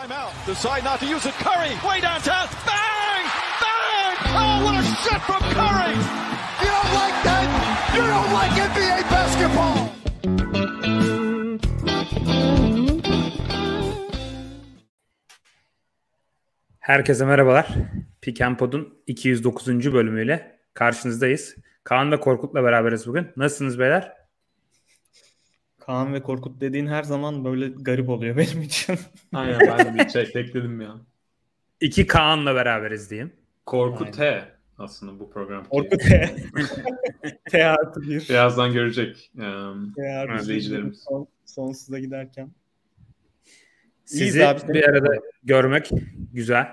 Timeout. Decide not to use it. Curry, way downtown. Bang! Bang! Oh, what a shot from Curry! You don't like that? You don't like NBA basketball! Herkese merhabalar. Pick and Pod'un 209. bölümüyle karşınızdayız. Kaan ve Korkut'la beraberiz bugün. Nasılsınız beyler? Kaan ve Korkut dediğin her zaman böyle garip oluyor benim için. Aynen ben de bir şey bekledim ya. İki Kaan'la beraberiz diyeyim. Korkut T aslında bu program. Korkut T. T artı bir. Birazdan görecek um, T artı bir. izleyicilerimiz. Son, sonsuza giderken. Sizi İyiyiz abi. bir arada görmek güzel.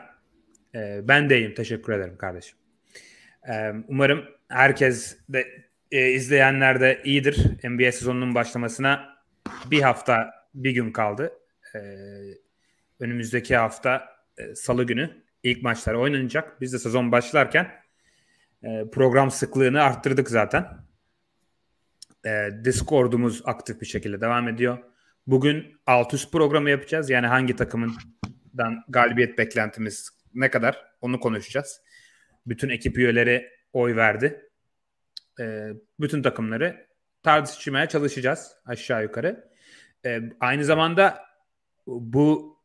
Ee, ben de iyiyim. Teşekkür ederim kardeşim. Ee, umarım herkes de e, izleyenler de iyidir. NBA sezonunun başlamasına bir hafta bir gün kaldı. Ee, önümüzdeki hafta e, salı günü ilk maçlar oynanacak. Biz de sezon başlarken e, program sıklığını arttırdık zaten. E, Discord'umuz aktif bir şekilde devam ediyor. Bugün alt üst programı yapacağız. Yani hangi takımından galibiyet beklentimiz ne kadar onu konuşacağız. Bütün ekip üyeleri oy verdi. E, bütün takımları tartışmaya çalışacağız aşağı yukarı. E, aynı zamanda bu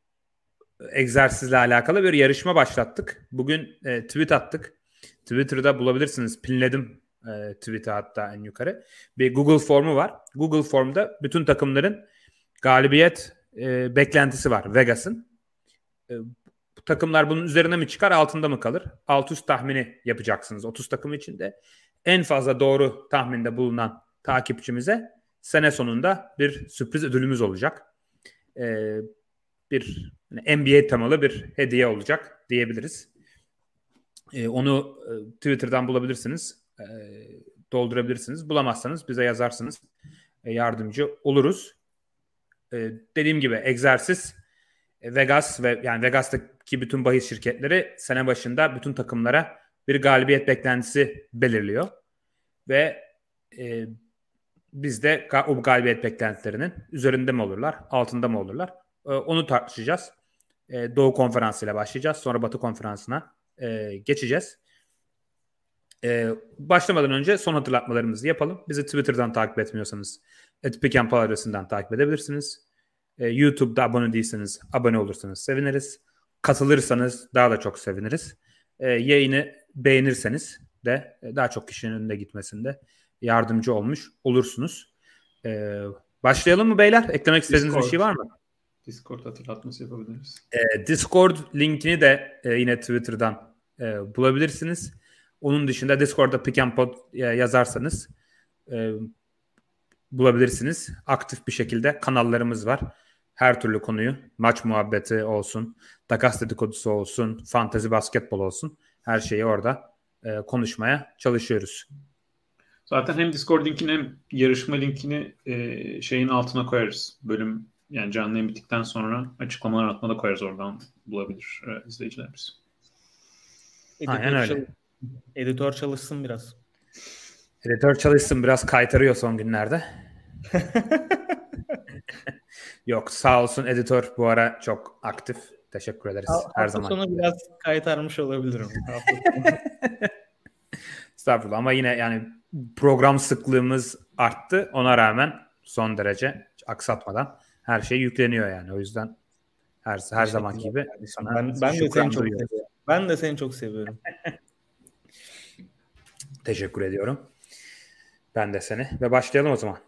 egzersizle alakalı bir yarışma başlattık. Bugün e, tweet attık. Twitter'da bulabilirsiniz. Pinledim e, tweet'i hatta en yukarı. Bir Google formu var. Google formda bütün takımların galibiyet e, beklentisi var Vegas'ın. E, takımlar bunun üzerine mi çıkar altında mı kalır? Alt üst tahmini yapacaksınız 30 takım içinde. En fazla doğru tahminde bulunan takipçimize sene sonunda bir sürpriz ödülümüz olacak. E, bir NBA temalı bir hediye olacak diyebiliriz. E, onu e, Twitter'dan bulabilirsiniz. E, doldurabilirsiniz. Bulamazsanız bize yazarsınız. E, yardımcı oluruz. E, dediğim gibi egzersiz e, Vegas ve yani Vegas'taki bütün bahis şirketleri sene başında bütün takımlara bir galibiyet beklentisi belirliyor. Ve e, biz de o galibiyet beklentilerinin üzerinde mi olurlar, altında mı olurlar? E, onu tartışacağız. E, Doğu Konferansı ile başlayacağız. Sonra Batı Konferansı'na e, geçeceğiz. E, başlamadan önce son hatırlatmalarımızı yapalım. Bizi Twitter'dan takip etmiyorsanız Etpikenpal adresinden takip edebilirsiniz. E, YouTube'da abone değilseniz abone olursanız seviniriz. Katılırsanız daha da çok seviniriz. E, yayını beğenirseniz de daha çok kişinin önünde gitmesinde yardımcı olmuş olursunuz. E, başlayalım mı beyler? Eklemek istediğiniz Discord. bir şey var mı? Discord hatırlatması yapabiliriz. E, Discord linkini de e, yine Twitter'dan e, bulabilirsiniz. Onun dışında Discord'da Pick and Pod e, yazarsanız e, bulabilirsiniz. Aktif bir şekilde kanallarımız var. Her türlü konuyu, maç muhabbeti olsun, takas dedikodusu olsun, fantezi basketbol olsun. Her şeyi orada e, konuşmaya çalışıyoruz. Zaten hem Discord linkini hem yarışma linkini e, şeyin altına koyarız. Bölüm yani canlı yayın bittikten sonra açıklamalar atmada koyarız oradan bulabilir e, izleyicilerimiz. Aynen öyle. çalış- editör çalışsın biraz. Editör çalışsın biraz kaytarıyor son günlerde. Yok sağ olsun editör bu ara çok aktif. Teşekkür ederiz her Hafta zaman. sonu biraz kaytarmış olabilirim. Estağfurullah ama yine yani program sıklığımız arttı. Ona rağmen son derece aksatmadan her şey yükleniyor yani. O yüzden her her zaman gibi sana ben, ben de seni çok duyuyorum. seviyorum. Ben de seni çok seviyorum. Teşekkür ediyorum. Ben de seni. Ve başlayalım o zaman.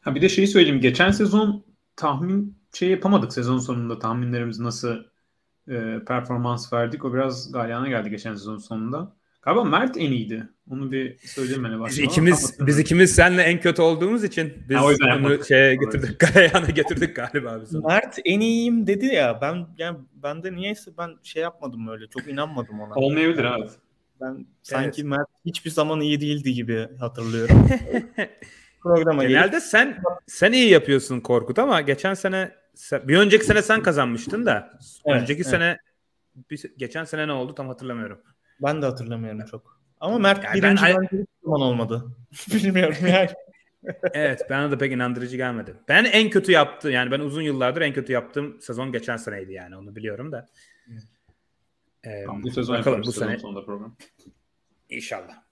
Ha bir de şeyi söyleyeyim. Geçen sezon tahmin şey yapamadık sezon sonunda tahminlerimiz nasıl e, performans verdik. O biraz galyana geldi geçen sezon sonunda. Galiba Mert en iyiydi. Onu bir söyleyeyim hani Biz ikimiz biz ikimiz seninle en kötü olduğumuz için biz Ha, onu yapmadık. şeye getirdik. Galeyana getirdik galiba biz onu. Mert en iyiyim dedi ya. Ben yani ben de niyeyse ben şey yapmadım öyle. Çok inanmadım ona. Olmayabilir evet. Ben sanki Mert hiçbir zaman iyi değildi gibi hatırlıyorum. Programa gelip Genelde sen sen iyi yapıyorsun Korkut ama geçen sene sen- bir önceki sene sen kazanmıştın da Evet, önceki evet. sene bir, geçen sene ne oldu tam hatırlamıyorum. ben de hatırlamıyorum çok. Ama Mert Yani birinci ben- hiçbir zaman olmadı. Bilmiyorum yani. evet bana da pek inandırıcı gelmedi. Ben en kötü yaptı yani ben uzun yıllardır en kötü yaptığım sezon geçen seneydi yani onu biliyorum da. Ee, tamam, bu sezon bakalım bu sene. Sonunda program. İnşallah.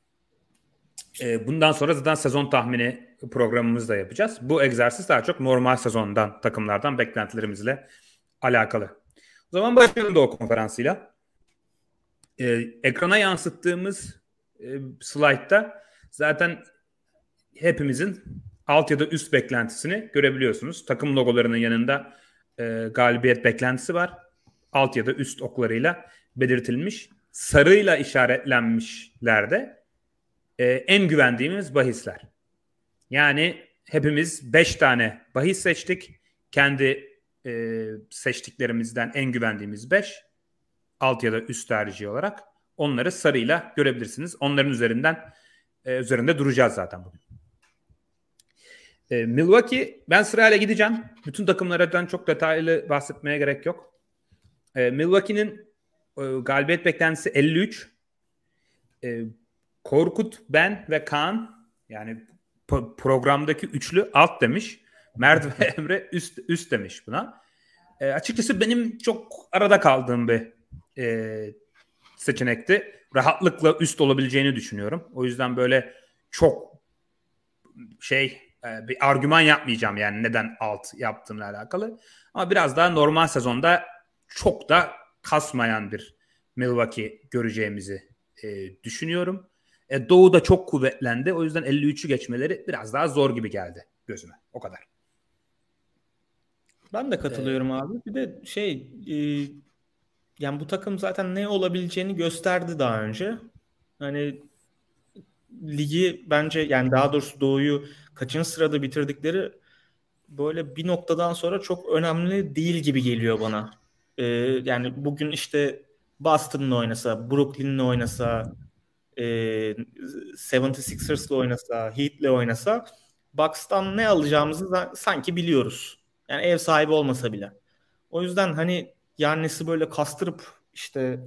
Ee, bundan sonra zaten sezon tahmini programımızı da yapacağız. Bu egzersiz daha çok normal sezondan takımlardan beklentilerimizle alakalı. O zaman başlayalım o konferansıyla. Ee, ekrana yansıttığımız e, slaytta zaten hepimizin alt ya da üst beklentisini görebiliyorsunuz. Takım logolarının yanında e, galibiyet beklentisi var. Alt ya da üst oklarıyla belirtilmiş. Sarıyla işaretlenmişler de e, en güvendiğimiz bahisler. Yani hepimiz 5 tane bahis seçtik. Kendi e, seçtiklerimizden en güvendiğimiz 5 alt ya da üst tercih olarak onları sarıyla görebilirsiniz. Onların üzerinden e, üzerinde duracağız zaten bugün. E, Milwaukee ben sırayla gideceğim. Bütün takımlardan çok detaylı bahsetmeye gerek yok. E, Milwaukee'nin e, galibiyet beklentisi 53. E, Korkut, ben ve Kaan yani po- programdaki üçlü alt demiş. Mert ve Emre üst üst demiş buna. E, açıkçası benim çok arada kaldığım bir e, seçenekti. Rahatlıkla üst olabileceğini düşünüyorum. O yüzden böyle çok şey e, bir argüman yapmayacağım yani neden alt yaptığımla alakalı. Ama biraz daha normal sezonda çok da kasmayan bir Milwaukee göreceğimizi e, düşünüyorum. E, Doğu da çok kuvvetlendi. O yüzden 53'ü geçmeleri biraz daha zor gibi geldi gözüme. O kadar. Ben de katılıyorum ee, abi. Bir de şey e, yani bu takım zaten ne olabileceğini gösterdi daha önce. Hani ligi bence yani daha doğrusu Doğu'yu kaçıncı sırada bitirdikleri böyle bir noktadan sonra çok önemli değil gibi geliyor bana. Ee, yani bugün işte Boston'la oynasa, Brooklyn'le oynasa, e, 76ers'la oynasa, Heat'le oynasa Bucks'tan ne alacağımızı sanki biliyoruz. Yani ev sahibi olmasa bile. O yüzden hani Yannis'i böyle kastırıp işte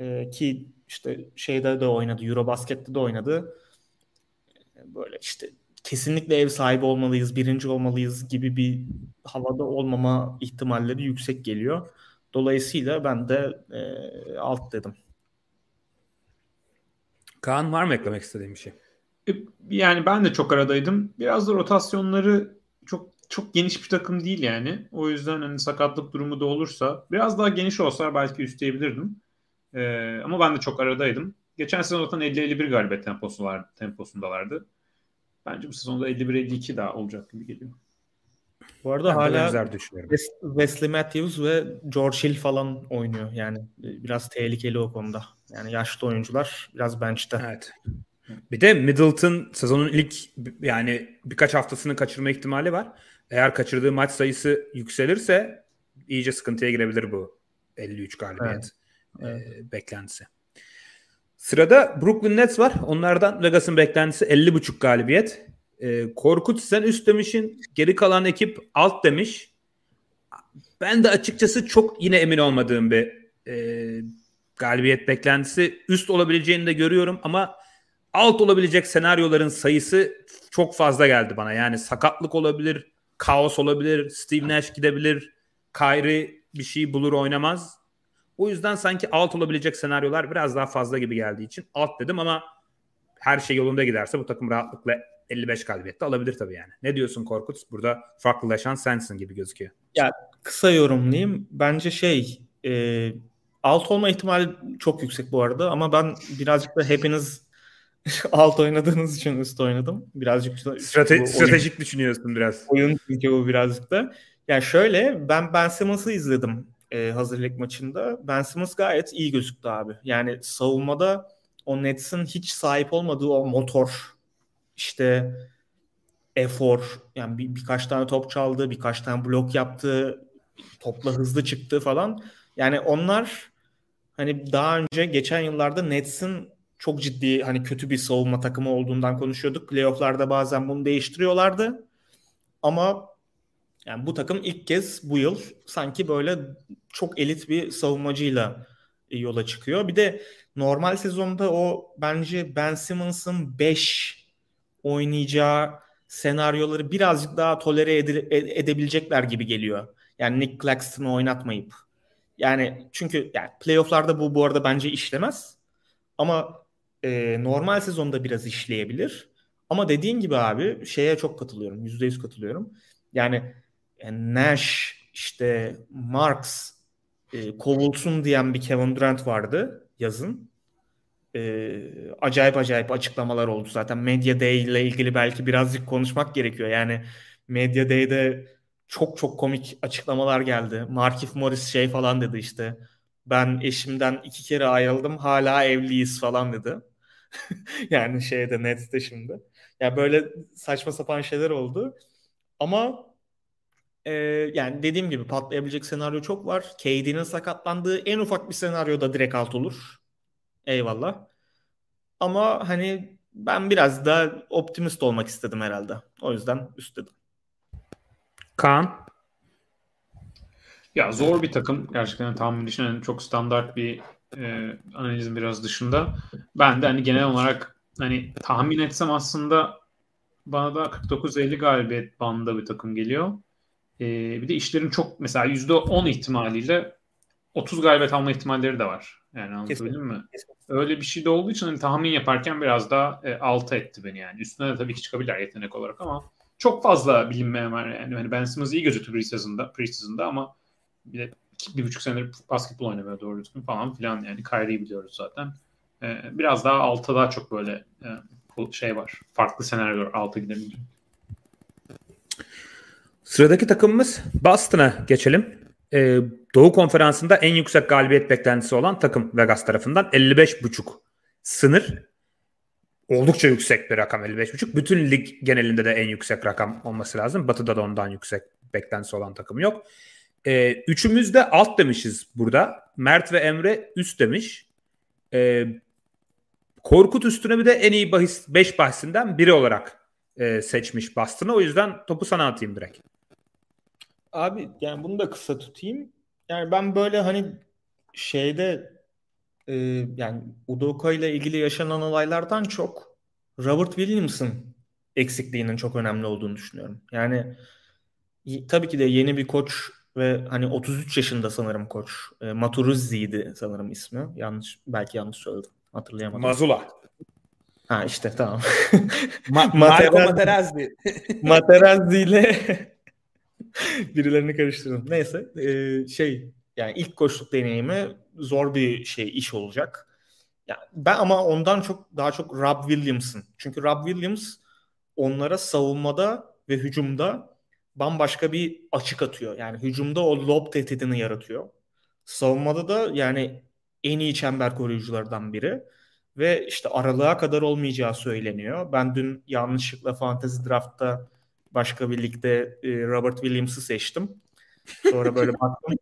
e, ki işte şeyde de oynadı, Eurobasket'te de oynadı. Böyle işte kesinlikle ev sahibi olmalıyız, birinci olmalıyız gibi bir havada olmama ihtimalleri yüksek geliyor. Dolayısıyla ben de e, alt dedim. Kaan var mı eklemek istediğin bir şey? E, yani ben de çok aradaydım. Biraz da rotasyonları çok çok geniş bir takım değil yani. O yüzden hani sakatlık durumu da olursa biraz daha geniş olsa belki üstleyebilirdim. Ee, ama ben de çok aradaydım. Geçen sezon zaten 50-51 galibiyet temposu var, temposundalardı. Bence bu sezonda 51-52 daha olacak gibi geliyor. Bu arada ben hala Wesley Matthews ve George Hill falan oynuyor. Yani biraz tehlikeli o konuda. Yani yaşlı oyuncular biraz bench'te. Evet. Bir de Middleton sezonun ilk yani birkaç haftasını kaçırma ihtimali var. Eğer kaçırdığı maç sayısı yükselirse iyice sıkıntıya girebilir bu 53 galibiyet evet. E, beklentisi. Sırada Brooklyn Nets var. Onlardan Vegas'ın beklentisi 50.5 galibiyet. E, Korkut sen üst demişin. Geri kalan ekip alt demiş. Ben de açıkçası çok yine emin olmadığım bir e, galibiyet beklentisi. Üst olabileceğini de görüyorum ama alt olabilecek senaryoların sayısı çok fazla geldi bana. Yani sakatlık olabilir, kaos olabilir, Steve Nash gidebilir, Kyrie bir şey bulur oynamaz. O yüzden sanki alt olabilecek senaryolar biraz daha fazla gibi geldiği için alt dedim ama her şey yolunda giderse bu takım rahatlıkla 55 galibiyette alabilir tabii yani. Ne diyorsun Korkut? Burada farklılaşan sensin gibi gözüküyor. Ya kısa yorumlayayım. Bence şey e, alt olma ihtimali çok yüksek bu arada ama ben birazcık da hepiniz alt oynadığınız için üst oynadım. Birazcık Strate- stratejik oyun, düşünüyorsun biraz. Oyun çünkü bu birazcık da. Yani şöyle ben Ben Simmons'ı izledim e, hazırlık maçında. Ben Simmons gayet iyi gözüktü abi. Yani savunmada o Nets'in hiç sahip olmadığı o motor işte efor yani bir, birkaç tane top çaldı, birkaç tane blok yaptı, topla hızlı çıktı falan. Yani onlar hani daha önce geçen yıllarda Nets'in çok ciddi hani kötü bir savunma takımı olduğundan konuşuyorduk. Playoff'larda bazen bunu değiştiriyorlardı. Ama yani bu takım ilk kez bu yıl sanki böyle çok elit bir savunmacıyla yola çıkıyor. Bir de normal sezonda o bence Ben Simmons'ın 5 oynayacağı senaryoları birazcık daha tolere ede- edebilecekler gibi geliyor. Yani Nick Claxton'ı oynatmayıp. Yani çünkü yani playofflarda bu bu arada bence işlemez. Ama e, normal sezonda biraz işleyebilir. Ama dediğin gibi abi şeye çok katılıyorum. %100 katılıyorum. Yani, yani Nash, işte Marks, e, kovulsun diyen bir Kevin Durant vardı yazın. E, acayip acayip açıklamalar oldu zaten. Media Day ile ilgili belki birazcık konuşmak gerekiyor. Yani Media Day'de çok çok komik açıklamalar geldi. Markif Morris şey falan dedi işte. Ben eşimden iki kere ayrıldım hala evliyiz falan dedi. yani şeyde Nets'te şimdi. Ya böyle saçma sapan şeyler oldu. Ama e, yani dediğim gibi patlayabilecek senaryo çok var. KD'nin sakatlandığı en ufak bir senaryoda direkt alt olur. Eyvallah. Ama hani ben biraz da optimist olmak istedim herhalde. O yüzden üst dedim. Kaan? Ya zor bir takım. Gerçekten tahmin dışında yani çok standart bir e, analizin biraz dışında. Ben de hani genel olarak hani tahmin etsem aslında bana da 49-50 galibiyet bandında bir takım geliyor. E, bir de işlerin çok mesela %10 ihtimaliyle 30 galibiyet alma ihtimalleri de var. Yani anlatabildim mi? Öyle bir şey de olduğu için hani tahmin yaparken biraz daha e, altı etti beni yani. Üstüne de tabii ki çıkabilir yetenek olarak ama çok fazla bilinmeyen var yani. Hani Ben Simmons iyi gözüktü preseason'da, preseason'da ama bir de iki, bir buçuk senedir basketbol oynamıyor doğru düzgün falan filan yani Kyrie'yi biliyoruz zaten. Ee, biraz daha alta daha çok böyle e, şey var. Farklı senaryolar alta gidebilir. Sıradaki takımımız Boston'a geçelim. Ee, Doğu Konferansı'nda en yüksek galibiyet beklentisi olan takım Vegas tarafından 55.5 sınır oldukça yüksek bir rakam 55.5. Bütün lig genelinde de en yüksek rakam olması lazım. Batı'da da ondan yüksek beklentisi olan takım yok. Ee, üçümüz de alt demişiz burada. Mert ve Emre üst demiş. Ee, Korkut üstüne bir de en iyi bahis 5 bahsinden biri olarak e, seçmiş Boston'ı. O yüzden topu sana atayım direkt. Abi yani bunu da kısa tutayım. Yani ben böyle hani şeyde e, yani Udoka ile ilgili yaşanan olaylardan çok Robert Williams'ın eksikliğinin çok önemli olduğunu düşünüyorum. Yani tabii ki de yeni bir koç ve hani 33 yaşında sanırım koç. E, Maturuzzi'ydi sanırım ismi. Yanlış belki yanlış söyledim. Hatırlayamadım. Mazula. Ha işte tamam. Ma- Marco Materazzi. Materazzi ile birilerini karıştırdım. Neyse e, şey yani ilk koçluk deneyimi zor bir şey iş olacak. Yani ben ama ondan çok daha çok Rob Williams'ın. Çünkü Rob Williams onlara savunmada ve hücumda bambaşka bir açık atıyor. Yani hücumda o lob tehdidini yaratıyor. Savunmada da yani en iyi çember koruyuculardan biri. Ve işte aralığa kadar olmayacağı söyleniyor. Ben dün yanlışlıkla Fantasy Draft'ta başka bir ligde e, Robert Williams'ı seçtim. Sonra böyle baktım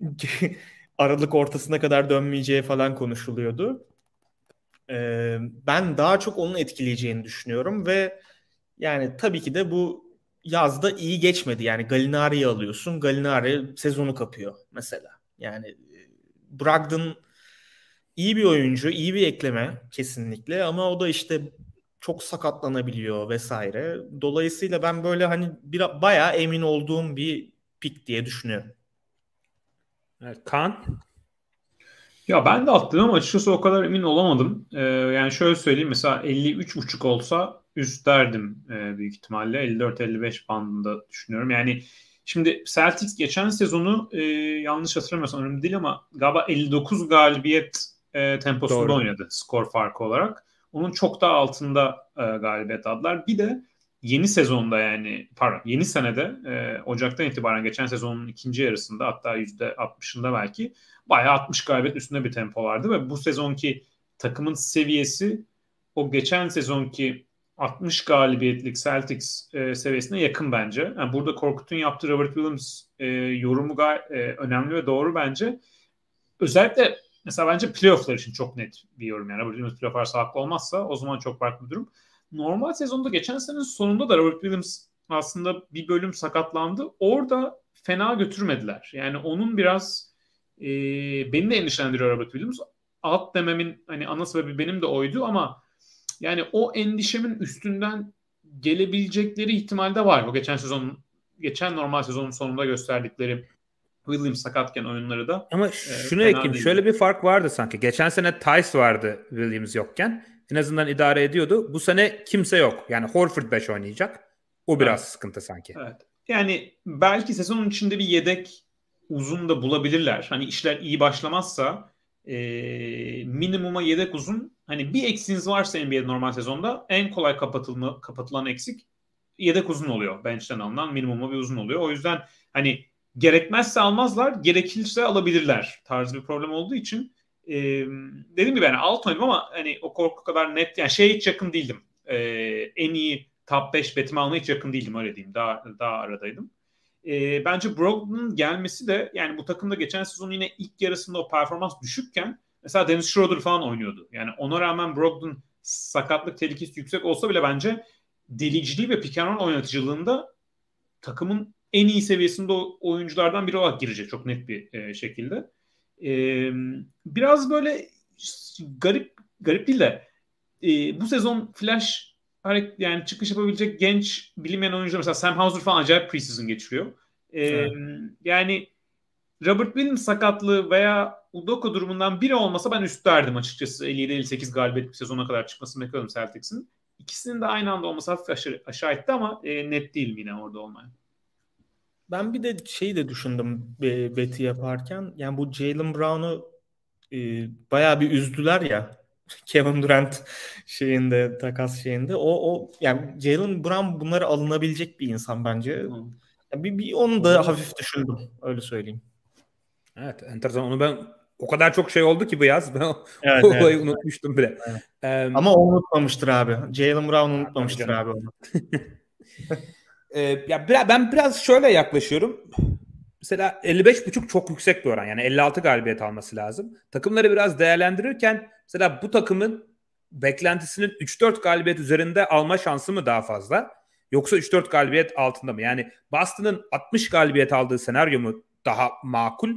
Aralık ortasına kadar dönmeyeceği falan konuşuluyordu. Ee, ben daha çok onun etkileyeceğini düşünüyorum ve yani tabii ki de bu yazda iyi geçmedi. Yani Galinari'yi alıyorsun. Galinari sezonu kapıyor mesela. Yani e, Brogdon iyi bir oyuncu, iyi bir ekleme kesinlikle ama o da işte çok sakatlanabiliyor vesaire. Dolayısıyla ben böyle hani bir bayağı emin olduğum bir pik diye düşünüyorum. Evet, Kaan? Ya ben de attım ama açıkçası o kadar emin olamadım. Ee, yani şöyle söyleyeyim mesela 53.5 olsa üst derdim e, büyük ihtimalle. 54-55 bandında düşünüyorum. Yani şimdi Celtics geçen sezonu e, yanlış hatırlamıyorsam önemli değil ama galiba 59 galibiyet e, temposunda Doğru. oynadı skor farkı olarak. Onun çok daha altında e, galibiyet aldılar. Bir de yeni sezonda yani pardon yeni senede e, Ocak'tan itibaren geçen sezonun ikinci yarısında hatta %60'ında belki bayağı 60 galibiyet üstünde bir tempo vardı ve bu sezonki takımın seviyesi o geçen sezonki 60 galibiyetlik Celtics e, seviyesine yakın bence. Yani burada Korkut'un yaptığı Robert Williams e, yorumu gayet e, önemli ve doğru bence. Özellikle mesela bence playofflar için çok net bir yorum. Yani Robert Williams playofflar sağlıklı olmazsa o zaman çok farklı bir durum. Normal sezonda geçen senenin sonunda da Robert Williams aslında bir bölüm sakatlandı. Orada fena götürmediler. Yani onun biraz e, beni de endişelendiriyor Robert Williams. Alt dememin hani ana sebebi benim de oydu ama yani o endişemin üstünden gelebilecekleri ihtimalde var. O geçen sezon geçen normal sezonun sonunda gösterdikleri Williams sakatken oyunları da. Ama şunu ekleyeyim. Şöyle bir fark vardı sanki. Geçen sene Tice vardı Williams yokken. En azından idare ediyordu. Bu sene kimse yok. Yani Horford 5 oynayacak. O biraz evet. sıkıntı sanki. Evet. Yani belki sezonun içinde bir yedek uzun da bulabilirler. Hani işler iyi başlamazsa e, minimuma yedek uzun hani bir eksiğiniz varsa NBA'de normal sezonda en kolay kapatılma, kapatılan eksik yedek uzun oluyor. Bench'ten alınan minimuma bir uzun oluyor. O yüzden hani gerekmezse almazlar, gerekirse alabilirler tarzı bir problem olduğu için e, dediğim gibi yani alt oynadım ama hani o korku kadar net yani şey hiç yakın değildim. E, en iyi top 5 betimi almaya hiç yakın değildim öyle diyeyim. Daha daha aradaydım. E, bence Brogdon'un gelmesi de yani bu takımda geçen sezon yine ilk yarısında o performans düşükken mesela Dennis Schroeder falan oynuyordu. Yani ona rağmen Brogdon sakatlık tehlikesi yüksek olsa bile bence deliciliği ve pick oynatıcılığında takımın en iyi seviyesinde oyunculardan biri olarak girecek çok net bir e, şekilde. E, biraz böyle garip garip değil de e, bu sezon Flash yani çıkış yapabilecek genç bilinmeyen oyuncular mesela Sam Hauser falan acayip preseason geçiriyor. E, evet. Yani Robert Williams sakatlığı veya Udoka durumundan biri olmasa ben üst derdim açıkçası. 57-58 galibiyet bir sezona kadar çıkmasını bekliyorum Celtics'in. İkisinin de aynı anda olması hafif aşağı, aşağı etti ama e, net değil yine orada olmaya. Ben bir de şeyi de düşündüm be, beti yaparken. Yani bu Jalen Brown'u e, bayağı bir üzdüler ya. Kevin Durant şeyinde takas şeyinde o o yani Jalen Brown bunları alınabilecek bir insan bence. Yani bir, bir onu da hafif düşündüm öyle söyleyeyim. Evet enteresan onu ben o kadar çok şey oldu ki bu yaz ben evet, o evet. unutmuştum bile. Evet. Ee, Ama o unutmamıştır abi. Jalen Brown unutmamıştır abi onu. Ee, ya ben biraz şöyle yaklaşıyorum. Mesela 55.5 çok yüksek bir oran. Yani 56 galibiyet alması lazım. Takımları biraz değerlendirirken mesela bu takımın beklentisinin 3-4 galibiyet üzerinde alma şansı mı daha fazla? Yoksa 3-4 galibiyet altında mı? Yani Boston'ın 60 galibiyet aldığı senaryo mu daha makul?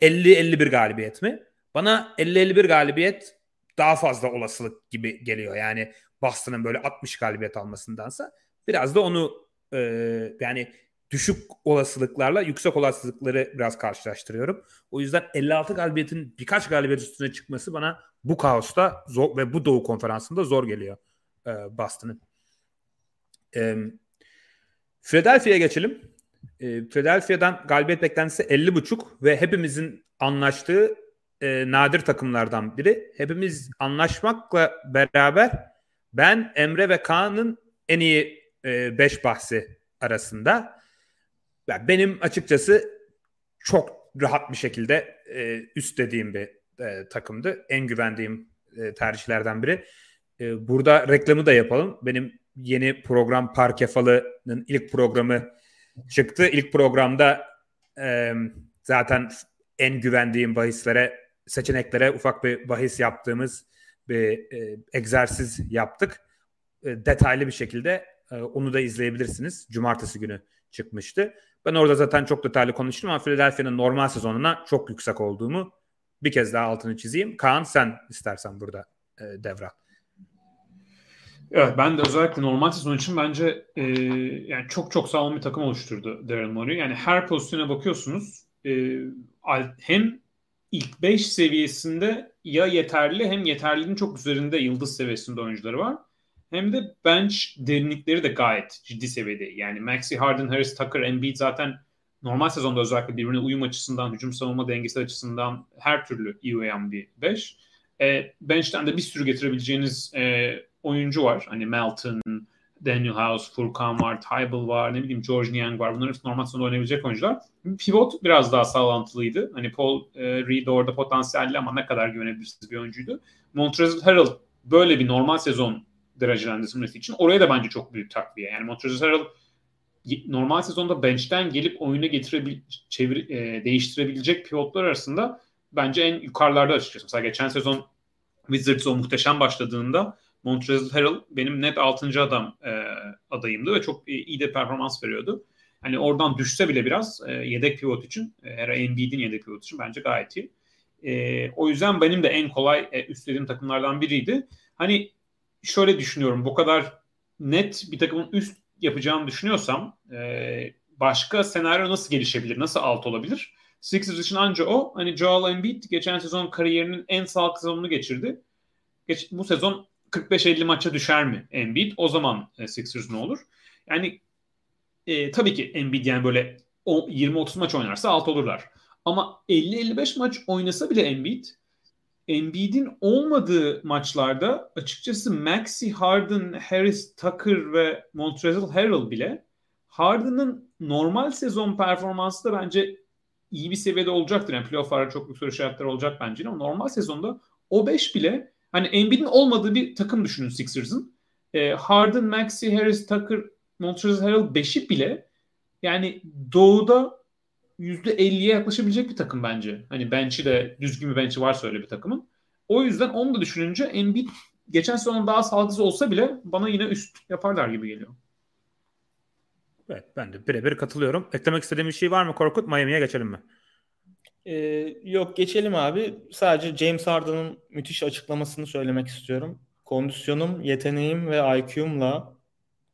50-51 galibiyet mi? Bana 50-51 galibiyet daha fazla olasılık gibi geliyor. Yani Boston'ın böyle 60 galibiyet almasındansa biraz da onu e, yani düşük olasılıklarla yüksek olasılıkları biraz karşılaştırıyorum. O yüzden 56 galibiyetin birkaç galibiyet üstüne çıkması bana bu kaosta zor ve bu Doğu Konferansı'nda zor geliyor e, Boston'ın. E, Philadelphia'ya geçelim. E, Philadelphia'dan galibiyet beklentisi 50.5 ve hepimizin anlaştığı e, nadir takımlardan biri. Hepimiz anlaşmakla beraber ben Emre ve Kaan'ın en iyi 5 e, bahsi arasında. Yani benim açıkçası çok rahat bir şekilde e, üst dediğim bir e, takımdı. En güvendiğim e, tercihlerden biri. E, burada reklamı da yapalım. Benim yeni program Parkefalı'nın ilk programı çıktı. İlk programda e, zaten en güvendiğim bahislere, seçeneklere ufak bir bahis yaptığımız bir e, egzersiz yaptık. E, detaylı bir şekilde ee, onu da izleyebilirsiniz. Cumartesi günü çıkmıştı. Ben orada zaten çok detaylı konuştum ama Philadelphia'nın normal sezonuna çok yüksek olduğumu bir kez daha altını çizeyim. Kaan sen istersen burada e, devral. Evet ben de özellikle normal sezon için bence e, yani çok çok sağlam bir takım oluşturdu Daryl Morey. Yani her pozisyona bakıyorsunuz e, hem ilk 5 seviyesinde ya yeterli hem yeterliliğin çok üzerinde yıldız seviyesinde oyuncuları var hem de bench derinlikleri de gayet ciddi seviyede. Yani Maxi Harden, Harris Tucker, Embiid zaten normal sezonda özellikle birbirine uyum açısından, hücum savunma dengesi açısından her türlü iyi uyan bir 5. E, bench'ten de bir sürü getirebileceğiniz e, oyuncu var. Hani Melton, Daniel House, Furkan var, Tybal var, ne bileyim George Niang var. Bunların hepsi normal sezonda oynayabilecek oyuncular. Pivot biraz daha sağlantılıydı. Hani Paul e, Reed orada potansiyelli ama ne kadar güvenebilirsiniz bir oyuncuydu. Montrezl Harrell böyle bir normal sezon derecelendirilmesi için oraya da bence çok büyük takviye. Yani Montrezl Harrell normal sezonda bench'ten gelip oyunu getirebil çevir, e, değiştirebilecek pivotlar arasında bence en yukarılarda açıkçası. Mesela geçen sezon Wizards o muhteşem başladığında Montrezl Harrell benim net 6. adam e, adayımdı ve çok iyi de performans veriyordu. Hani oradan düşse bile biraz e, yedek pivot için, e, her Embiid'in yedek pivot için bence gayet iyi. E, o yüzden benim de en kolay e, üstlediğim takımlardan biriydi. Hani şöyle düşünüyorum. Bu kadar net bir takımın üst yapacağını düşünüyorsam e, başka senaryo nasıl gelişebilir? Nasıl alt olabilir? Sixers için anca o. Hani Joel Embiid geçen sezon kariyerinin en sağlıklı sezonunu geçirdi. Geç, bu sezon 45-50 maça düşer mi Embiid? O zaman e, Sixers ne olur? Yani e, tabii ki Embiid yani böyle 20-30 maç oynarsa alt olurlar. Ama 50-55 maç oynasa bile Embiid Embiid'in olmadığı maçlarda açıkçası Maxi, Harden, Harris, Tucker ve Montrezl Harrell bile Harden'ın normal sezon performansı da bence iyi bir seviyede olacaktır. Yani playoff'larda çok büyük soru işaretleri olacak bence ama normal sezonda o 5 bile hani Embiid'in olmadığı bir takım düşünün Sixers'ın. E, Harden, Maxi, Harris, Tucker, Montrezl Harrell 5'i bile yani doğuda %50'ye yaklaşabilecek bir takım bence. Hani bench'i de düzgün bir bench'i varsa öyle bir takımın. O yüzden onu da düşününce Embiid geçen sezon daha sağlıksız olsa bile bana yine üst yaparlar gibi geliyor. Evet ben de birebir katılıyorum. Eklemek istediğim bir şey var mı Korkut? Miami'ye geçelim mi? Ee, yok geçelim abi. Sadece James Harden'ın müthiş açıklamasını söylemek istiyorum. Kondisyonum, yeteneğim ve IQ'umla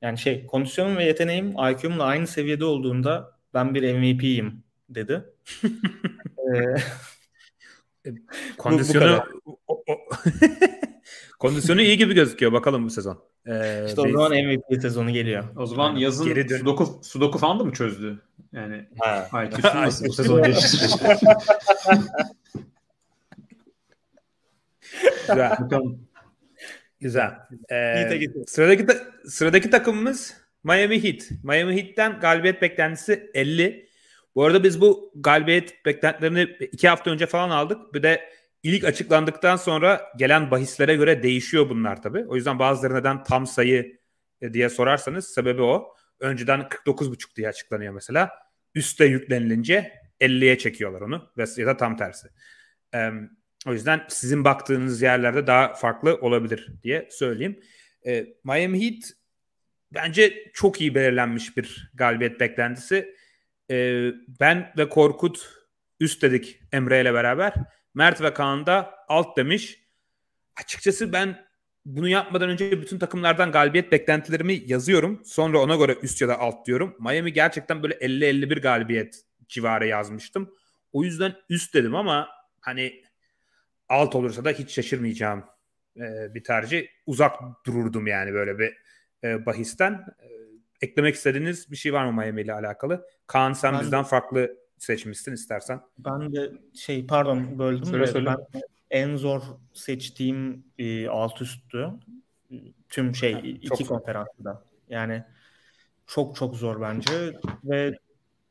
yani şey kondisyonum ve yeteneğim IQ'umla aynı seviyede olduğunda ben bir MVP'yim dedi. ee, kondisyonu o, o, kondisyonu iyi gibi gözüküyor bakalım bu sezon. Ee, işte o biz... zaman MVP sezonu geliyor. O zaman yani yazın geri dön- Sudoku, Sudoku falan da mı çözdü? Yani IQ'su nasıl bu sezon geliştirecek? Güzel. Güzel. Ee, sıradaki ta- sıradaki takımımız Miami Heat. Miami Heat'ten galibiyet beklentisi 50. Bu arada biz bu galibiyet beklentilerini iki hafta önce falan aldık. Bir de ilk açıklandıktan sonra gelen bahislere göre değişiyor bunlar tabii. O yüzden bazıları neden tam sayı e, diye sorarsanız sebebi o. Önceden 49,5 diye açıklanıyor mesela. Üste yüklenilince 50'ye çekiyorlar onu ya da tam tersi. Ee, o yüzden sizin baktığınız yerlerde daha farklı olabilir diye söyleyeyim. Ee, Miami Heat bence çok iyi belirlenmiş bir galibiyet beklentisi. Ee, ben ve Korkut üst dedik Emre ile beraber. Mert ve Kaan da alt demiş. Açıkçası ben bunu yapmadan önce bütün takımlardan galibiyet beklentilerimi yazıyorum. Sonra ona göre üst ya da alt diyorum. Miami gerçekten böyle 50-51 galibiyet civarı yazmıştım. O yüzden üst dedim ama hani alt olursa da hiç şaşırmayacağım e, bir tercih. Uzak dururdum yani böyle bir e, bahisten. E, eklemek istediğiniz bir şey var mı Miami ile alakalı? Kaan sen ben bizden de... farklı seçmişsin istersen. Ben de şey pardon böldüm. Söyle, söyle. Ben en zor seçtiğim e, alt üsttü. Tüm şey ha, iki konferansda. Yani çok çok zor bence ve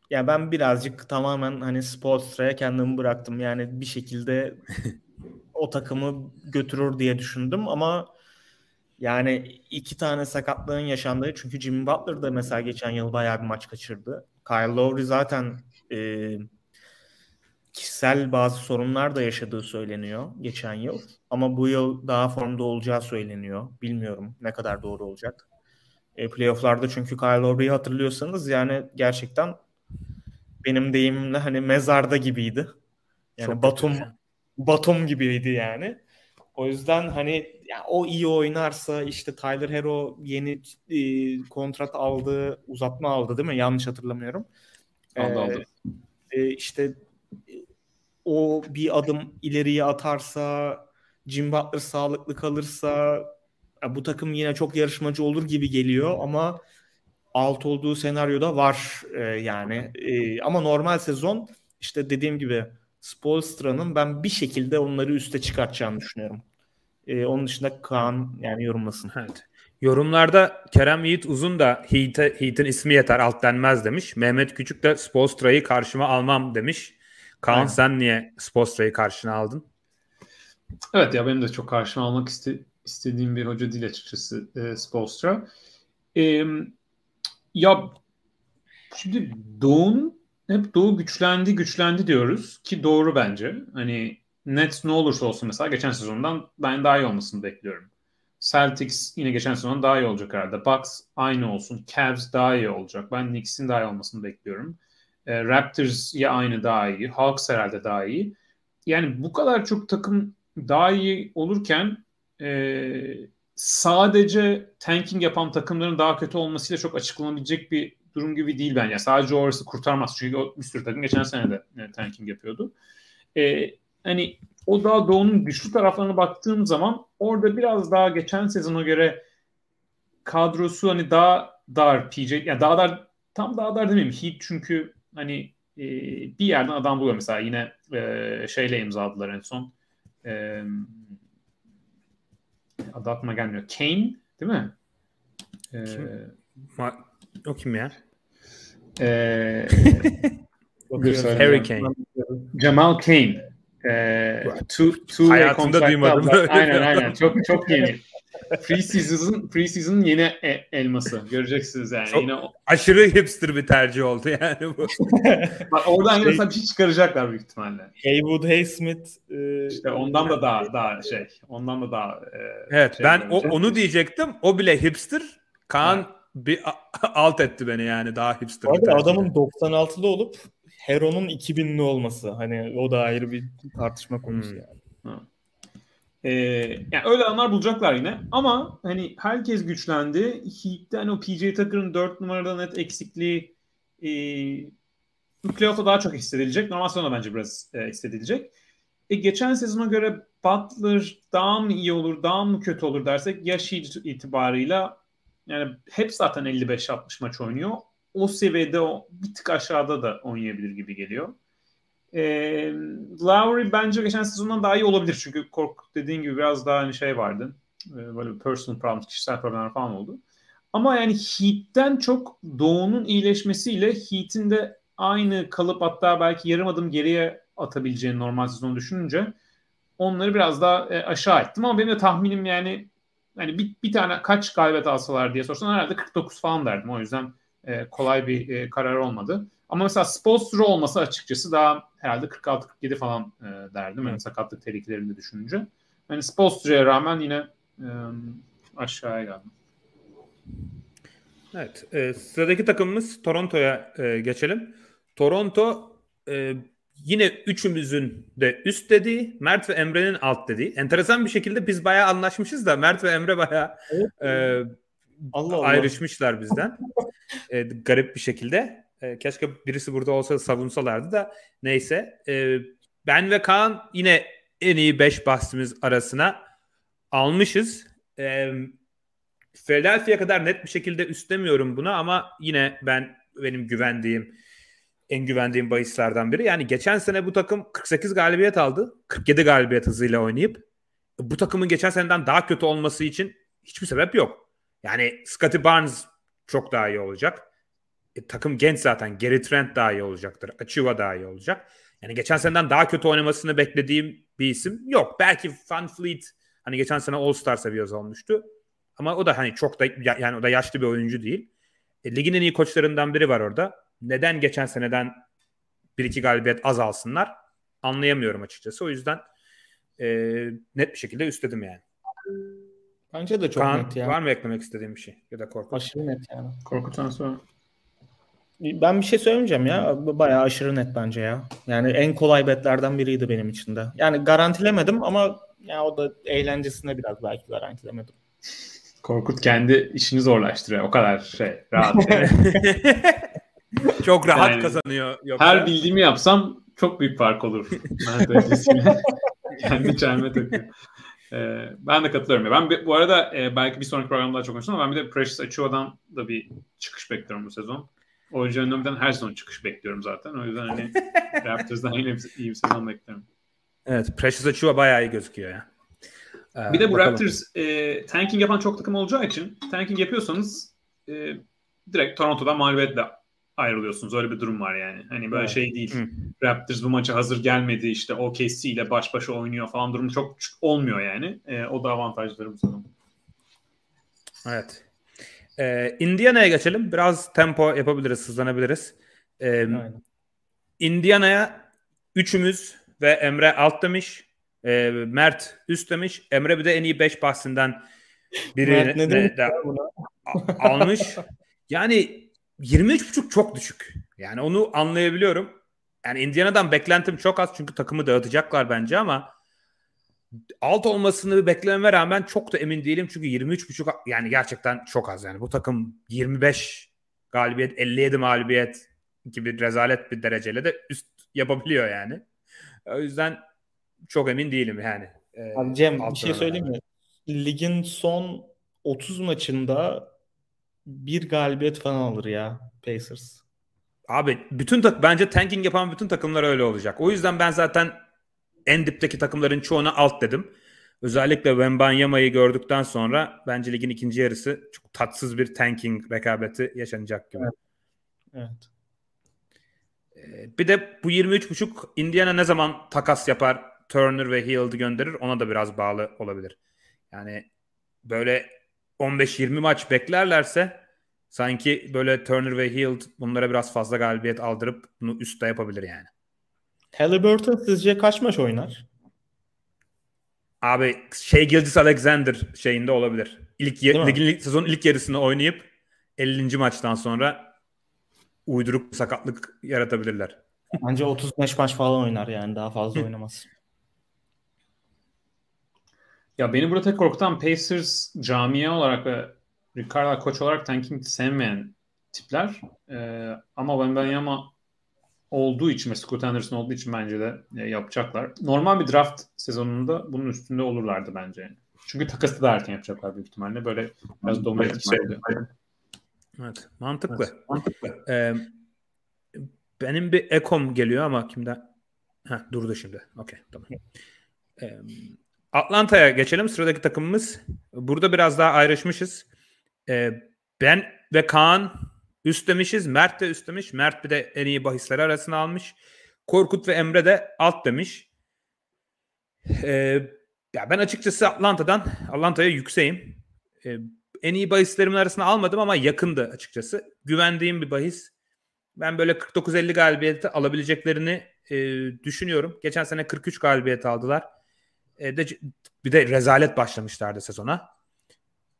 ya ben birazcık tamamen hani Sportstra'ya kendimi bıraktım. Yani bir şekilde o takımı götürür diye düşündüm ama yani iki tane sakatlığın yaşandığı çünkü Jimmy Butler da mesela geçen yıl bayağı bir maç kaçırdı. Kyle Lowry zaten e, kişisel bazı sorunlar da yaşadığı söyleniyor geçen yıl. Ama bu yıl daha formda olacağı söyleniyor. Bilmiyorum ne kadar doğru olacak. E, playofflarda çünkü Kyle Lowry'i hatırlıyorsanız yani gerçekten benim deyimimle hani mezarda gibiydi. Yani Çok Batum kötü. Batum gibiydi yani. O yüzden hani ya o iyi oynarsa işte Tyler Hero yeni e, kontrat aldı, uzatma aldı değil mi? Yanlış hatırlamıyorum. Aldı ee, aldı. E, işte o bir adım ileriye atarsa, Jim Butler sağlıklı kalırsa bu takım yine çok yarışmacı olur gibi geliyor ama alt olduğu senaryoda var e, yani. E, ama normal sezon işte dediğim gibi Spolstra'nın ben bir şekilde onları üste çıkartacağını düşünüyorum. E, onun dışında Kaan yani yorumlasın. Evet. Yorumlarda Kerem Yiğit Uzun da Heat'in Heat ismi yeter alt denmez demiş. Mehmet Küçük de Spolstra'yı karşıma almam demiş. Kaan Aynen. sen niye Spolstra'yı karşına aldın? Evet ya benim de çok karşıma almak iste, istediğim bir hoca değil açıkçası e, Spolstra. E, ya şimdi Doğu'nun hep Doğu güçlendi güçlendi diyoruz ki doğru bence. Hani Nets ne olursa olsun mesela geçen sezondan ben daha iyi olmasını bekliyorum. Celtics yine geçen sezon daha iyi olacak herhalde. Bucks aynı olsun. Cavs daha iyi olacak. Ben Knicks'in daha iyi olmasını bekliyorum. E, Raptors ya aynı daha iyi. Hawks herhalde daha iyi. Yani bu kadar çok takım daha iyi olurken e, sadece tanking yapan takımların daha kötü olmasıyla çok açıklanabilecek bir durum gibi değil bence. Yani sadece orası kurtarmaz. Çünkü bir sürü takım geçen sene de e, tanking yapıyordu. E, hani o daha doğunun güçlü taraflarına baktığım zaman orada biraz daha geçen sezona göre kadrosu hani daha dar PJ yani daha dar tam daha dar demeyeyim Heat çünkü hani e, bir yerden adam buluyor mesela yine e, şeyle imzaladılar en son e, adı aklıma gelmiyor Kane değil mi? E, Kim? Ma- o kim ya? e. Harry Kane. Jamal Kane. Ee, two, two Hayatımda duymadım. Aynen aynen. Çok çok yeni. Preseason'ın preseason'ın yeni e- elması. Göreceksiniz yani. Çok- Yine o- Aşırı hipster bir tercih oldu yani bu. bak oradan yine Şey- mesela bir şey çıkaracaklar büyük ihtimalle. Haywood, Haysmith e, İşte ondan da daha daha şey. Ondan da daha e, Evet şey ben o, onu diyecektim. O bile hipster. Kaan bir a- alt etti beni yani daha hipster. Bir tercih. adamın 96'lı olup Heron'un 2000'li olması. Hani o da ayrı bir tartışma konusu Hmm. yani. Ee, yani öyle anlar bulacaklar yine. Ama hani herkes güçlendi. Heat'te hani o PJ Tucker'ın 4 numarada net eksikliği e, playoff'ta daha çok hissedilecek. Normal sezonda bence biraz e, hissedilecek. E, geçen sezona göre Butler daha mı iyi olur, daha mı kötü olur dersek yaş itibarıyla yani hep zaten 55-60 maç oynuyor. O seviyede o bir tık aşağıda da oynayabilir gibi geliyor. E, Lowry bence geçen sezondan daha iyi olabilir. Çünkü Kork dediğin gibi biraz daha hani şey vardı. E, böyle personal problems, kişisel problemler falan oldu. Ama yani Heat'ten çok Doğu'nun iyileşmesiyle Heat'in de aynı kalıp hatta belki yarım adım geriye atabileceğini normal sezonu düşününce onları biraz daha e, aşağı ettim. Ama benim de tahminim yani hani bir, bir tane kaç galibiyet alsalar diye sorsan herhalde 49 falan derdim. O yüzden e, kolay bir e, karar olmadı. Ama mesela Spolstra olması açıkçası daha herhalde 46-47 falan e, derdim. Yani sakatlık tehlikelerini de düşününce. Yani Spolstra'ya rağmen yine e, aşağıya geldim. Evet. e, sıradaki takımımız Toronto'ya e, geçelim. Toronto e, yine üçümüzün de üst dediği, Mert ve Emre'nin alt dediği. Enteresan bir şekilde biz bayağı anlaşmışız da Mert ve Emre bayağı e, Allah Allah. ayrışmışlar bizden. E, garip bir şekilde. E, keşke birisi burada olsa savunsalardı da neyse. E, ben ve Kaan yine en iyi 5 bahsimiz arasına almışız. E, Philadelphia kadar net bir şekilde üstlemiyorum buna ama yine ben benim güvendiğim en güvendiğim bahislerden biri. Yani geçen sene bu takım 48 galibiyet aldı. 47 galibiyet hızıyla oynayıp bu takımın geçen seneden daha kötü olması için hiçbir sebep yok. Yani Scottie Barnes çok daha iyi olacak. E, takım genç zaten. Gary Trent daha iyi olacaktır. Achiuwa daha iyi olacak. Yani geçen seneden daha kötü oynamasını beklediğim bir isim yok. Belki Van Fleet hani geçen sene All-Star seviyesi olmuştu. Ama o da hani çok da ya- yani o da yaşlı bir oyuncu değil. E, ligin en iyi koçlarından biri var orada. Neden geçen seneden bir iki galibiyet az alsınlar anlayamıyorum açıkçası. O yüzden e, net bir şekilde üstledim yani. Bence de çok Kaan, net ya. var mı eklemek istediğim bir şey ya da korku? Aşırı net yani. Korkutan sonra. Ben bir şey söylemeyeceğim ya. Bayağı aşırı net bence ya. Yani en kolay betlerden biriydi benim için de. Yani garantilemedim ama ya o da eğlencesine biraz belki garantilemedim. Korkut kendi işini zorlaştırıyor. O kadar şey rahat. Çok rahat Yani kazanıyor. Yoksa. Her bildiğimi yapsam çok büyük fark olur. Kendi çelme takıyor. Ee, ben de katılıyorum. Ben bir- bu arada e, belki bir sonraki programda daha çok konuşacağım ama ben bir de Precious Achiuwa'dan da bir çıkış bekliyorum bu sezon. Oyuncu önlemden her sezon çıkış bekliyorum zaten. O yüzden hani Raptors'dan yine bir- iyi bir sezon bekliyorum. Evet, Precious Achiuwa bayağı iyi gözüküyor ya. Ee, Bir de bu bakalım. Raptors e, tanking yapan çok takım olacağı için tanking yapıyorsanız e, direkt Toronto'dan mağlubiyetle ayrılıyorsunuz. Öyle bir durum var yani. Hani böyle Evet. şey değil. Hı. Raptors bu maça hazır gelmedi işte OKC ile baş başa oynuyor falan durum çok olmuyor yani. E, o da avantajları bu sezon. Evet. Ee, Indiana'ya geçelim. Biraz tempo yapabiliriz, hızlanabiliriz. Ee, Aynen. Indiana'ya üçümüz ve Emre alt demiş. Ee, Mert üst demiş. Emre bir de en iyi 5 bahsinden birini de a- almış. Yani 23.5 çok düşük. Yani onu anlayabiliyorum. Yani Indiana'dan beklentim çok az çünkü takımı dağıtacaklar bence ama alt olmasını beklememe rağmen çok da emin değilim. Çünkü 23.5 yani gerçekten çok az yani. Bu takım 25 galibiyet, 57 mağlubiyet gibi rezalet bir dereceyle de üst yapabiliyor yani. O yüzden çok emin değilim yani. Ee, Abi Cem bir şey söyleyeyim mi? Ligin son 30 maçında bir galibiyet falan alır ya Pacers. Abi bütün tak bence tanking yapan bütün takımlar öyle olacak. O yüzden ben zaten en dipteki takımların çoğuna alt dedim. Özellikle Wembanyama'yı gördükten sonra bence ligin ikinci yarısı çok tatsız bir tanking rekabeti yaşanacak gibi. Evet. evet. Ee, bir de bu 23.5 Indiana ne zaman takas yapar Turner ve Hield'ı gönderir ona da biraz bağlı olabilir. Yani böyle 15-20 maç beklerlerse sanki böyle Turner ve Hield bunlara biraz fazla galibiyet aldırıp bunu üstte yapabilir yani. Halliburton sizce kaç maç oynar? Abi şey Gilgis Alexander şeyinde olabilir. İlk ligin sezon ilk yarısını oynayıp 50. maçtan sonra uyduruk sakatlık yaratabilirler. Bence 35 maç falan oynar yani daha fazla oynamaz. Ya beni burada tek korkutan Pacers camia olarak ve Ricardo koç olarak tanking sevmeyen tipler. Ee, ama Wembanyama olduğu için ve Scott Anderson olduğu için bence de e, yapacaklar. Normal bir draft sezonunda bunun üstünde olurlardı bence. Çünkü takası da erken yapacaklar büyük ihtimalle. Böyle biraz domine oluyor. Evet, mantıklı. Evet, mantıklı. Ee, benim bir ekom geliyor ama kimden? Ha, durdu şimdi. Okey, tamam. Ee, Atlanta'ya geçelim. Sıradaki takımımız. Burada biraz daha ayrışmışız. Ee, ben ve Kaan üst demişiz. Mert de üst demiş. Mert bir de en iyi bahisleri arasına almış. Korkut ve Emre de alt demiş. Ee, ya ben açıkçası Atlanta'dan Atlanta'ya yükseğim. Ee, en iyi bahislerimin arasına almadım ama yakındı açıkçası. Güvendiğim bir bahis. Ben böyle 49-50 galibiyeti alabileceklerini e, düşünüyorum. Geçen sene 43 galibiyet aldılar. E, de, bir de rezalet başlamışlardı sezona.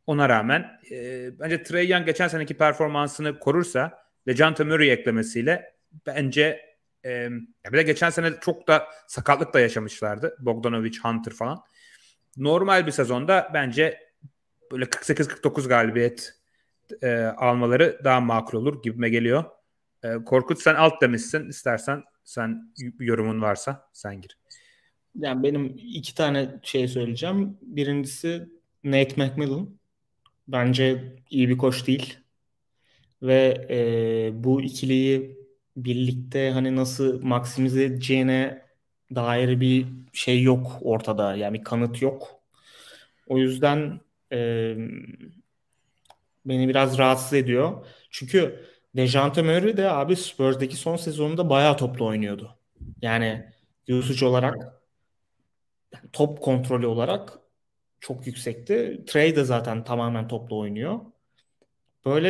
Ona rağmen e, bence Trey Young geçen seneki performansını korursa ve John Murray eklemesiyle bence e, bir de geçen sene çok da sakatlık da yaşamışlardı. Bogdanovic, Hunter falan. Normal bir sezonda bence böyle 48-49 galibiyet e, almaları daha makul olur gibime geliyor. E, Korkut sen alt demişsin. İstersen sen yorumun varsa sen gir. Yani benim iki tane şey söyleyeceğim. Birincisi Nate McMillan. Bence iyi bir koç değil. Ve e, bu ikiliyi birlikte hani nasıl maksimize edeceğine dair bir şey yok ortada. Yani bir kanıt yok. O yüzden e, beni biraz rahatsız ediyor. Çünkü Dejante Murray de abi Spurs'daki son sezonunda bayağı toplu oynuyordu. Yani usage olarak top kontrolü olarak çok yüksekti. Trey de zaten tamamen toplu oynuyor. Böyle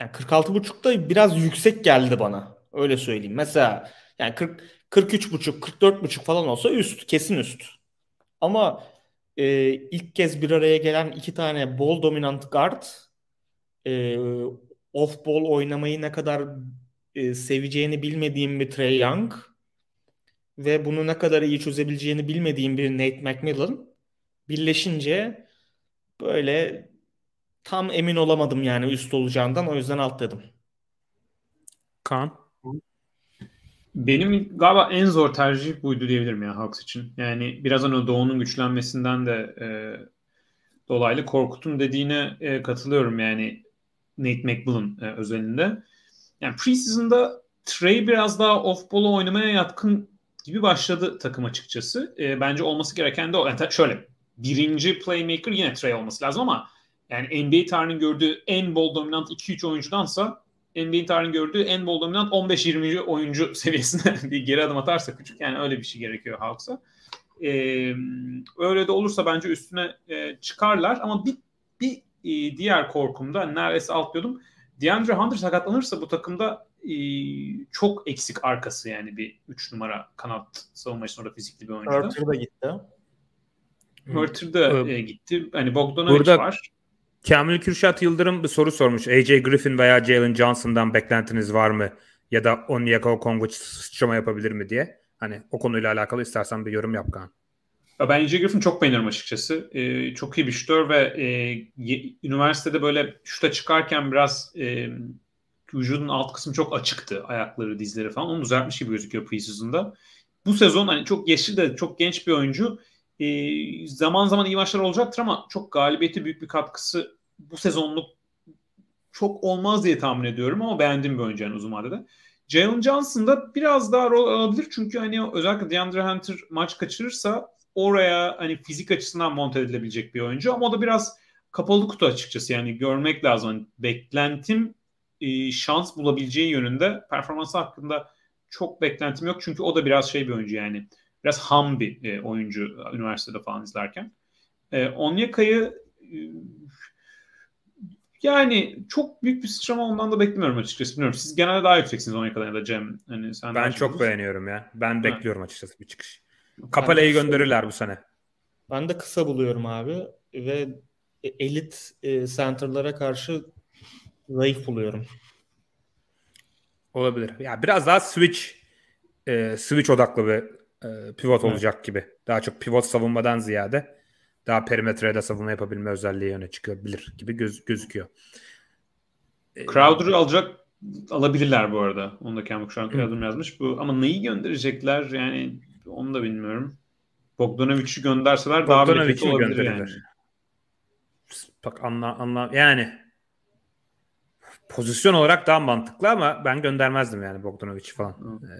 yani 46.5'da biraz yüksek geldi bana. Öyle söyleyeyim. Mesela yani 40 43.5 44.5 falan olsa üst, kesin üst. Ama e, ilk kez bir araya gelen iki tane ball dominant guard e, off ball oynamayı ne kadar e, seveceğini bilmediğim bir Trey Young ve bunu ne kadar iyi çözebileceğini bilmediğim bir Nate McMillan birleşince böyle tam emin olamadım yani üst olacağından o yüzden alt dedim. Kaan? Benim galiba en zor tercih buydu diyebilirim ya Hawks için. Yani birazdan o Doğu'nun güçlenmesinden de e, dolaylı Korkut'un dediğine e, katılıyorum yani Nate McMillan e, özelinde. Yani preseason'da Trey biraz daha off-ball'u oynamaya yatkın gibi başladı takım açıkçası. E, bence olması gereken de o. Yani şöyle birinci playmaker yine Trey olması lazım ama yani NBA tarihinin gördüğü en bol dominant 2-3 oyuncudansa NBA tarihinin gördüğü en bol dominant 15-20. oyuncu seviyesinde bir geri adım atarsa küçük yani öyle bir şey gerekiyor Hawks'a. Ee, öyle de olursa bence üstüne e, çıkarlar ama bir, bir e, diğer korkumda neredeyse atlıyordum. DeAndre Hunter sakatlanırsa bu takımda e, çok eksik arkası yani bir 3 numara kanat savunmacısı orada fizikli bir oyuncu. Hurter da gitti. Hurter da e, gitti. Hani Bogdanovic Burada var. Kamil Kürşat Yıldırım bir soru sormuş. AJ Griffin veya Jalen Johnson'dan beklentiniz var mı? Ya da Onyeka Okongwu sıçrama yapabilir mi diye. Hani o konuyla alakalı istersen bir yorum yap Kaan. Ben EJ Griffin çok beğeniyorum açıkçası. Ee, çok iyi bir şutör ve e, üniversitede böyle şuta çıkarken biraz e, vücudun alt kısmı çok açıktı. Ayakları, dizleri falan. Onu düzeltmiş gibi gözüküyor preseason'da. Bu sezon hani çok yeşil de çok genç bir oyuncu. E, zaman zaman iyi maçlar olacaktır ama çok galibiyeti büyük bir katkısı bu sezonluk çok olmaz diye tahmin ediyorum ama beğendiğim bir oyuncu yani uzun vadede. Jalen Johnson da biraz daha rol alabilir çünkü hani özellikle DeAndre Hunter maç kaçırırsa oraya hani fizik açısından monte edilebilecek bir oyuncu ama o da biraz kapalı kutu açıkçası yani görmek lazım. Hani beklentim e, şans bulabileceği yönünde performansı hakkında çok beklentim yok çünkü o da biraz şey bir oyuncu yani biraz ham bir e, oyuncu üniversitede falan izlerken. E, Onyeka'yı e, yani çok büyük bir sıçrama ondan da beklemiyorum açıkçası. Bilmiyorum. Siz genelde daha yükseksiniz Onyeka'dan ya da Cem. Hani sen ben çok olursun. beğeniyorum ya. Ben bekliyorum açıkçası bir çıkış. Kapale'yi gönderirler bu sene. Ben de kısa buluyorum abi ve elit e, center'lara karşı zayıf buluyorum. Olabilir. Ya biraz daha switch e, switch odaklı bir e, pivot evet. olacak gibi. Daha çok pivot savunmadan ziyade daha perimetrede savunma yapabilme özelliği öne çıkabilir gibi göz, gözüküyor. E, Crowder'ı alacak alabilirler bu arada. Onu da Campbell Crowder yazmış. Bu ama neyi gönderecekler yani onu da bilmiyorum. Bogdanovic'i gönderseler daha bir olabilir yani. Bak anla, anla yani pozisyon olarak daha mantıklı ama ben göndermezdim yani Bogdanovic falan. Ee,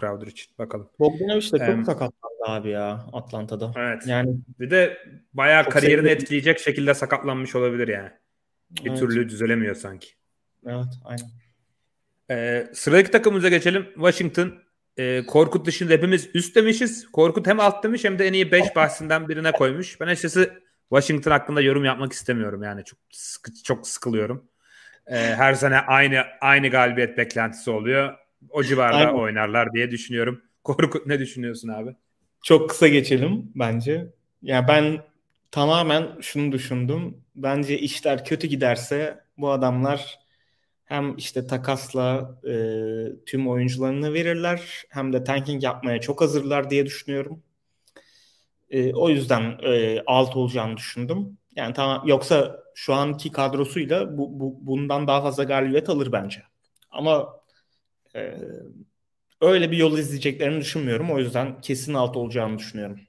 Crowder için bakalım. Bogdanovic de çok ee, sakatlandı abi ya Atlanta'da. Evet. Yani bir de bayağı kariyerini sevdim. etkileyecek şekilde sakatlanmış olabilir yani. Bir evet. türlü düzelemiyor sanki. Evet, aynen. Ee, sıradaki takımımıza geçelim. Washington e, Korkut dışında hepimiz üst demişiz. Korkut hem alt demiş hem de en iyi 5 bahsinden birine koymuş. Ben açıkçası Washington hakkında yorum yapmak istemiyorum. Yani çok sıkı, çok sıkılıyorum. E, her sene aynı aynı galibiyet beklentisi oluyor. O civarda Aynen. oynarlar diye düşünüyorum. Korkut ne düşünüyorsun abi? Çok kısa geçelim bence. Ya yani ben tamamen şunu düşündüm. Bence işler kötü giderse bu adamlar hem işte takasla e, tüm oyuncularını verirler hem de tanking yapmaya çok hazırlar diye düşünüyorum. E, o yüzden e, alt olacağını düşündüm. Yani tamam yoksa şu anki kadrosuyla bu, bu bundan daha fazla galibiyet alır bence. Ama e, öyle bir yol izleyeceklerini düşünmüyorum. O yüzden kesin alt olacağını düşünüyorum.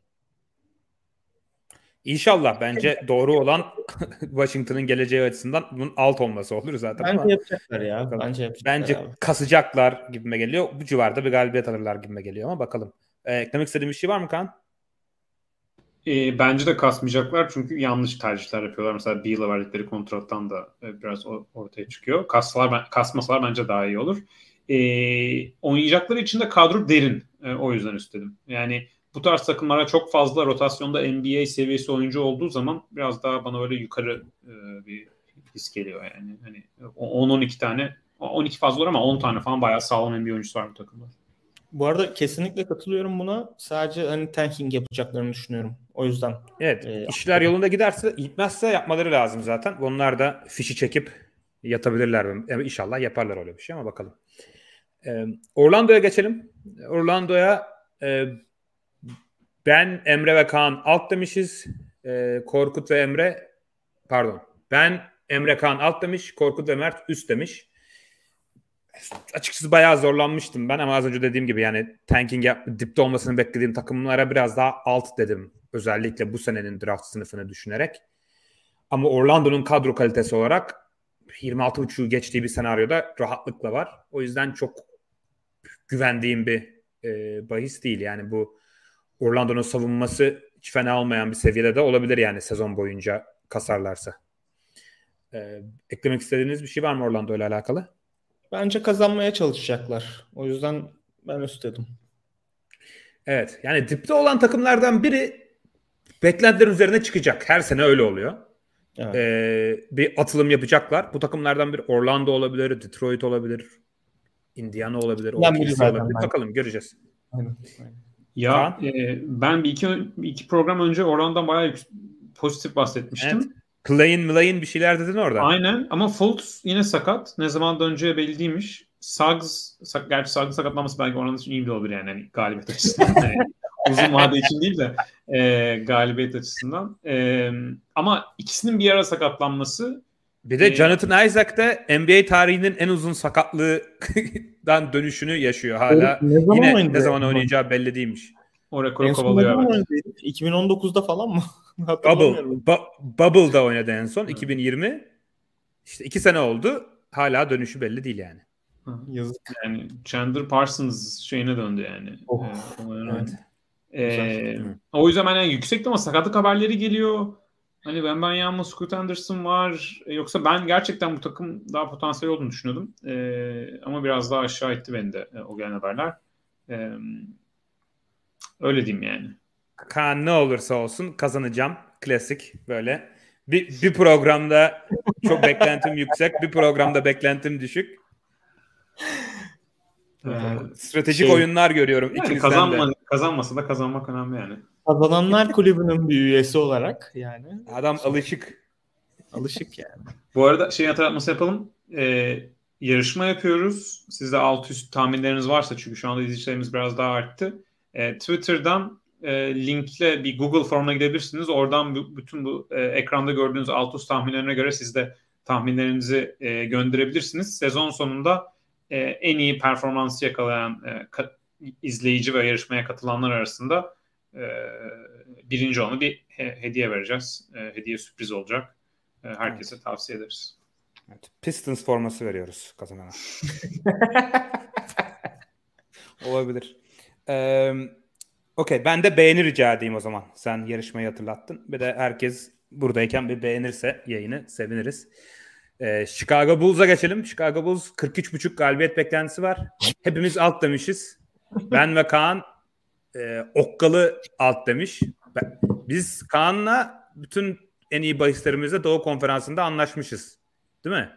İnşallah bence doğru olan Washington'ın geleceği açısından bunun alt olması olur zaten. Bence ama yapacaklar ya. Bence yapacaklar Bence abi. kasacaklar gibime geliyor. Bu civarda bir galibiyet alırlar gibime geliyor ama bakalım. Ee, eklemek istediğim bir şey var mı Kaan? E, bence de kasmayacaklar çünkü yanlış tercihler yapıyorlar. Mesela Beal'a verdikleri kontrattan da e, biraz ortaya çıkıyor. Kassalar, kasmasalar bence daha iyi olur. E, oynayacakları için de kadro derin. E, o yüzden istedim. Yani bu tarz takımlara çok fazla rotasyonda NBA seviyesi oyuncu olduğu zaman biraz daha bana öyle yukarı e, bir his geliyor yani. Hani 10-12 tane 12 fazla olur ama 10 tane falan bayağı sağlam NBA oyuncusu var bu takımda. Bu arada kesinlikle katılıyorum buna. Sadece hani tanking yapacaklarını düşünüyorum. O yüzden. Evet. E, işler yolunda giderse, gitmezse yapmaları lazım zaten. Onlar da fişi çekip yatabilirler. Yani inşallah yaparlar öyle bir şey ama bakalım. Ee, Orlando'ya geçelim. Orlando'ya e, ben Emre ve Kaan alt demişiz. Ee, Korkut ve Emre pardon. Ben Emre Kaan alt demiş. Korkut ve Mert üst demiş açıkçası bayağı zorlanmıştım ben ama az önce dediğim gibi yani tanking yap, dipte olmasını beklediğim takımlara biraz daha alt dedim. Özellikle bu senenin draft sınıfını düşünerek. Ama Orlando'nun kadro kalitesi olarak 26.5'u geçtiği bir senaryoda rahatlıkla var. O yüzden çok güvendiğim bir e, bahis değil. Yani bu Orlando'nun savunması hiç fena olmayan bir seviyede de olabilir yani sezon boyunca kasarlarsa. E, eklemek istediğiniz bir şey var mı Orlando ile alakalı? Bence kazanmaya çalışacaklar. O yüzden ben üstledim. Evet. Yani dipte olan takımlardan biri beklentilerin üzerine çıkacak. Her sene öyle oluyor. Evet. Ee, bir atılım yapacaklar. Bu takımlardan biri Orlando olabilir, Detroit olabilir, Indiana olabilir, olabilir. Bakalım göreceğiz. Aynen. Ya e, ben bir iki, iki program önce Orlando'dan bayağı pozitif bahsetmiştim. Evet. Play'in Mlay'in bir şeyler dedin orada. Aynen ama Fultz yine sakat. Ne zaman döneceği belli değilmiş. Suggs, sak, gerçi Suggs'ın sakatlanması belki oranın için iyi bir olabilir yani hani galibiyet açısından. uzun vade için değil de e, galibiyet açısından. E, ama ikisinin bir ara sakatlanması bir de Jonathan Isaac de NBA tarihinin en uzun sakatlığından dönüşünü yaşıyor hala. Ne zaman Yine oynadı? ne zaman oynayacağı belli değilmiş. O rekoru kovalıyor. Evet. 2019'da falan mı? Bubble. Bu- Bubble'da oynadı en son. 2020. İşte iki sene oldu. Hala dönüşü belli değil yani. Yazık. Yani Chandler Parsons şeyine döndü yani. Oh. Ee, evet. Ee, o yüzden yani yüksekte ama sakatlık haberleri geliyor. Hani ben ben Yağma Scoot Anderson var. E, yoksa ben gerçekten bu takım daha potansiyel olduğunu düşünüyordum. E, ama biraz daha aşağı etti beni de e, o gelen haberler. E, öyle diyeyim yani. Kaan ne olursa olsun kazanacağım. Klasik böyle. Bir, bir programda çok beklentim yüksek, bir programda beklentim düşük. Ee, stratejik şey, oyunlar görüyorum yani kazanma, de. Kazanmasa da kazanmak önemli yani. Kazananlar kulübünün bir üyesi olarak yani. Adam alışık. Alışık yani. Bu arada şey hatırlatması yapalım. Ee, yarışma yapıyoruz. Sizde alt üst tahminleriniz varsa çünkü şu anda izleyicilerimiz biraz daha arttı. Ee, Twitter'dan e, linkle bir Google formuna gidebilirsiniz. Oradan bu, bütün bu e, ekranda gördüğünüz alt üst tahminlerine göre siz de tahminlerinizi e, gönderebilirsiniz. Sezon sonunda e, en iyi performansı yakalayan e, ka, izleyici ve yarışmaya katılanlar arasında e, birinci olanı bir he, hediye vereceğiz. E, hediye sürpriz olacak. E, herkese evet. tavsiye ederiz. Evet. Pistons forması veriyoruz kazanana. Olabilir. Ee, Okey ben de beğeni rica edeyim o zaman. Sen yarışmayı hatırlattın. Bir de herkes buradayken bir beğenirse yayını seviniriz. Ee, Chicago Bulls'a geçelim. Chicago Bulls 43.5 galibiyet beklentisi var. Hepimiz alt demişiz. Ben ve Kaan e, okkalı alt demiş. Ben, biz Kaan'la bütün en iyi bahislerimizle Doğu Konferansı'nda anlaşmışız. Değil mi?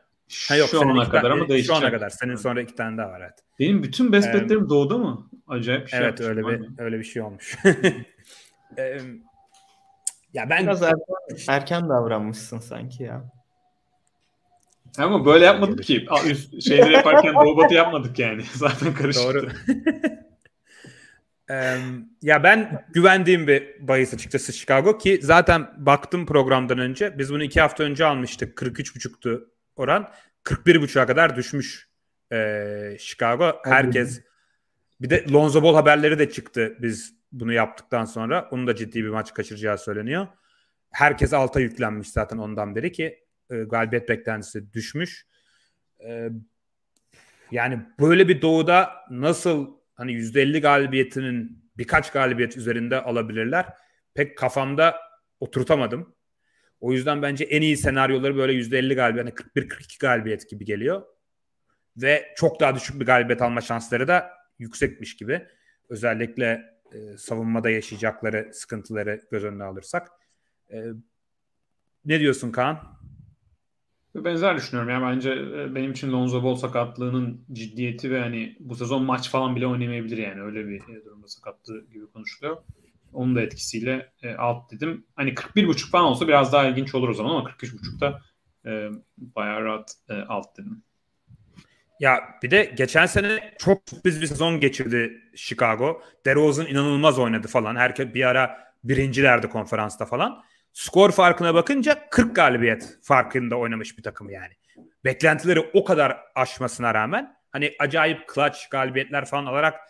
Ha yok, şu ana kadar ama değişecek. Şu ana kadar. Senin sonra iki tane daha var evet. Benim bütün best betlerim ee, doğuda mı? Acayip bir şey Evet öyle bir öyle bir şey olmuş. ee, ya ben biraz erken, erken davranmışsın sanki ya. Ama böyle yapmadık ki. Üst şeyleri yaparken batı yapmadık yani. Zaten karışıktı. Doğru. Ee, ya ben güvendiğim bir bahis açıkçası Chicago ki zaten baktım programdan önce biz bunu iki hafta önce almıştık 43.5'tu oran 41.5'a kadar düşmüş e, Chicago. Herkes bir de Lonzo Ball haberleri de çıktı biz bunu yaptıktan sonra. Onun da ciddi bir maç kaçıracağı söyleniyor. Herkes alta yüklenmiş zaten ondan beri ki e, galibiyet beklentisi düşmüş. E, yani böyle bir doğuda nasıl hani %50 galibiyetinin birkaç galibiyet üzerinde alabilirler pek kafamda oturtamadım. O yüzden bence en iyi senaryoları böyle %50 galibiyet, yani 41-42 galibiyet gibi geliyor. Ve çok daha düşük bir galibiyet alma şansları da yüksekmiş gibi. Özellikle e, savunmada yaşayacakları sıkıntıları göz önüne alırsak. E, ne diyorsun Kaan? Benzer düşünüyorum. Yani bence e, benim için Lonzo Ball sakatlığının ciddiyeti ve hani bu sezon maç falan bile oynamayabilir yani. Öyle bir e, durumda sakatlığı gibi konuşuluyor. Onun da etkisiyle e, alt dedim. Hani 41.5 falan olsa biraz daha ilginç olur o zaman ama 43.5'da e, bayağı rahat e, alt dedim. Ya bir de geçen sene çok sürpriz bir sezon geçirdi Chicago. DeRozan inanılmaz oynadı falan. Herkes bir ara birincilerdi konferansta falan. Skor farkına bakınca 40 galibiyet farkında oynamış bir takım yani. Beklentileri o kadar aşmasına rağmen hani acayip clutch galibiyetler falan alarak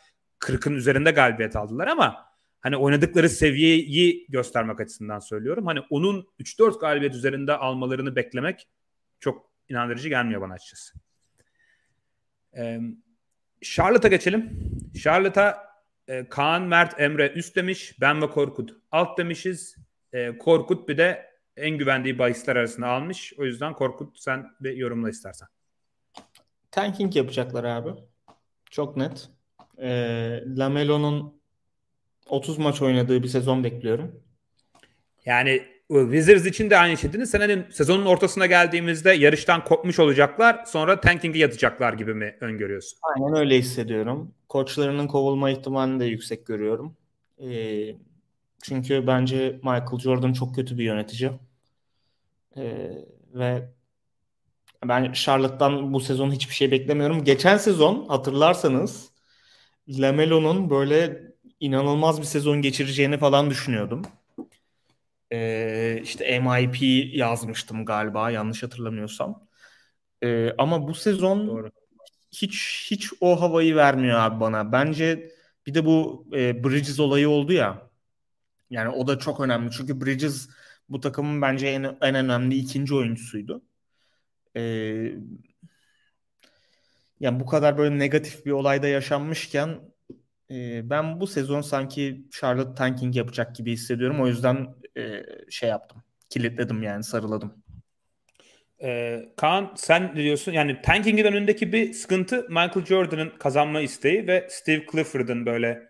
40'ın üzerinde galibiyet aldılar ama hani oynadıkları seviyeyi göstermek açısından söylüyorum. Hani onun 3-4 galibiyet üzerinde almalarını beklemek çok inandırıcı gelmiyor bana açıkçası. Ee, Charlotte'a geçelim. Charlotte'a e, Kaan, Mert, Emre üst demiş. Ben ve Korkut alt demişiz. E, Korkut bir de en güvendiği bahisler arasında almış. O yüzden Korkut sen bir yorumla istersen. Tanking yapacaklar abi. Çok net. E, Lamelo'nun 30 maç oynadığı bir sezon bekliyorum. Yani Wizards için de aynı şey dedin. Sen hani sezonun ortasına geldiğimizde yarıştan kopmuş olacaklar. Sonra tanking'e yatacaklar gibi mi öngörüyorsun? Aynen öyle hissediyorum. Koçlarının kovulma ihtimalini de yüksek görüyorum. Ee, çünkü bence Michael Jordan çok kötü bir yönetici. Ee, ve ben Charlotte'dan bu sezon hiçbir şey beklemiyorum. Geçen sezon hatırlarsanız Lamelo'nun böyle inanılmaz bir sezon geçireceğini falan düşünüyordum. Ee, işte MIP yazmıştım galiba yanlış hatırlamıyorsam. Ee, ama bu sezon Doğru. hiç hiç o havayı vermiyor abi bana. Bence bir de bu e, Bridges olayı oldu ya. Yani o da çok önemli. Çünkü Bridges bu takımın bence en, en önemli ikinci oyuncusuydu. Ee, yani bu kadar böyle negatif bir olayda yaşanmışken e, ben bu sezon sanki Charlotte tanking yapacak gibi hissediyorum. O yüzden e, şey yaptım. Kilitledim yani sarıladım. Ee, Kaan sen diyorsun yani tankingin önündeki bir sıkıntı Michael Jordan'ın kazanma isteği ve Steve Clifford'ın böyle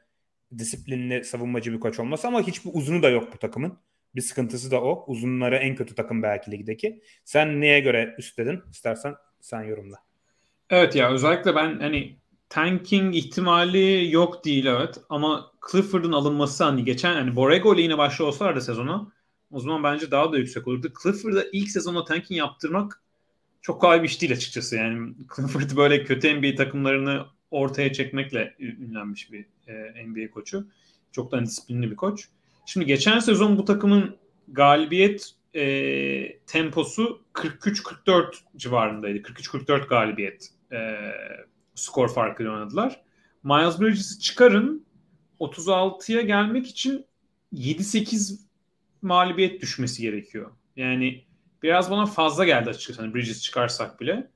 disiplinli savunmacı bir koç olması ama hiçbir uzunu da yok bu takımın. Bir sıkıntısı da o. Uzunları en kötü takım belki ligdeki. Sen neye göre üstledin? İstersen sen yorumla. Evet ya özellikle ben hani tanking ihtimali yok değil evet ama Clifford'ın alınması hani geçen hani Borrego ile yine başlıyor olsalardı sezonu o zaman bence daha da yüksek olurdu. Clifford'a ilk sezonda tanking yaptırmak çok kolay bir iş değil açıkçası. Yani Clifford böyle kötü NBA takımlarını ortaya çekmekle ünlenmiş bir e, NBA koçu. Çok da disiplinli bir koç. Şimdi geçen sezon bu takımın galibiyet e, temposu 43-44 civarındaydı. 43-44 galibiyet e, skor farkıyla oynadılar. Miles Bridges'i çıkarın 36'ya gelmek için 7-8 mağlubiyet düşmesi gerekiyor. Yani biraz bana fazla geldi açıkçası hani Bridges çıkarsak bile.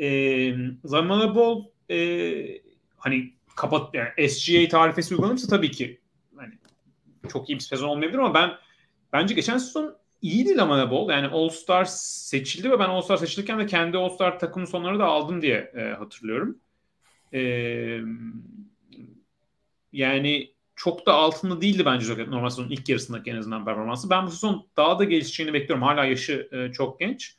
E, Zamana Ball e, hani kapat yani SGA tarifesi uygulanırsa tabii ki hani çok iyi bir sezon olmayabilir ama ben bence geçen sezon iyiydi Lamana Ball. Yani All Star seçildi ve ben All Star seçilirken de kendi All Star takım sonları da aldım diye e, hatırlıyorum. E, yani çok da altında değildi bence normal sezonun ilk yarısındaki en azından performansı. Ben bu sezon daha da gelişeceğini bekliyorum. Hala yaşı e, çok genç.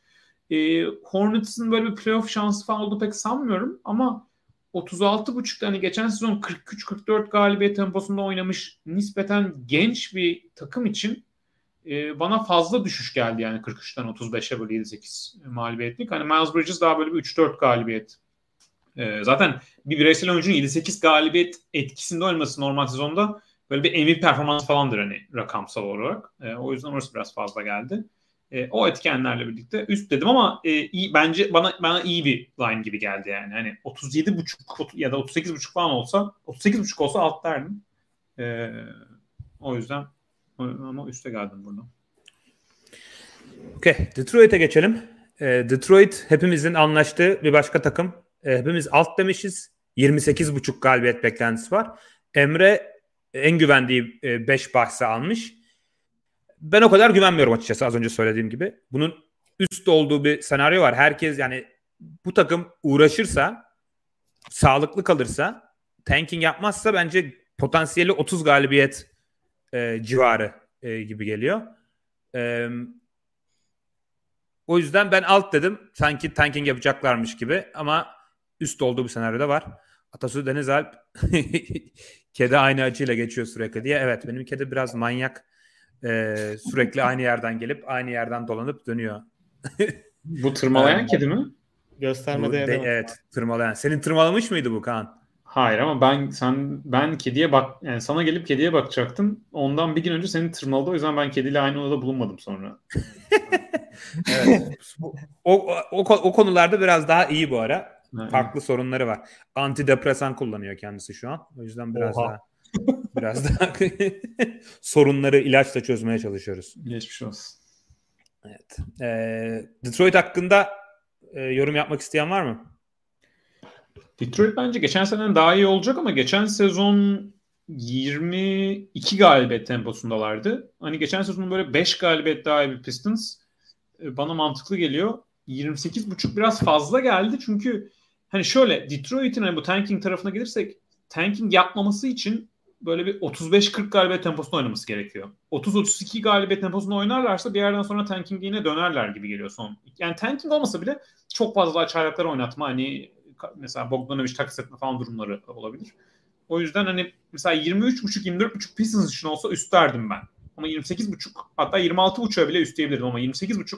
E, Hornets'ın böyle bir playoff şansı falan olduğu pek sanmıyorum ama 36.5'ta hani geçen sezon 43-44 galibiyet temposunda oynamış nispeten genç bir takım için e, bana fazla düşüş geldi yani 43'ten 35'e böyle 7-8 mağlubiyetlik. Hani Miles Bridges daha böyle bir 3-4 galibiyet. E, zaten bir bireysel oyuncunun 7-8 galibiyet etkisinde olması normal sezonda böyle bir MVP performans falandır hani rakamsal olarak. E, o yüzden orası biraz fazla geldi. E, o etkenlerle birlikte üst dedim ama e, iyi bence bana bana iyi bir line gibi geldi yani. Hani 37 buçuk ya da 38 buçuk falan olsa 38 buçuk olsa alt derdim. E, o yüzden ama üste geldim burada. Okey. Detroit'e geçelim. E, Detroit hepimizin anlaştığı bir başka takım. E, hepimiz alt demişiz. 28,5 galibiyet beklentisi var. Emre en güvendiği 5 e, bahsi almış. Ben o kadar güvenmiyorum açıkçası az önce söylediğim gibi. Bunun üst olduğu bir senaryo var. Herkes yani bu takım uğraşırsa, sağlıklı kalırsa, tanking yapmazsa bence potansiyeli 30 galibiyet e, civarı e, gibi geliyor. E, o yüzden ben alt dedim. Sanki tanking yapacaklarmış gibi ama üst olduğu bir senaryo da var. Atasu Deniz Alp kedi aynı acıyla geçiyor sürekli diye. Evet benim kedi biraz manyak. E, sürekli aynı yerden gelip aynı yerden dolanıp dönüyor. Bu tırmalayan kedi mi? Göstermede de, Evet tırmalayan. Senin tırmalamış mıydı bu Kaan? Hayır ama ben sen ben kediye bak yani sana gelip kediye bakacaktım. Ondan bir gün önce seni tırmaladı. O yüzden ben kediyle aynı odada bulunmadım sonra. evet. o, o, o konularda biraz daha iyi bu ara. Farklı sorunları var. Antidepresan kullanıyor kendisi şu an. O yüzden biraz Oha. daha biraz daha sorunları ilaçla çözmeye çalışıyoruz. Geçmiş olsun. Evet. Ee, Detroit hakkında e, yorum yapmak isteyen var mı? Detroit bence geçen seneden daha iyi olacak ama geçen sezon 22 galibiyet temposundalardı. Hani geçen sezonun böyle 5 galibiyet daha iyi bir Pistons e, bana mantıklı geliyor. 28.5 biraz fazla geldi çünkü hani şöyle Detroit'in hani bu tanking tarafına gelirsek tanking yapmaması için böyle bir 35-40 galibiyet temposunda oynaması gerekiyor. 30-32 galibiyet temposunda oynarlarsa bir yerden sonra tanking yine dönerler gibi geliyor son. Yani tanking olmasa bile çok fazla çaylaklar oynatma hani mesela Bogdanovic takas etme falan durumları olabilir. O yüzden hani mesela 23.5-24.5 Pistons için olsa üstlerdim ben. Ama 28.5 hatta 26.5'a bile üstleyebilirdim ama 28.5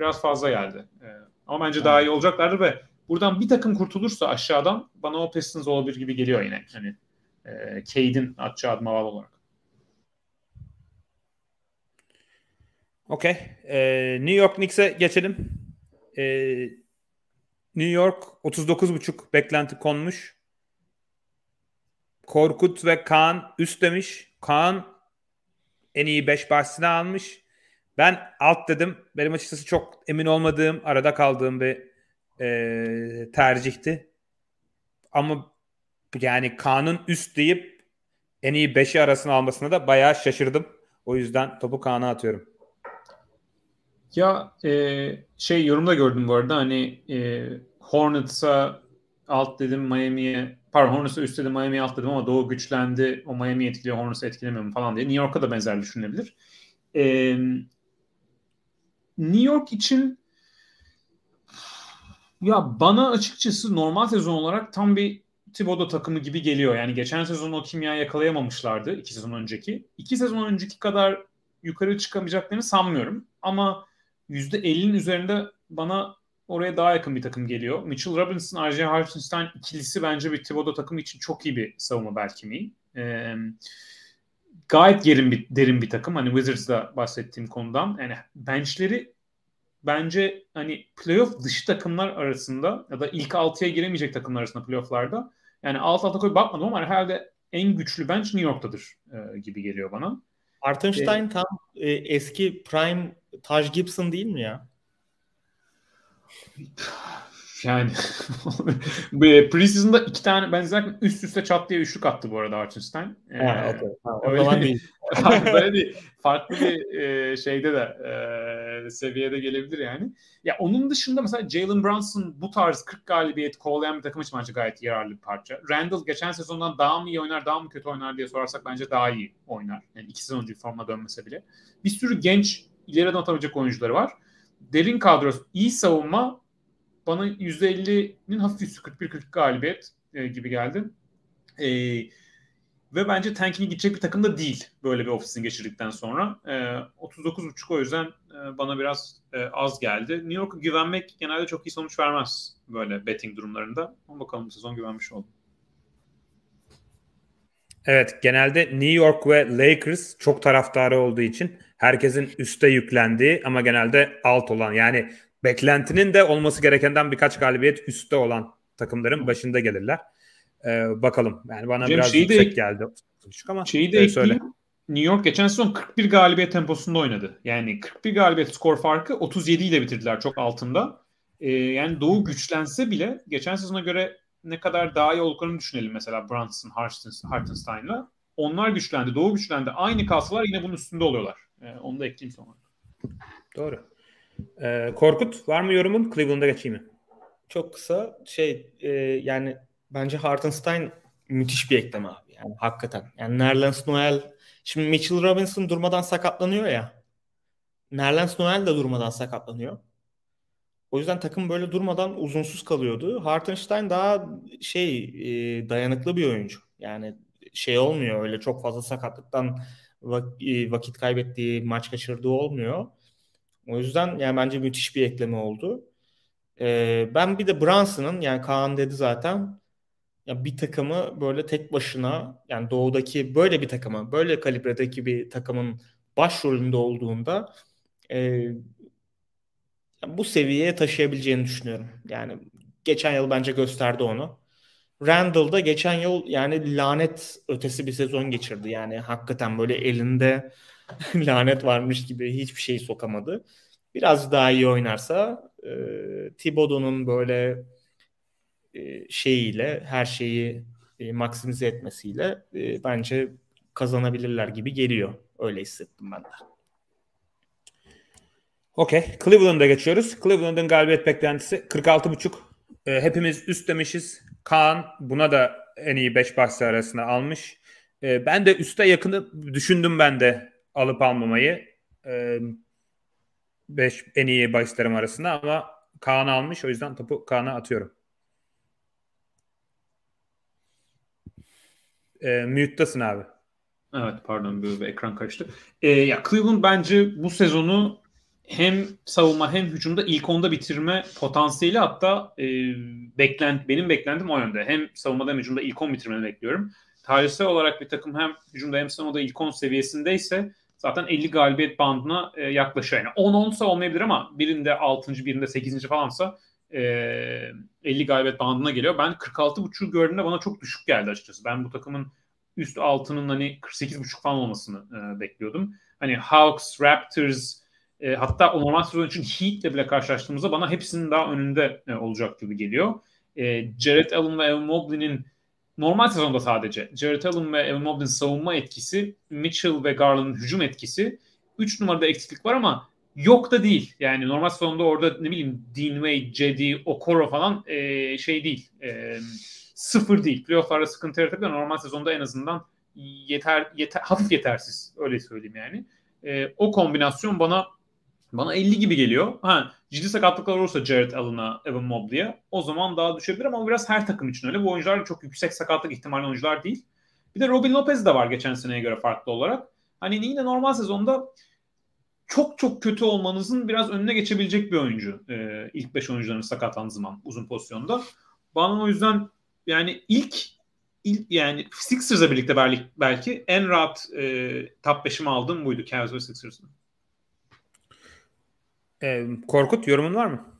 biraz fazla geldi. Ee, ama bence daha iyi olacaklardır ve buradan bir takım kurtulursa aşağıdan bana o Pistons olabilir gibi geliyor yine. Hani E, Cade'in atacağı adıma bağlı olarak. Okey. Ee, New York Knicks'e geçelim. Ee, New York 39.5 beklenti konmuş. Korkut ve Kaan üst demiş. Kaan en iyi 5 bahsini almış. Ben alt dedim. Benim açıkçası çok emin olmadığım, arada kaldığım bir e, tercihti. Ama yani Kaan'ın üst deyip en iyi 5'i arasına almasına da bayağı şaşırdım. O yüzden topu Kaan'a atıyorum. Ya e, şey yorumda gördüm bu arada hani e, Hornets'a alt dedim Miami'ye pardon Hornets'a üst dedim Miami'ye alt dedim ama Doğu güçlendi o Miami'yi etkiliyor Hornets'ı etkilemiyor mu falan diye. New York'a da benzer düşünebilir. E, New York için ya bana açıkçası normal sezon olarak tam bir Thibodeau takımı gibi geliyor. Yani geçen sezon o kimya yakalayamamışlardı iki sezon önceki. İki sezon önceki kadar yukarı çıkamayacaklarını sanmıyorum. Ama %50'nin üzerinde bana oraya daha yakın bir takım geliyor. Mitchell Robinson, R.J. Hartenstein ikilisi bence bir Thibodeau takımı için çok iyi bir savunma belki mi? Ee, gayet derin bir, derin bir takım. Hani Wizards'da bahsettiğim konudan. Yani benchleri bence hani playoff dışı takımlar arasında ya da ilk 6'ya giremeyecek takımlar arasında playofflarda yani alt alta koyup bakmadım ama herhalde en güçlü bench New York'tadır e, gibi geliyor bana. Hartenstein ee, tam e, eski prime Taj Gibson değil mi ya? Yani preseason'da iki tane benzer üst üste çat diye üçlük attı bu arada Hartenstein. Ee, ha, okay. ha, o öyle, zaman değil. böyle değil. Farklı bir e, şeyde de e, seviyede gelebilir yani. Ya onun dışında mesela Jalen Brunson bu tarz 40 galibiyet kovalayan bir takım için bence gayet yararlı bir parça. Randall geçen sezondan daha mı iyi oynar, daha mı kötü oynar diye sorarsak bence daha iyi oynar. Yani iki sezon önce forma dönmese bile. Bir sürü genç ileriden atabilecek oyuncuları var. Derin kadrosu, iyi savunma bana %50'nin hafif üstü 41-40 galibiyet e, gibi geldi. E, ve bence tankine gidecek bir takım da değil böyle bir ofisin geçirdikten sonra. E, 39.5 o yüzden e, bana biraz e, az geldi. New York'a güvenmek genelde çok iyi sonuç vermez böyle betting durumlarında. Ama bakalım bu sezon güvenmiş oldum. Evet genelde New York ve Lakers çok taraftarı olduğu için herkesin üste yüklendiği ama genelde alt olan yani beklentinin de olması gerekenden birkaç galibiyet üstte olan takımların başında gelirler. Ee, bakalım. Yani bana Cem, biraz yüksek de, geldi. Ama şeyi de e, söyle. New York geçen sezon 41 galibiyet temposunda oynadı. Yani 41 galibiyet skor farkı 37 ile bitirdiler çok altında. Ee, yani Doğu güçlense bile geçen sezona göre ne kadar daha iyi olduklarını düşünelim mesela Brunson, Hartenstein'la. Onlar güçlendi, Doğu güçlendi. Aynı kalsalar yine bunun üstünde oluyorlar. Ee, onu da ekleyeyim sonra. Doğru. Ee, Korkut var mı yorumun? Cleveland'a geçeyim mi? Çok kısa şey e, yani bence Hartenstein müthiş bir ekleme abi. Yani hakikaten. Yani Nerlens Noel şimdi Mitchell Robinson durmadan sakatlanıyor ya. Nerlens Noel de durmadan sakatlanıyor. O yüzden takım böyle durmadan uzunsuz kalıyordu. Hartenstein daha şey e, dayanıklı bir oyuncu. Yani şey olmuyor öyle çok fazla sakatlıktan e, vakit kaybettiği, maç kaçırdığı olmuyor. O yüzden yani bence müthiş bir ekleme oldu. Ee, ben bir de Brunson'ın yani Kaan dedi zaten ya bir takımı böyle tek başına yani doğudaki böyle bir takımı böyle kalibredeki bir takımın başrolünde olduğunda e, bu seviyeye taşıyabileceğini düşünüyorum. Yani geçen yıl bence gösterdi onu. Randall da geçen yıl yani lanet ötesi bir sezon geçirdi. Yani hakikaten böyle elinde lanet varmış gibi hiçbir şey sokamadı. Biraz daha iyi oynarsa e, Thibodeau'nun böyle e, şeyiyle her şeyi e, maksimize etmesiyle e, bence kazanabilirler gibi geliyor. Öyle hissettim ben de. Okey. Cleveland'a geçiyoruz. Cleveland'ın galibiyet beklentisi 46.5. E, hepimiz üst demişiz. Kaan buna da en iyi 5 bahsi arasında almış. E, ben de üste yakını düşündüm ben de alıp almamayı. 5 e, en iyi bahislerim arasında ama Kaan almış. O yüzden topu Kaan'a atıyorum. E, mute'tasın abi. Evet pardon bir, bir ekran kaçtı. E, ya Cleveland bence bu sezonu hem savunma hem hücumda ilk onda bitirme potansiyeli hatta e, beklent benim beklentim o yönde. Hem savunmada hem hücumda ilk on bitirmeni bekliyorum. tarihsel olarak bir takım hem hücumda hem savunmada ilk 10 seviyesindeyse zaten 50 galibiyet bandına e, yaklaşıyor. Yani 10-10'sa olmayabilir ama birinde 6. birinde 8. falansa e, 50 galibiyet bandına geliyor. Ben 46.5'u gördüğümde bana çok düşük geldi açıkçası. Ben bu takımın üst altının hani 48.5 falan olmasını e, bekliyordum. Hani Hawks, Raptors e, hatta o normal sezon için Heat'le bile karşılaştığımızda bana hepsinin daha önünde e, olacak gibi geliyor. E, Jared Allen ve Evan Mobley'nin normal sezonda sadece Jared Allen ve Evan Mobley'nin savunma etkisi, Mitchell ve Garland'ın hücum etkisi 3 numarada eksiklik var ama yok da değil. Yani normal sezonda orada ne bileyim Dean Wade, Cedi, Okoro falan e, şey değil. E, sıfır değil. Playoff'larda sıkıntı yaratabilir. Normal sezonda en azından yeter, yeter hafif yetersiz. Öyle söyleyeyim yani. E, o kombinasyon bana bana 50 gibi geliyor. Ha, ciddi sakatlıklar olursa Jared Allen'a, Evan Mobley'e o zaman daha düşebilir ama biraz her takım için öyle. Bu oyuncular çok yüksek sakatlık ihtimali oyuncular değil. Bir de Robin Lopez de var geçen seneye göre farklı olarak. Hani yine normal sezonda çok çok kötü olmanızın biraz önüne geçebilecek bir oyuncu. Ee, ilk 5 oyuncuların sakatlandığı zaman uzun pozisyonda. Bana o yüzden yani ilk, ilk yani Sixers'la birlikte belki, belki en rahat e, top 5'imi aldığım buydu Cavs ve Sixers'ın. Ee, Korkut yorumun var mı?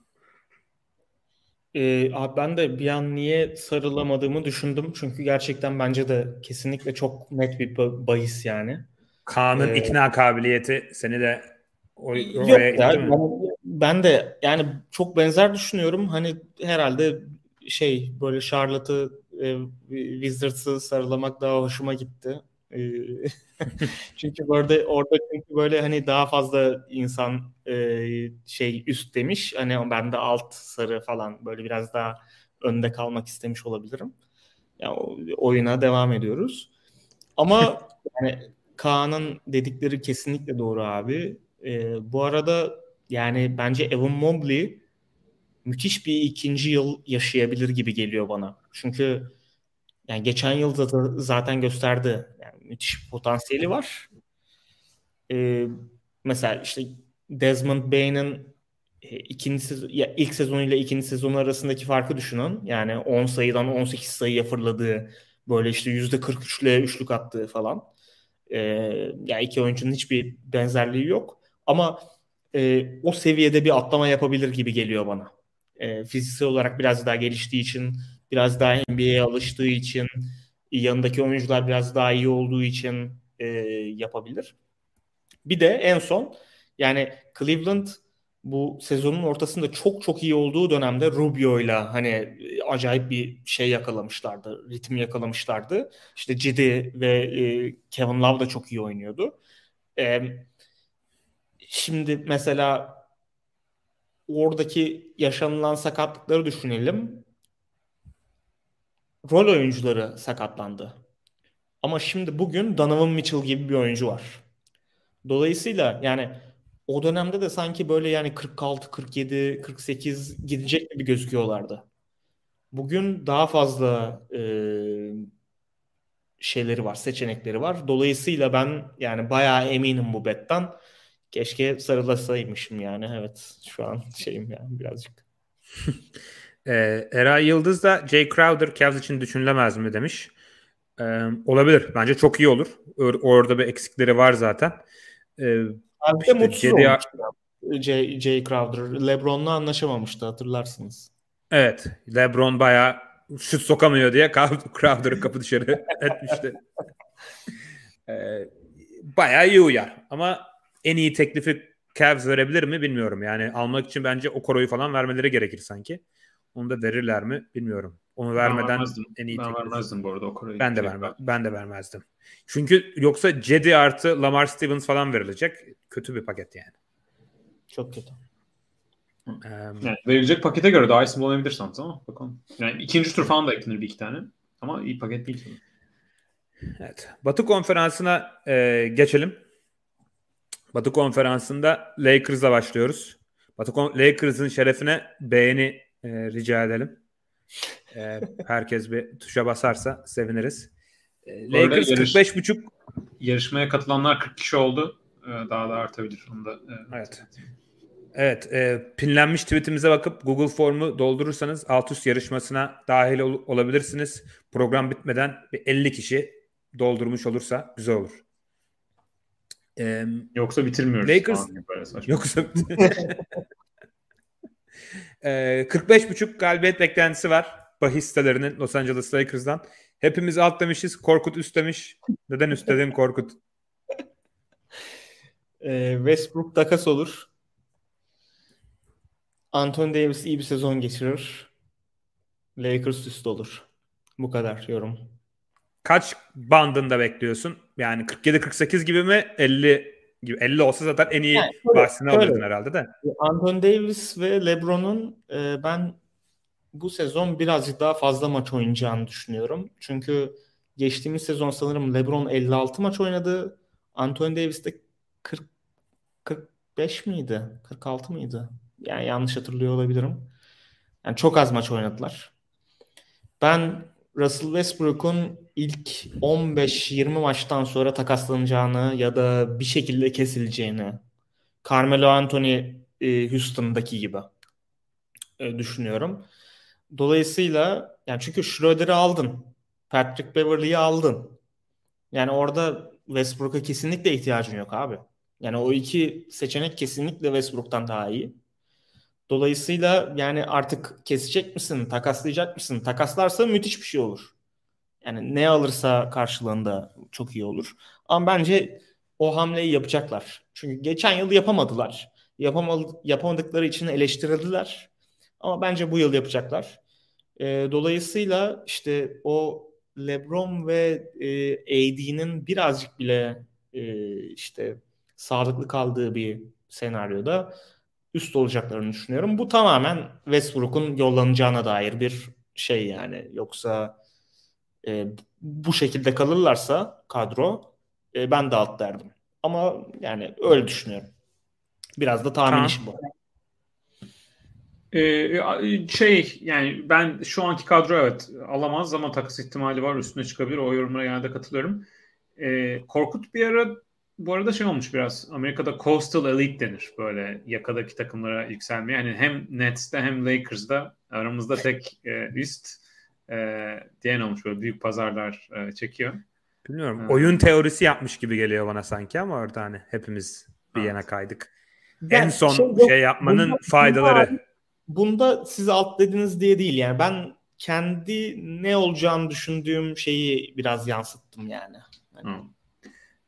Ee, abi ben de bir an niye sarılamadığımı düşündüm. Çünkü gerçekten bence de kesinlikle çok net bir bahis yani. Kaan'ın ee, ikna kabiliyeti seni de o, yok ya, ben, ben de yani çok benzer düşünüyorum. Hani herhalde şey böyle Charlotte'ı e, Wizards'ı sarılamak daha hoşuma gitti. E, çünkü böyle orada çünkü böyle hani daha fazla insan e, şey üst demiş. Hani ben de alt sarı falan böyle biraz daha önde kalmak istemiş olabilirim. Yani oyuna devam ediyoruz. Ama yani Kaan'ın dedikleri kesinlikle doğru abi. E, bu arada yani bence Evan Mobley müthiş bir ikinci yıl yaşayabilir gibi geliyor bana. Çünkü yani geçen yıl da zaten gösterdi. Müthiş potansiyeli var. Ee, mesela işte Desmond Bain'in e, ikinci sezon, ya ilk sezonuyla ikinci sezon arasındaki farkı düşünün. Yani 10 sayıdan 18 sayıya fırladığı böyle işte %43'le üçlük attığı falan. Ee, yani iki oyuncunun hiçbir benzerliği yok. Ama e, o seviyede bir atlama yapabilir gibi geliyor bana. E, fiziksel olarak biraz daha geliştiği için, biraz daha NBA'ye alıştığı için, yanındaki oyuncular biraz daha iyi olduğu için e, yapabilir. Bir de en son yani Cleveland bu sezonun ortasında çok çok iyi olduğu dönemde Rubio'yla hani acayip bir şey yakalamışlardı, ritim yakalamışlardı. İşte Cedi ve e, Kevin Love da çok iyi oynuyordu. E, şimdi mesela oradaki yaşanılan sakatlıkları düşünelim. Rol oyuncuları sakatlandı. Ama şimdi bugün Donovan Mitchell gibi bir oyuncu var. Dolayısıyla yani o dönemde de sanki böyle yani 46, 47, 48 gidecek gibi gözüküyorlardı. Bugün daha fazla e, şeyleri var, seçenekleri var. Dolayısıyla ben yani bayağı eminim bu betten. Keşke sarılasaymışım yani. Evet şu an şeyim yani birazcık. e, Eray Yıldız da Jay Crowder Cavs için düşünülemez mi demiş. E, olabilir. Bence çok iyi olur. Or- orada bir eksikleri var zaten. E, Abi işte mutsuz Cedi... Jay, Jay Crowder. Lebron'la anlaşamamıştı hatırlarsınız. Evet. Lebron bayağı şut sokamıyor diye Crowder'ı kapı dışarı etmişti. e, bayağı iyi uyar. Ama en iyi teklifi Cavs verebilir mi bilmiyorum. Yani almak için bence o koroyu falan vermeleri gerekir sanki. Onu da verirler mi bilmiyorum. Onu vermeden en iyi ben vermezdim bu arada o koroyu. Ben de vermem. Ben de vermezdim. Çünkü yoksa Cedi artı Lamar Stevens falan verilecek. Kötü bir paket yani. Çok kötü. yani verilecek pakete göre daha iyisini bulabilirsiniz ama bakalım. Yani ikinci tur falan da eklenir bir iki tane. Ama iyi paket değil. Evet. Batı konferansına e, geçelim. Batı konferansında Lakers'la başlıyoruz. Batı Lakers'ın şerefine beğeni e, rica edelim. E, herkes bir tuşa basarsa seviniriz. E, Lakers yarış, 45 buçuk yarışmaya katılanlar 40 kişi oldu. E, daha da artabilir. Onu da, e, evet. Evet, e, pinlenmiş tweetimize bakıp Google Form'u doldurursanız alt üst yarışmasına dahil ol- olabilirsiniz. Program bitmeden bir 50 kişi doldurmuş olursa güzel olur. E, Yoksa bitirmiyoruz. Lakers- falan yoksa e, 45.5 galibiyet beklentisi var. Bahis sitelerinin Los Angeles Lakers'dan. Hepimiz alt demişiz. Korkut üst demiş. Neden üst dedin Korkut? Ee, Westbrook takas olur. Anthony Davis iyi bir sezon geçirir. Lakers üst olur. Bu kadar yorum. Kaç bandında bekliyorsun? Yani 47-48 gibi mi? 50 gibi. 50 olsa zaten en iyi Yani bahsini alırdın herhalde de. Anthony Davis ve LeBron'un e, ben bu sezon birazcık daha fazla maç oynayacağını düşünüyorum. Çünkü geçtiğimiz sezon sanırım LeBron 56 maç oynadı. Anthony Davis de 40 45 miydi? 46 mıydı? Yani yanlış hatırlıyor olabilirim. Yani çok az maç oynadılar. Ben Russell Westbrook'un ilk 15-20 maçtan sonra takaslanacağını ya da bir şekilde kesileceğini Carmelo Anthony e, Houston'daki gibi e, düşünüyorum. Dolayısıyla yani çünkü Schroeder'i aldın. Patrick Beverley'i aldın. Yani orada Westbrook'a kesinlikle ihtiyacın yok abi. Yani o iki seçenek kesinlikle Westbrook'tan daha iyi. Dolayısıyla yani artık kesecek misin, takaslayacak mısın? Takaslarsa müthiş bir şey olur. Yani ne alırsa karşılığında çok iyi olur. Ama bence o hamleyi yapacaklar. Çünkü geçen yıl yapamadılar. Yapamadı, yapamadıkları için eleştirildiler. Ama bence bu yıl yapacaklar. E, dolayısıyla işte o LeBron ve e, AD'nin birazcık bile e, işte sağlıklı kaldığı bir senaryoda üst olacaklarını düşünüyorum. Bu tamamen Westbrook'un yollanacağına dair bir şey yani. Yoksa e, bu şekilde kalırlarsa kadro e, ben de alt derdim. Ama yani öyle düşünüyorum. Biraz da tahmin Tamam. işi bu. Ee, şey yani ben şu anki kadro evet alamaz ama takas ihtimali var üstüne çıkabilir. O yorumlara genelde katılıyorum. Ee, Korkut bir ara bu arada şey olmuş biraz Amerika'da Coastal Elite denir böyle yakadaki takımlara yükselmeye. Yani hem Nets'te hem Lakers'da aramızda tek e, üst e, diyen olmuş böyle büyük pazarlar e, çekiyor. Bilmiyorum. Evet. Oyun teorisi yapmış gibi geliyor bana sanki ama orada hani hepimiz bir Evet. yana kaydık. Yani en son şey şey, yapmanın bunda- faydaları. Bunda siz alt dediniz diye değil yani ben kendi ne olacağını düşündüğüm şeyi biraz yansıttım yani. Hani- Hı.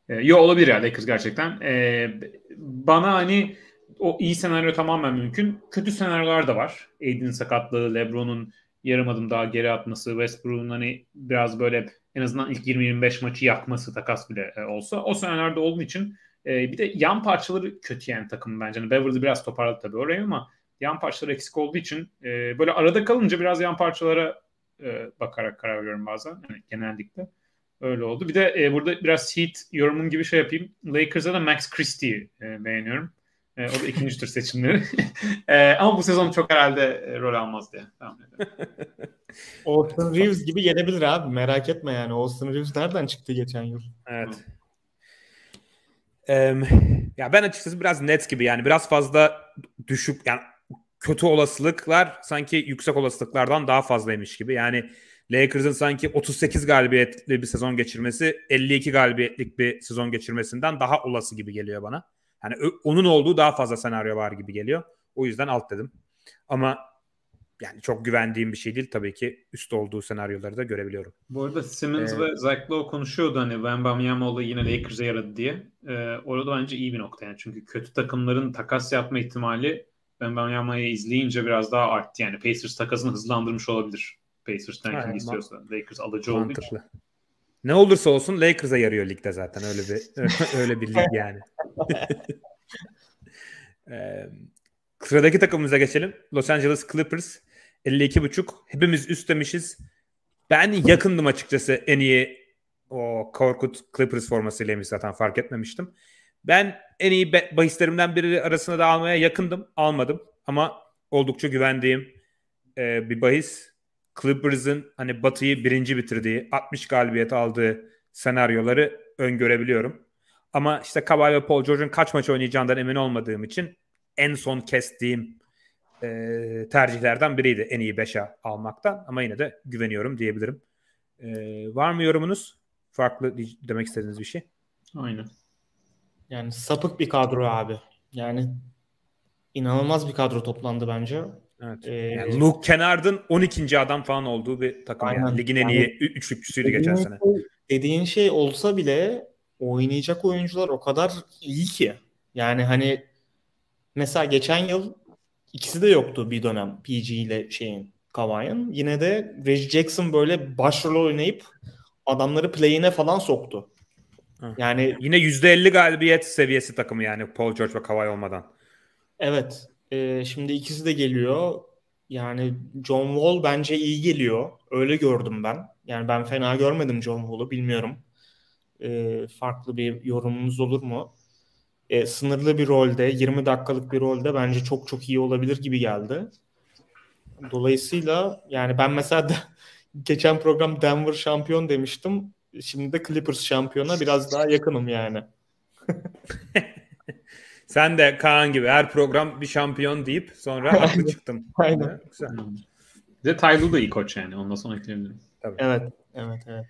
E, yo olabilir ya Lakers gerçekten. E, bana hani o iyi senaryo tamamen mümkün. Kötü senaryolar da var. Aiden'in sakatlığı, LeBron'un yarım adım daha geri atması, Westbrook'un hani biraz böyle en azından ilk 20-25 maçı yakması takas bile e, olsa. O senaryolarda olduğu için e, bir de yan parçaları kötü yani takım bence. Hani Beverly biraz toparladı tabii orayı ama yan parçaları eksik olduğu için e, böyle arada kalınca biraz yan parçalara e, bakarak karar veriyorum bazen. Yani genellikle. Öyle oldu. Bir de e, burada biraz Heat yorumum gibi şey yapayım. Lakers'a da Max Christie'yi e, beğeniyorum. E, o da ikinci tur seçimleri. e, ama bu sezon çok herhalde e, rol almaz diye tahmin ediyorum. Austin Reeves gibi gelebilir abi merak etme yani. Austin Reeves nereden çıktı geçen yıl? Evet. Em, ya ben açıkçası biraz net gibi yani biraz fazla düşük yani kötü olasılıklar sanki yüksek olasılıklardan daha fazlaymış gibi. Yani Lakers'ın sanki 38 galibiyetli bir sezon geçirmesi 52 galibiyetlik bir sezon geçirmesinden daha olası gibi geliyor bana. Yani onun olduğu daha fazla senaryo var gibi geliyor. O yüzden alt dedim. Ama yani çok güvendiğim bir şey değil tabii ki üst olduğu senaryoları da görebiliyorum. Bu arada Simmons Ee, ve Zach Lowe konuşuyordu hani Wembanyama olayı yine Lakers'a yaradı diye. Ee, orada bence iyi bir nokta yani. Çünkü kötü takımların takas yapma ihtimali Wembanyama'yı izleyince biraz daha arttı. Yani Pacers takasını hızlandırmış olabilir. Pacers'tan Ha, kim istiyorsa. Lakers alıcı olduğu için. Mantıklı. Ne olursa olsun Lakers'a yarıyor ligde zaten öyle bir öyle bir lig yani. Ee, sıradaki takımımıza geçelim. Los Angeles Clippers 52.5. Hepimiz üst demişiz. Ben yakındım açıkçası en iyi o Korkut Clippers formasıylaymış zaten fark etmemiştim. Ben en iyi bahislerimden biri arasında da almaya yakındım. Almadım ama oldukça güvendiğim e, bir bahis. Clippers'ın hani Batı'yı birinci bitirdiği, 60 galibiyet aldığı senaryoları öngörebiliyorum. Ama işte Kawhi ve Paul George'un kaç maç oynayacağından emin olmadığım için en son kestiğim e, tercihlerden biriydi en iyi 5'e almaktan ama yine de güveniyorum diyebilirim. E, var mı yorumunuz? Farklı demek istediğiniz bir şey? Aynen. Yani sapık bir kadro abi. Yani inanılmaz bir kadro toplandı bence. Evet. Ee, yani Luke Kennard'ın 12. adam falan olduğu bir takım aynen. yani. Ligin en iyi yani, üçlükçüsüydü geçen sene. Şey, dediğin şey olsa bile oynayacak oyuncular o kadar iyi ki. Yani hani mesela geçen yıl ikisi de yoktu bir dönem PG ile şeyin Kawhi'ın. Yine de Reggie Jackson böyle başrol oynayıp adamları play'ine falan soktu. Yani yine %50 galibiyet seviyesi takımı yani Paul George ve Kawhi olmadan. Evet. E, şimdi ikisi de geliyor. Yani John Wall bence iyi geliyor. Öyle gördüm ben. Yani ben fena görmedim John Wall'u bilmiyorum. E, farklı bir yorumunuz olur mu? E, sınırlı bir rolde, 20 dakikalık bir rolde bence çok çok iyi olabilir gibi geldi. Dolayısıyla yani ben mesela de, geçen program Denver şampiyon demiştim. Şimdi de Clippers şampiyona biraz daha yakınım yani. Sen de Kaan gibi her program bir şampiyon deyip sonra haklı çıktım. Aynen. Güzel. Bir de Tyler da iyi koç yani. Ondan sonra ekleyebilirim. Tabii. Evet. Evet. Evet.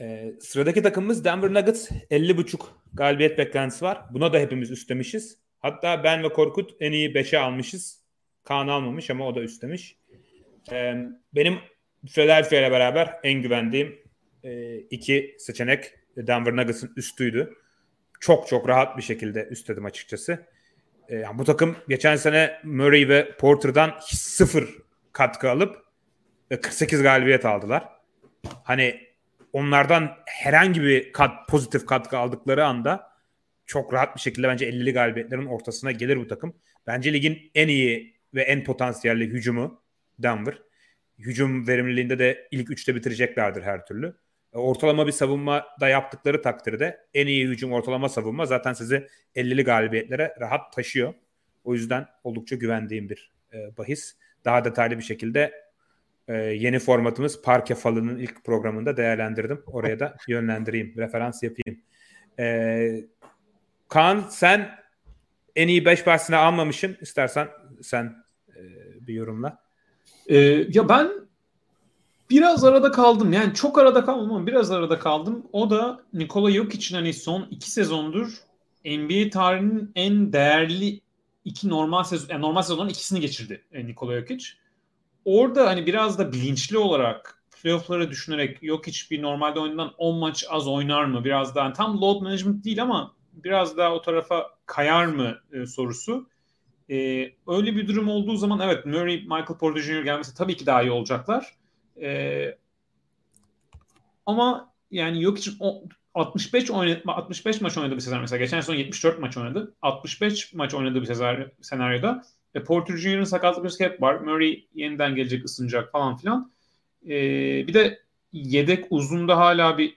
Ee, sıradaki takımımız Denver Nuggets 50.5 galibiyet beklentisi var. Buna da hepimiz üstlemişiz. Hatta ben ve Korkut en iyi 5'e almışız. Kaan almamış ama o da üstlemiş. Ee, benim Philadelphia ile beraber en güvendiğim e, iki seçenek Denver Nuggets'ın üstüydü. Çok çok rahat bir şekilde üstledim açıkçası. E, yani bu takım geçen sene Murray ve Porter'dan sıfır katkı alıp 48 galibiyet aldılar. Hani onlardan herhangi bir kat, pozitif katkı aldıkları anda çok rahat bir şekilde bence 50'li galibiyetlerin ortasına gelir bu takım. Bence ligin en iyi ve en potansiyelli hücumu Denver. Hücum verimliliğinde de ilk üçte bitireceklerdir her türlü. Ortalama bir savunma da yaptıkları takdirde en iyi hücum ortalama savunma zaten sizi 50'li galibiyetlere rahat taşıyor. O yüzden oldukça güvendiğim bir e, bahis. Daha detaylı bir şekilde e, yeni formatımız Parke Falı'nın ilk programında değerlendirdim. Oraya da yönlendireyim, referans yapayım. E, Kaan sen en iyi 5 bahsini almamışsın. İstersen sen e, bir yorumla. Ee, ya ben biraz arada kaldım. Yani çok arada kalmadım ama biraz arada kaldım. O da Nikola Jokic'in hani son iki sezondur NBA tarihinin en değerli iki normal sezon, yani normal sezonların ikisini geçirdi e, Nikola Jokic. Orada hani biraz da bilinçli olarak playoff'ları düşünerek Jokic bir normalde oynanan 10 maç az oynar mı? Biraz daha tam load management değil ama biraz daha o tarafa kayar mı e, sorusu. E, öyle bir durum olduğu zaman evet Murray, Michael Porter Jr. gelmesi tabii ki daha iyi olacaklar. E, ama yani yok için 65 oynatma 65 maç oynadı bir sezon mesela. Geçen sezon 74 maç oynadı. 65 maç oynadı bir sezon, senaryoda. E, Porter Jr.'ın sakatlık riski hep var. Murray yeniden gelecek ısınacak falan filan. E, bir de yedek uzunda hala bir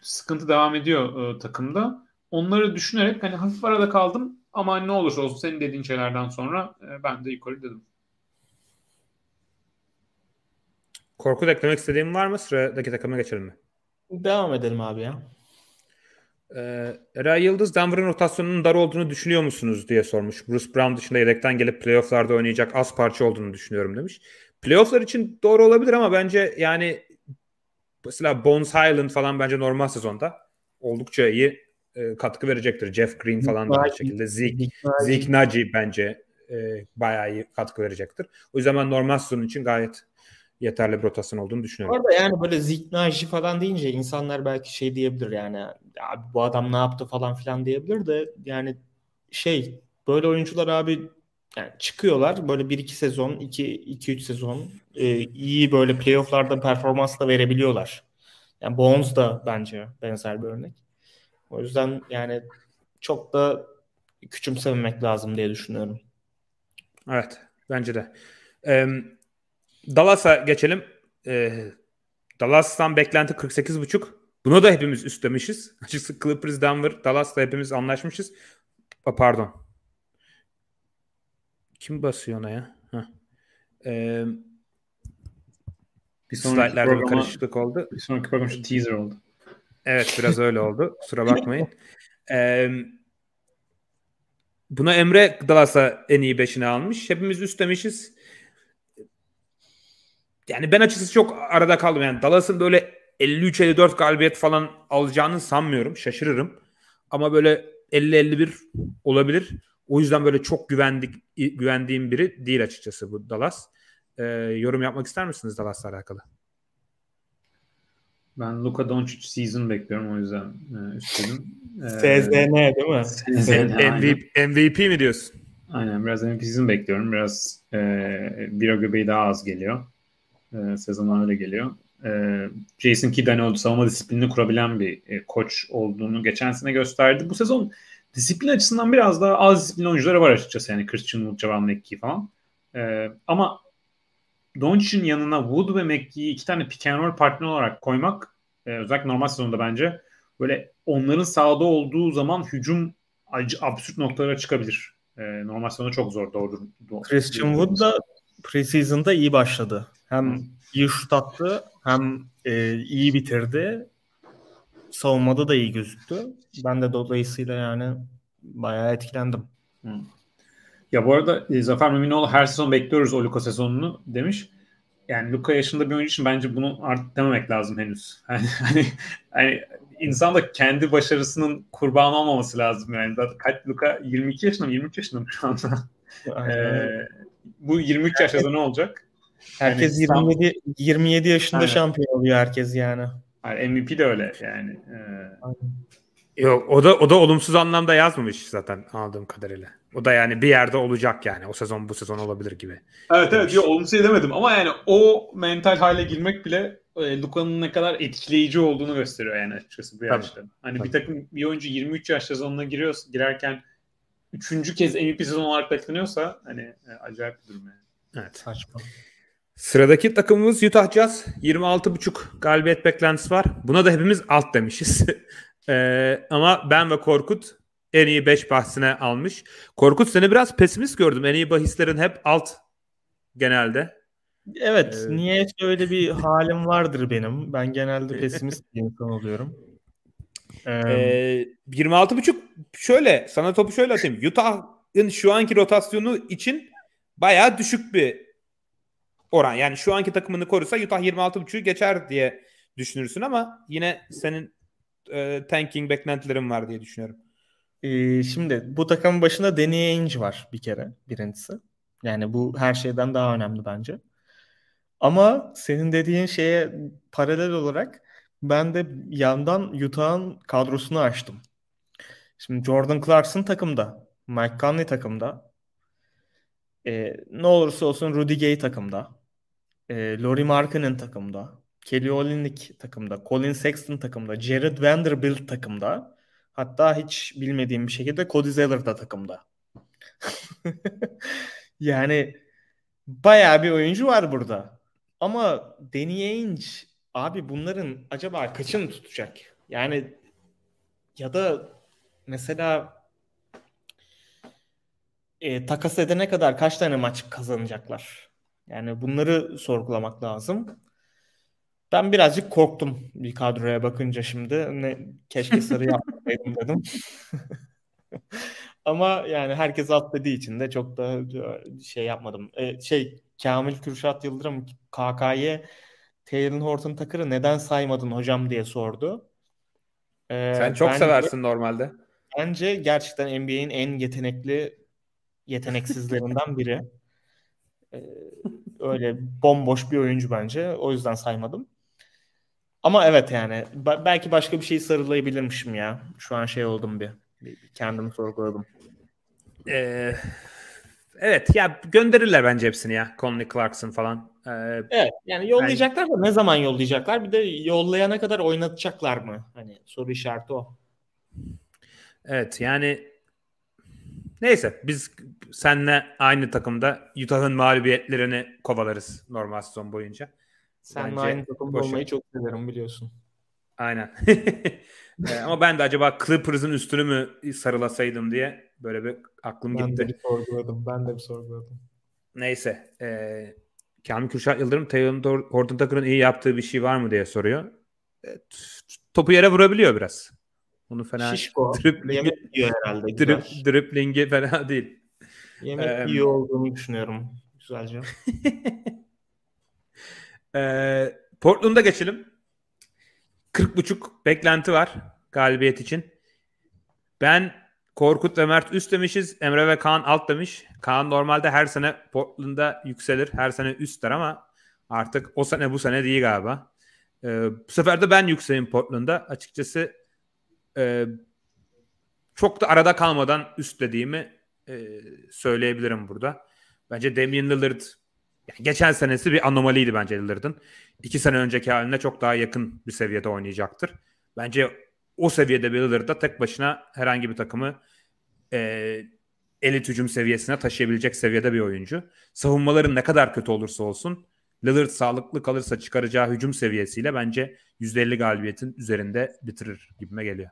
sıkıntı devam ediyor e, takımda. Onları düşünerek hani hafif arada kaldım ama ne olursa olsun senin dediğin şeylerden sonra e, ben de yukarı dedim. Korkut eklemek istediğin var mı? Sıradaki takıma geçelim mi? Devam edelim abi ya. Ee, Eray Yıldız Denver'ın rotasyonunun dar olduğunu düşünüyor musunuz diye sormuş. Bruce Brown dışında yedekten gelip playofflarda oynayacak az parça olduğunu düşünüyorum demiş. Playofflar için doğru olabilir ama bence yani mesela Bones Highland falan bence normal sezonda oldukça iyi e, katkı verecektir. Jeff Green falan da aynı şekilde. Zeke, Zeke Naji bence e, bayağı iyi katkı verecektir. O yüzden ben normal sezon için gayet yeterli bir rotasyon olduğunu düşünüyorum. Orada yani böyle Zignaji falan deyince insanlar belki şey diyebilir yani abi bu adam ne yaptı falan filan diyebilir de yani şey böyle oyuncular abi yani çıkıyorlar böyle 1-2 sezon 2-3 sezon e, iyi böyle playofflarda performans da verebiliyorlar. Yani Bones da bence benzer bir örnek. O yüzden yani çok da küçümsememek lazım diye düşünüyorum. Evet bence de. Ee, Dallas'a geçelim. Ee, Dallas'tan beklenti 48.5. Buna da hepimiz üstlemişiz. Açıkçası Clippers, Denver, Dallas'la hepimiz anlaşmışız. A, pardon. Kim basıyor ona ya? Ee, bir sonraki programa, karışıklık oldu. Bir sonraki program şu teaser oldu. Evet biraz öyle oldu. Kusura bakmayın. Ee, buna Emre Dallas'a en iyi beşini almış. Hepimiz üst demişiz. Yani ben açıkçası çok arada kaldım. Yani Dallas'ın böyle 53-54 galibiyet falan alacağını sanmıyorum. Şaşırırım. Ama böyle 50-51 olabilir. O yüzden böyle çok güvendik güvendiğim biri değil açıkçası bu Dallas. Ee, yorum yapmak ister misiniz Dallas'la alakalı? Ben Luka Doncic season bekliyorum o yüzden e, üstledim. Ee, SZN değil mi? SZN, MVP, MVP mi diyorsun? Aynen biraz MVP season bekliyorum. Biraz e, bir göbeği daha az geliyor. E, sezonlar öyle geliyor. E, Jason Kidd hani savunma disiplinini kurabilen bir e, koç olduğunu geçen sene gösterdi. Bu sezon disiplin açısından biraz daha az disiplin oyuncuları var açıkçası. Yani Christian Wood, Javan McKee falan. E, ama Doncic'in yanına Wood ve McGee'yi iki tane pick and roll partner olarak koymak e, özellikle normal sezonda bence böyle onların sahada olduğu zaman hücum absürt noktalara çıkabilir. E, normal sezonda çok zor doğru. doğru Christian Wood da preseason'da iyi başladı. Hem iyi şut attı hem e, iyi bitirdi. Savunmada da iyi gözüktü. Ben de dolayısıyla yani bayağı etkilendim. Hı. Ya bu arada e, Zafer Müminoğlu her sezon bekliyoruz o Luka sezonunu demiş. Yani Luka yaşında bir oyuncu için bence bunu artık dememek lazım henüz. Hani, hani, hani insan da kendi başarısının kurbanı olmaması lazım yani. Kaç Luka 22 yaşında mı 23 yaşında mı şu anda? ee, bu 23 yaşında ne olacak? Herkes yani 27 27 yaşında Aynen. şampiyon oluyor herkes yani. yani. MVP de öyle yani. Ee... Yok o da o da olumsuz anlamda yazmamış zaten anladığım kadarıyla. O da yani bir yerde olacak yani. O sezon bu sezon olabilir gibi. Evet evet yok olumsuz şey demedim ama yani o mental hale girmek bile e, Luka'nın ne kadar etkileyici olduğunu gösteriyor yani açıkçası bu yaşta. Hani Tabii. bir takım bir oyuncu 23 yaş sezonuna giriyor girerken üçüncü kez MVP sezon olarak bekleniyorsa hani e, acayip bir durum yani. Evet. Saçma. Sıradaki takımımız Utah Jazz. 26.5 galibiyet beklentisi var. Buna da hepimiz alt demişiz. ee, ama ben ve Korkut en iyi 5 bahsine almış. Korkut seni biraz pesimist gördüm. En iyi bahislerin hep alt genelde. Evet. Ee, niye öyle bir halim vardır benim. Ben genelde pesimist bir insan oluyorum. Ee, ee, 26.5 şöyle sana topu şöyle atayım. Utah'ın şu anki rotasyonu için bayağı düşük bir oran. Yani şu anki takımını korursa Utah 26.5'ü geçer diye düşünürsün ama yine senin e, tanking beklentilerin var diye düşünüyorum. Ee, şimdi bu takımın başında Danny Ainge var bir kere birincisi. Yani bu her şeyden daha önemli bence. Ama senin dediğin şeye paralel olarak ben de yandan Utah'ın kadrosunu açtım. Şimdi Jordan Clarkson takımda. Mike Conley takımda. Ee, ne olursa olsun Rudy Gay takımda. Ee, Laurie Markkanen takımda. Kelly Olynyk takımda. Colin Sexton takımda. Jared Vanderbilt takımda. Hatta hiç bilmediğim bir şekilde Cody Zeller da takımda. yani bayağı bir oyuncu var burada. Ama Danny Ainge abi bunların acaba kaçını tutacak? Yani ya da mesela e, takas edene kadar kaç tane maç kazanacaklar? Yani bunları sorgulamak lazım. Ben birazcık korktum bir kadroya bakınca şimdi. Ne, keşke sarı yapmasaydım dedim. Ama yani herkes at dediği için de çok da şey yapmadım. Ee, şey Kamil Kürşat Yıldırım KK'ye Taylor Horton Takır'ı neden saymadın hocam diye sordu. Ee, Sen çok bence, seversin normalde. Bence gerçekten NBA'in en yetenekli yeteneksizlerinden biri. Ee, öyle bomboş bir oyuncu bence. O yüzden saymadım. Ama evet yani belki başka bir şey sarılayabilirmişim ya. Şu an şey oldum bir. bir kendimi sorguladım. Ee, evet ya gönderirler bence hepsini ya. Conley Clarkson falan. Ee, evet yani yollayacaklar ben... da ne zaman yollayacaklar? Bir de yollayana kadar oynatacaklar mı? Hani soru işareti o. Evet yani neyse biz seninle aynı takımda Utah'ın mağlubiyetlerini kovalarız normal sezon boyunca. Seninle aynı takımda olmayı çok severim biliyorsun. Aynen. Ee, ama ben de acaba Clippers'ın üstünü mü sarılasaydım diye böyle bir aklım ben gitti. Ben de bir sorguladım. Ben de bir sorguladım. Neyse. E, Kamil Kürşat Yıldırım Taylor Horton Tucker'ın iyi yaptığı bir şey var mı diye soruyor. E, topu yere vurabiliyor biraz. Onu fena Şişko. driplingi, yiyor herhalde. drip, driplingi fena değil. Yemek Em, yiyor olduğunu düşünüyorum. Güzelce. Ee, Portland'a geçelim. 40.5 beklenti var galibiyet için. Ben Korkut ve Mert üst demişiz. Emre ve Kaan alt demiş. Kaan normalde her sene Portland'da yükselir. Her sene üstler ama artık o sene bu sene değil galiba. Ee, bu sefer de ben yükseğim Portland'da. Açıkçası e, çok da arada kalmadan üst dediğimi e, söyleyebilirim burada. Bence Damian Lillard yani geçen senesi bir anomaliydi bence Lillard'ın. İki sene önceki haline çok daha yakın bir seviyede oynayacaktır. Bence o seviyede bir Lillard'da tek başına herhangi bir takımı e, elit hücum seviyesine taşıyabilecek seviyede bir oyuncu. Savunmaların ne kadar kötü olursa olsun Lillard sağlıklı kalırsa çıkaracağı hücum seviyesiyle bence %50 galibiyetin üzerinde bitirir gibime geliyor.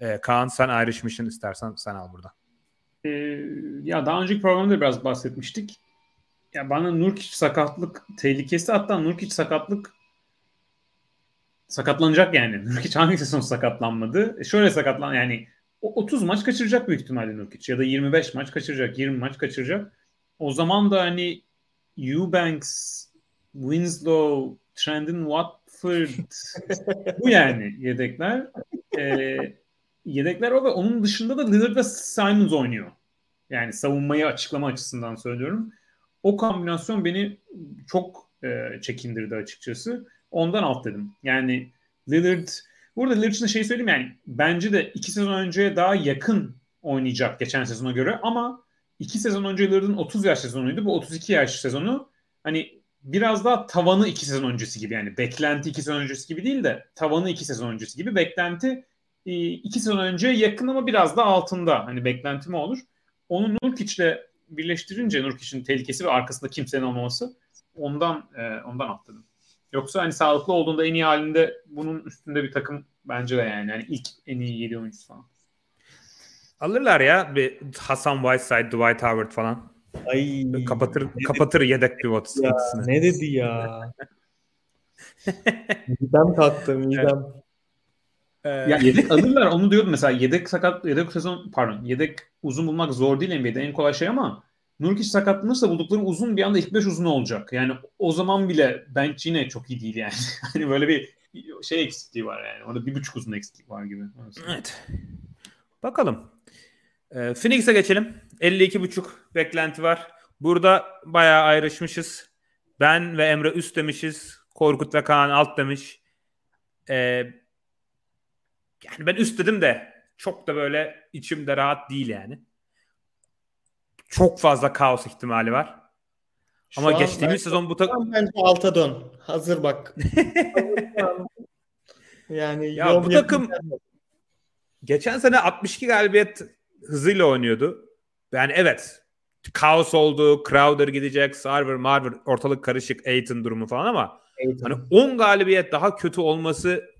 E, Kaan sen ayrışmışsın istersen sen al burada. Ee, ya daha önceki programda da biraz bahsetmiştik. Ya bana Nurkic sakatlık tehlikesi hatta Nurkic sakatlık sakatlanacak yani. Nurkic hangi sezon sakatlanmadı? E şöyle sakatlan yani o 30 maç kaçıracak büyük ihtimalle Nurkic ya da 25 maç kaçıracak, 20 maç kaçıracak. O zaman da hani Eubanks, Winslow, Trendon Watford bu yani yedekler. Ee, yedekler o ve onun dışında da Lillard ve Simons oynuyor. Yani savunmayı açıklama açısından söylüyorum. O kombinasyon beni çok e, çekindirdi açıkçası. Ondan alt dedim. Yani Lillard burada Lillard için de şey söyleyeyim yani bence de iki sezon önceye daha yakın oynayacak geçen sezona göre ama iki sezon önce Lillard'ın 30 yaş sezonuydu. Bu 32 yaş sezonu hani biraz daha tavanı iki sezon öncesi gibi yani beklenti iki sezon öncesi gibi değil de tavanı iki sezon öncesi gibi beklenti e, iki sezon önce yakın ama biraz da altında hani beklentime olur. Onu Nurkic'le birleştirince Nurkic'in tehlikesi ve arkasında kimsenin olmaması ondan e, ondan atladım. Yoksa hani sağlıklı olduğunda en iyi halinde bunun üstünde bir takım bence de yani. yani ilk en iyi 7 oyuncusu falan. Alırlar ya bir Hasan Whiteside, Dwight Howard falan. Ay. Kapatır kapatır yedek pivot Ya, ne dedi ya? midem kalktı midem. Ee, Ya yedek alırlar onu diyordum mesela yedek sakat yedek sezon pardon yedek uzun bulmak zor değil NBA'de en kolay şey ama Nurkic sakatlanırsa buldukları uzun bir anda ilk 5 uzun olacak. Yani o zaman bile bench yine çok iyi değil yani. hani böyle bir şey eksikliği var yani. Orada bir buçuk uzun eksiklik var gibi. Evet. Bakalım. Ee, Phoenix'e geçelim. 52.5 beklenti var. Burada bayağı ayrışmışız. Ben ve Emre üst demişiz. Korkut ve Kaan alt demiş. Ee, yani ben üst dedim de çok da böyle içimde rahat değil yani. Çok fazla kaos ihtimali var. Şu Ama geçtiğimiz ben- sezon bu tak Şu an bence alta dön. Hazır bak. yani Ya bu takım-. Geçen sene 62 galibiyet hızıyla oynuyordu. Yani evet kaos oldu. Crowder gidecek. Sarver, Marver ortalık karışık. Aiton durumu falan ama Evet. hani 10 galibiyet daha kötü olması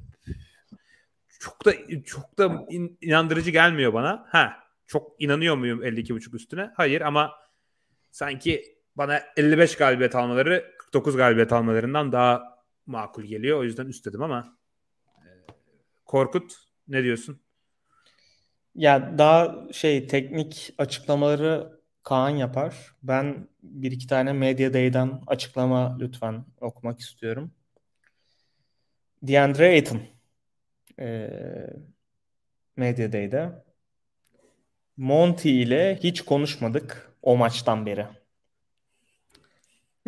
çok da çok da in- inandırıcı gelmiyor bana. Ha çok inanıyor muyum 52.5 üstüne? Hayır ama sanki bana 55 galibiyet almaları 49 galibiyet almalarından daha makul geliyor. O yüzden üst dedim ama e, Korkut ne diyorsun? Ya daha şey teknik açıklamaları Kaan yapar. Ben bir iki tane Media Day'den açıklama lütfen okumak istiyorum. DeAndre Ayton eee Media Day'de Monty ile hiç konuşmadık o maçtan beri.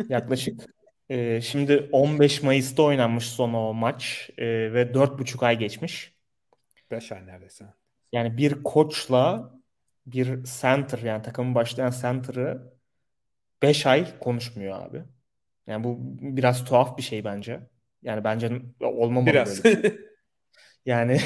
Yaklaşık eee, şimdi 15 Mayıs'ta oynanmış son o maç eee, ve 4,5 ay geçmiş. 5 ay neredeyse. Yani bir koçla bir center yani takımın başlayan center'ı 5 ay konuşmuyor abi. Yani bu biraz tuhaf bir şey bence. Yani bence olmamalı Biraz. böyle. Yani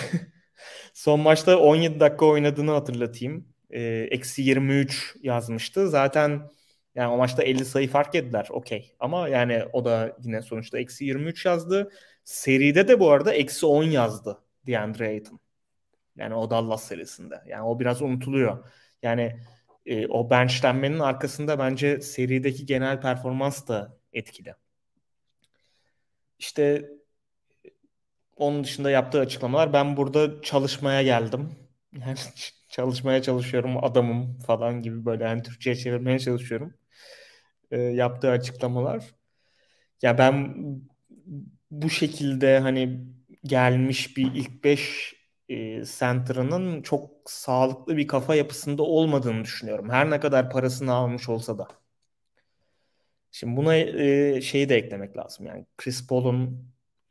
son maçta 17 dakika oynadığını hatırlatayım. Ee, Eksi 23 yazmıştı. Zaten yani o maçta 50 sayı fark ettiler. Okey. Ama yani o da yine sonuçta eksi 23 yazdı. Seride de bu arada eksi 10 yazdı DeAndre Ayton. Yani o Dallas serisinde. Yani o biraz unutuluyor. Yani e, o benchlenmenin arkasında bence serideki genel performans da etkili. İşte onun dışında yaptığı açıklamalar ben burada çalışmaya geldim. Yani çalışmaya çalışıyorum adamım falan gibi böyle yani Türkçe'ye çevirmeye çalışıyorum. E, yaptığı açıklamalar. Ya ben bu şekilde hani gelmiş bir ilk 5 e, center'ının çok sağlıklı bir kafa yapısında olmadığını düşünüyorum. Her ne kadar parasını almış olsa da. Şimdi buna e, şeyi de eklemek lazım. Yani Chris Paul'un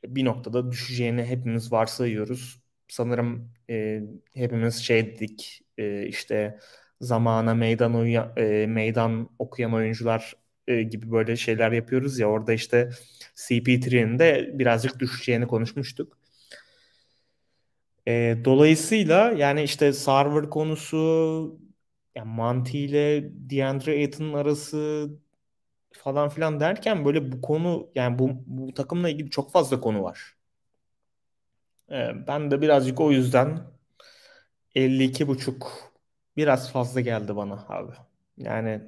bir noktada düşeceğini hepimiz varsayıyoruz. Sanırım e, hepimiz şey dedik e, işte zamana meydan uya, e, meydan okuyan oyuncular e, gibi böyle şeyler yapıyoruz ya orada işte CP3'nin de birazcık düşeceğini konuşmuştuk. E, dolayısıyla yani işte server konusu yani Monty ile DeAndre Ayton'un arası falan filan derken böyle bu konu yani bu, bu takımla ilgili çok fazla konu var. E, ben de birazcık o yüzden 52 buçuk biraz fazla geldi bana abi. Yani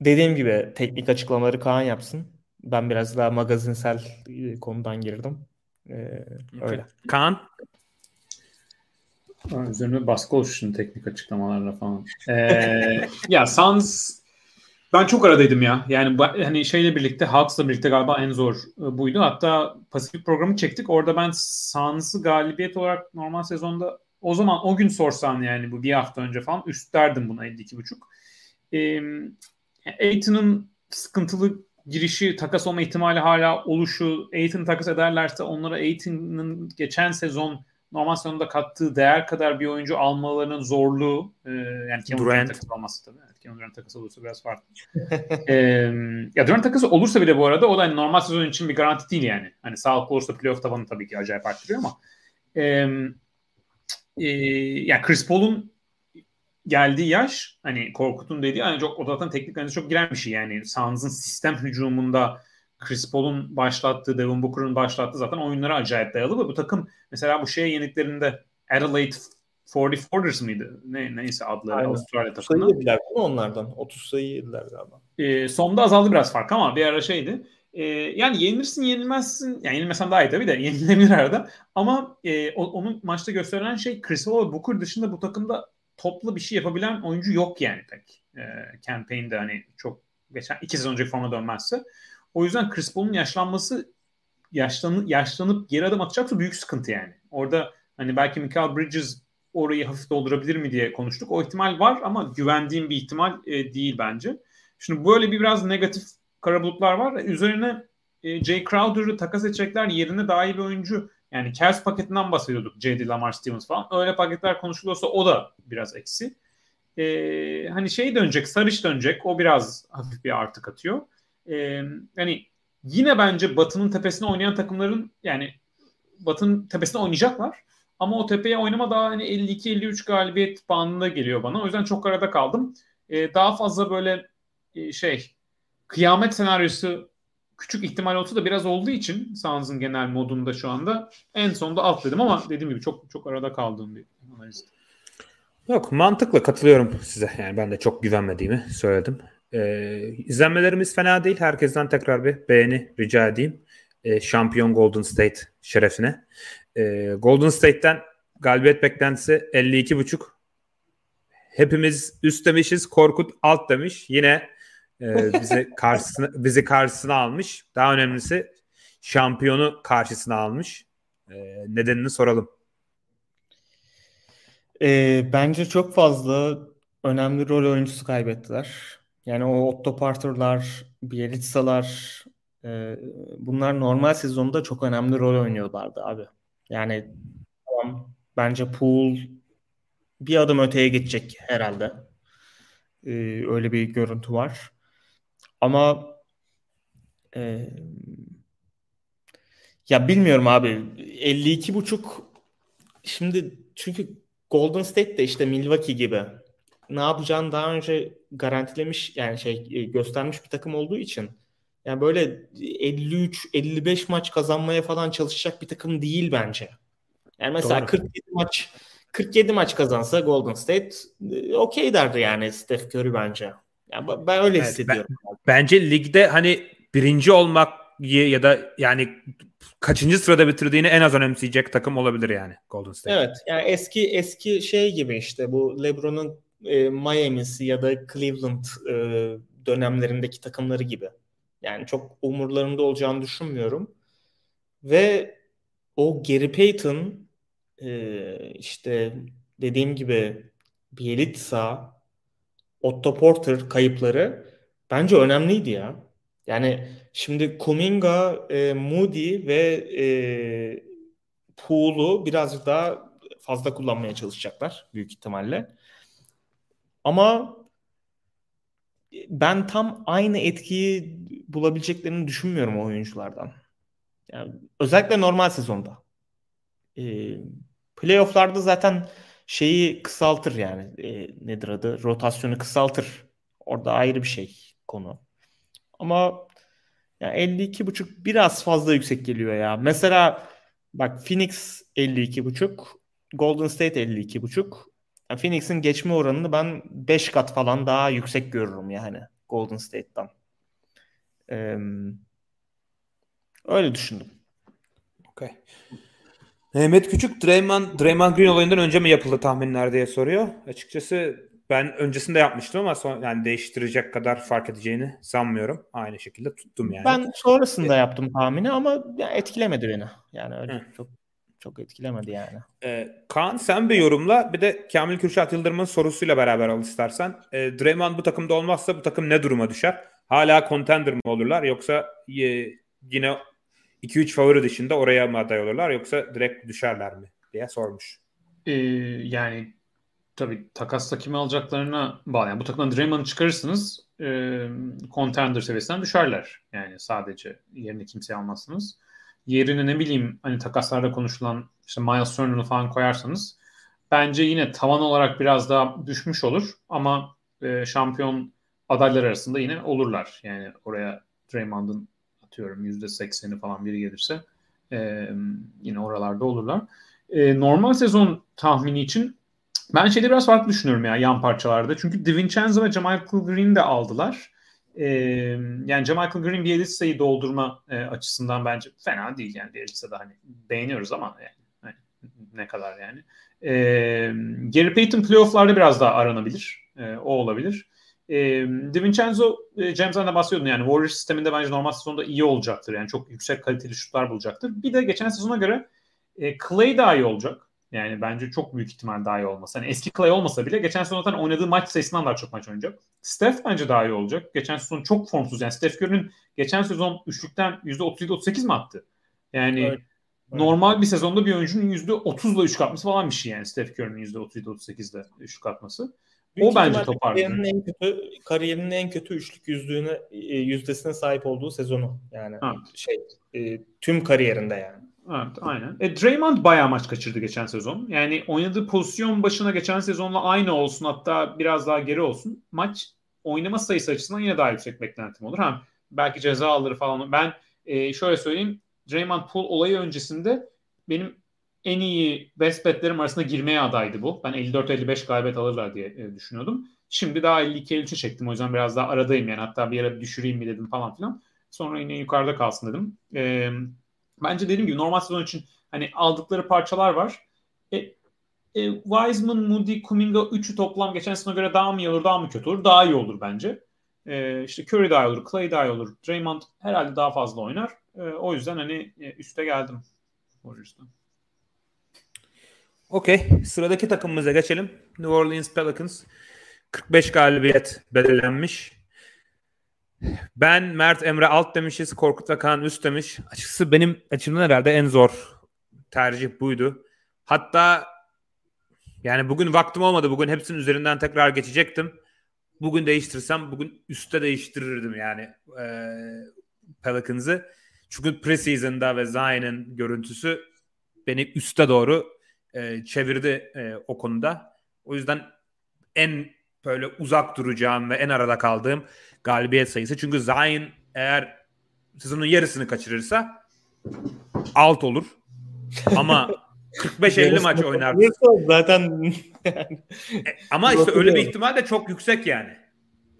dediğim gibi teknik açıklamaları Kaan yapsın. Ben biraz daha magazinsel e, konudan girdim. Ee, öyle. Kaan? Üzerine baskı oluşsun teknik açıklamalarla falan. Ee, ya Suns ben çok aradaydım ya. Yani hani şeyle birlikte Hawks'la birlikte galiba en zor e, buydu. Hatta Pasifik programı çektik. Orada ben Suns'ı galibiyet olarak normal sezonda o zaman o gün sorsan yani bu bir hafta önce falan üst derdim buna 52.5. Ee, Aiton'un sıkıntılı girişi takas olma ihtimali hala oluşu Aiton takas ederlerse onlara Aiton'un geçen sezon normal sezonda kattığı değer kadar bir oyuncu almalarının zorluğu e, yani Kevin takası olması tabii. Kevin Durant takası olursa biraz farklı. e, ya Durant takası olursa bile bu arada o da hani normal sezon için bir garanti değil yani. Hani sağlıklı olursa playoff tabanı tabii ki acayip arttırıyor ama e, e, yani Chris Paul'un geldiği yaş hani Korkut'un dediği hani çok o zaten teknik analize çok giren bir şey yani Suns'ın sistem hücumunda Chris Paul'un başlattığı, Devin Booker'ın başlattığı zaten oyunlara acayip dayalı ve bu takım mesela bu şeye yeniklerinde Adelaide 44ers mıydı? Ne, neyse adları Aynen. Avustralya takımı. Sayı yediler onlardan. 30 sayı yediler galiba. E, sonda azaldı biraz fark ama bir ara şeydi. E, yani yenilirsin yenilmezsin. Yani yenilmesen daha iyi tabii de yenilebilir arada. Ama e, o, onun maçta gösterilen şey Chris Paul ve Booker dışında bu takımda toplu bir şey yapabilen oyuncu yok yani pek. E, campaign'de hani çok geçen iki sezon önceki forma dönmezse. O yüzden Chris Paul'un yaşlanması yaşlanıp, yaşlanıp geri adım atacaksa büyük sıkıntı yani. Orada hani belki Michael Bridges orayı hafif doldurabilir mi diye konuştuk. O ihtimal var ama güvendiğim bir ihtimal e, değil bence. Şimdi böyle bir biraz negatif kara bulutlar var. Üzerine e, Jay Crowder'ı takas edecekler. Yerine daha iyi bir oyuncu yani Cavs paketinden bahsediyorduk. J.D. Lamar Stevens falan. Öyle paketler konuşuluyorsa o da biraz eksi. Ee, hani şey dönecek, Sarış dönecek. O biraz hafif bir artı katıyor. Ee, hani yine bence Batı'nın tepesine oynayan takımların yani Batı'nın tepesine oynayacaklar. Ama o tepeye oynama daha hani 52-53 galibiyet bandında geliyor bana. O yüzden çok arada kaldım. Ee, daha fazla böyle e, şey kıyamet senaryosu küçük ihtimal olsa da biraz olduğu için Suns'ın genel modunda şu anda en sonunda alt dedim ama dediğim gibi çok çok arada kaldığım bir analiz. Yok mantıklı katılıyorum size. Yani ben de çok güvenmediğimi söyledim. Ee, izlenmelerimiz fena değil. Herkesten tekrar bir beğeni rica edeyim. Ee, şampiyon Golden State şerefine. Ee, Golden State'ten galibiyet beklentisi 52.5. Hepimiz üst demişiz. Korkut alt demiş. Yine e, bizi karşısına bizi karşısına almış. Daha önemlisi şampiyonu karşısına almış. E, nedenini soralım. E, bence çok fazla önemli rol oyuncusu kaybettiler. Yani o Otto Porter'lar, Bielitsa'lar e, bunlar normal sezonda çok önemli rol oynuyorlardı abi. Yani tamam bence Pool bir adım öteye geçecek herhalde. Ee, öyle bir görüntü var. Ama e, ya bilmiyorum abi 52 buçuk şimdi çünkü Golden State de işte Milwaukee gibi ne yapacağını daha önce garantilemiş yani şey e, göstermiş bir takım olduğu için yani böyle 53 55 maç kazanmaya falan çalışacak bir takım değil bence. Yani mesela Doğru. 47 maç 47 maç kazansa Golden State e, okey derdi yani Steph Curry bence. Yani ben öyle evet, hissediyorum. Ben, bence ligde hani birinci olmak ya da yani kaçıncı sırada bitirdiğini en az önemseyecek takım olabilir yani Golden State. Evet. Yani eski eski şey gibi işte bu LeBron'un e, Miami'si ya da Cleveland e, dönemlerindeki takımları gibi. Yani çok umurlarında olacağını düşünmüyorum. Ve o Gary Payton e, işte dediğim gibi Bielitsa, Otto Porter kayıpları bence önemliydi ya. Yani şimdi Kuminga, e, Moody ve e, Poole'u birazcık daha fazla kullanmaya çalışacaklar büyük ihtimalle. Ama ben tam aynı etkiyi bulabileceklerini düşünmüyorum o oyunculardan. Yani özellikle normal sezonda. E, playoff'larda zaten şeyi kısaltır yani. E, nedir adı? Rotasyonu kısaltır. Orada ayrı bir şey konu. Ama yani 52.5 biraz fazla yüksek geliyor ya. Mesela bak Phoenix 52.5, Golden State 52.5. Yani Phoenix'in geçme oranını ben 5 kat falan daha yüksek görürüm yani Golden State'tan. Ee, öyle düşündüm. Okay. Mehmet Küçük Draymond, Draymond Green olayından önce mi yapıldı tahminler diye soruyor. Açıkçası ben öncesinde yapmıştım ama son, yani değiştirecek kadar fark edeceğini sanmıyorum. Aynı şekilde tuttum yani. Ben sonrasında yaptım tahmini ama etkilemedi beni. Yani öyle Hı. çok çok etkilemedi yani. Ee, Kaan sen bir yorumla bir de Kamil Kürşat Yıldırım'ın sorusuyla beraber al istersen. Ee, Draymond bu takımda olmazsa bu takım ne duruma düşer? Hala contender mı olurlar yoksa e, yine 2-3 favori dışında oraya mı aday olurlar yoksa direkt düşerler mi diye sormuş. Ee, yani tabii takasla kimi alacaklarına bağlı. Yani bu takımdan Draymond'ı çıkarırsınız e, contender seviyesinden düşerler. Yani sadece yerine kimseyi almazsınız. Yerine ne bileyim hani takaslarda konuşulan işte Miles Turner'ı falan koyarsanız bence yine tavan olarak biraz daha düşmüş olur ama e, şampiyon adaylar arasında yine olurlar. Yani oraya Draymond'ın atıyorum %80'i falan biri gelirse e, yine oralarda olurlar. E, normal sezon tahmini için ben şeyde biraz farklı düşünüyorum ya yan parçalarda. Çünkü DiVincenzo ve Jamal Green de aldılar. Ee, yani Jamal Green Bielitsa'yı doldurma e, açısından bence fena değil. Yani Bielitsa'da hani beğeniyoruz ama yani, hani ne kadar yani. Ee, Gary Payton playofflarda biraz daha aranabilir. Ee, o olabilir. E, DiVincenzo, e, James de bahsediyordun yani Warriors sisteminde bence normal sezonda iyi olacaktır. Yani çok yüksek kaliteli şutlar bulacaktır. Bir de geçen sezona göre e, Clay daha iyi olacak. Yani bence çok büyük ihtimal daha iyi olması. Hani eski Clay olmasa bile geçen sezon zaten oynadığı maç sayısından daha çok maç oynayacak. Steph bence daha iyi olacak. Geçen sezon çok formsuz. Yani Steph Curry'nin geçen sezon üçlükten %37-38 mi attı? Yani evet. normal bir sezonda bir oyuncunun %30'la üçlük atması falan bir şey yani. Steph Curry'nin %37-38'de üçlük atması. Büyük o bence toparladı. Kariyerinin en kötü kariyerinin en kötü üçlük yüzdüğüne e, yüzdesine sahip olduğu sezonu. Yani evet. şey e, tüm kariyerinde yani. Evet aynen. E, Draymond bayağı maç kaçırdı geçen sezon. Yani oynadığı pozisyon başına geçen sezonla aynı olsun hatta biraz daha geri olsun. Maç oynama sayısı açısından yine daha yüksek beklentim olur. Ha, belki ceza alır falan. Ben e, şöyle söyleyeyim. Draymond Pool olayı öncesinde benim en iyi best betlerim arasında girmeye adaydı bu. Ben 54-55 galibiyet alırlar diye e, düşünüyordum. Şimdi daha 52-53'e çektim. O yüzden biraz daha aradayım yani. Hatta bir yere düşüreyim mi dedim falan filan. Sonra yine yukarıda kalsın dedim. Eee Bence dediğim gibi normal sezon için hani aldıkları parçalar var. E, e, Wiseman, Moody, Kuminga üçü toplam geçen sezona göre daha mı iyi olur, daha mı kötü olur? Daha iyi olur bence. E, işte Curry daha iyi olur, Clay daha iyi olur. Draymond herhalde daha fazla oynar. E, o yüzden hani e, üste geldim Warriors'tan. Okey. Sıradaki takımımıza geçelim. New Orleans Pelicans. 45 galibiyet belirlenmiş. Ben Mert Emre alt demişiz. Korkut ve Kaan üst demiş. Açıkçası benim açımdan herhalde en zor tercih buydu. Hatta yani bugün vaktim olmadı. Bugün hepsinin üzerinden tekrar geçecektim. Bugün değiştirsem bugün üstte değiştirirdim yani e, Pelicans'ı. Çünkü preseason'da ve Zion'ın görüntüsü beni üste doğru e, çevirdi e, o konuda. O yüzden en böyle uzak duracağım ve en arada kaldığım galibiyet sayısı. Çünkü Zion eğer sezonun yarısını kaçırırsa alt olur. Ama 45-50 maç oynar. Zaten e, ama işte öyle bir ihtimal de çok yüksek yani.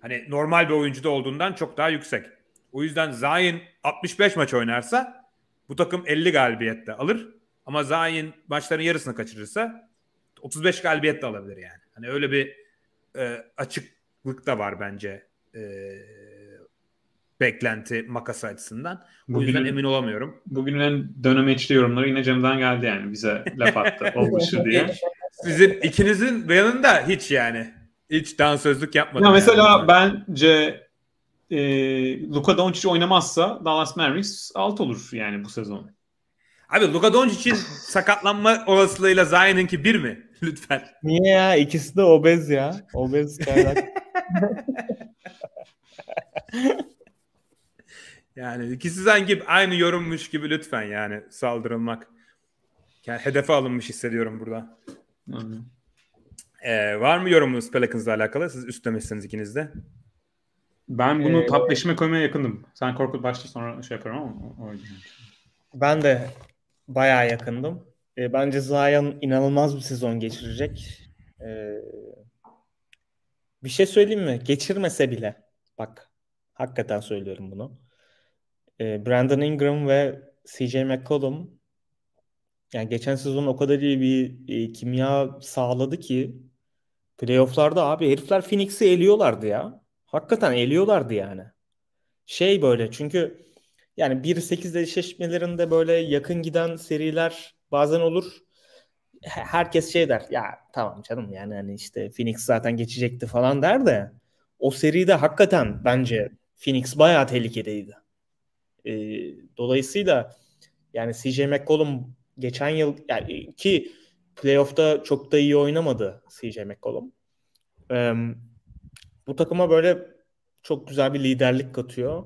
Hani normal bir oyuncuda olduğundan çok daha yüksek. O yüzden Zayn 65 maç oynarsa bu takım 50 galibiyette alır. Ama Zayn maçların yarısını kaçırırsa 35 galibiyet de alabilir yani. Hani öyle bir e, açıklık da var bence e, beklenti makası açısından. Bu Bugünün- yüzden emin olamıyorum. Bugünün en dönemeçli yorumları yine Cem'den geldi yani bize laf attı olmuşu diye. Sizin ikinizin yanında hiç yani. Hiç dansözlük yapmadım. Ya mesela yani. bence e, Luka Doncic oynamazsa Dallas Mavericks alt olur yani bu sezon. Abi Luka Doncic'in sakatlanma olasılığıyla Zion'ınki bir mi? Lütfen. Niye ya? İkisi de obez ya. Obez kaynak. Yani ikisi sanki aynı yorummuş gibi lütfen yani saldırılmak. Yani hedefe alınmış hissediyorum burada. Ee, var mı yorumunuz Pelicans'la alakalı? Siz üstlemişsiniz ikiniz de. Ben bunu Ee, top 5'ime koymaya yakındım. Sen Korkut başla sonra şey yaparım ama o- oydu. Ben de bayağı yakındım. E, bence Zion inanılmaz bir sezon geçirecek. E, bir şey söyleyeyim mi? Geçirmese bile. Bak hakikaten söylüyorum bunu. E, Brandon Ingram ve CJ McCollum yani geçen sezon o kadar iyi bir e, kimya sağladı ki playofflarda abi herifler Phoenix'i eliyorlardı ya. Hakikaten eliyorlardı yani. Şey böyle çünkü yani 1-8 eşleşmelerinde böyle yakın giden seriler bazen olur. He- Herkes şey der ya tamam canım yani hani işte Phoenix zaten geçecekti falan der de o seride hakikaten bence Phoenix bayağı tehlikedeydi. Ee, dolayısıyla yani CJ McCollum geçen yıl yani ki playoff'ta çok da iyi oynamadı CJ McCollum. Ee, bu takıma böyle çok güzel bir liderlik katıyor.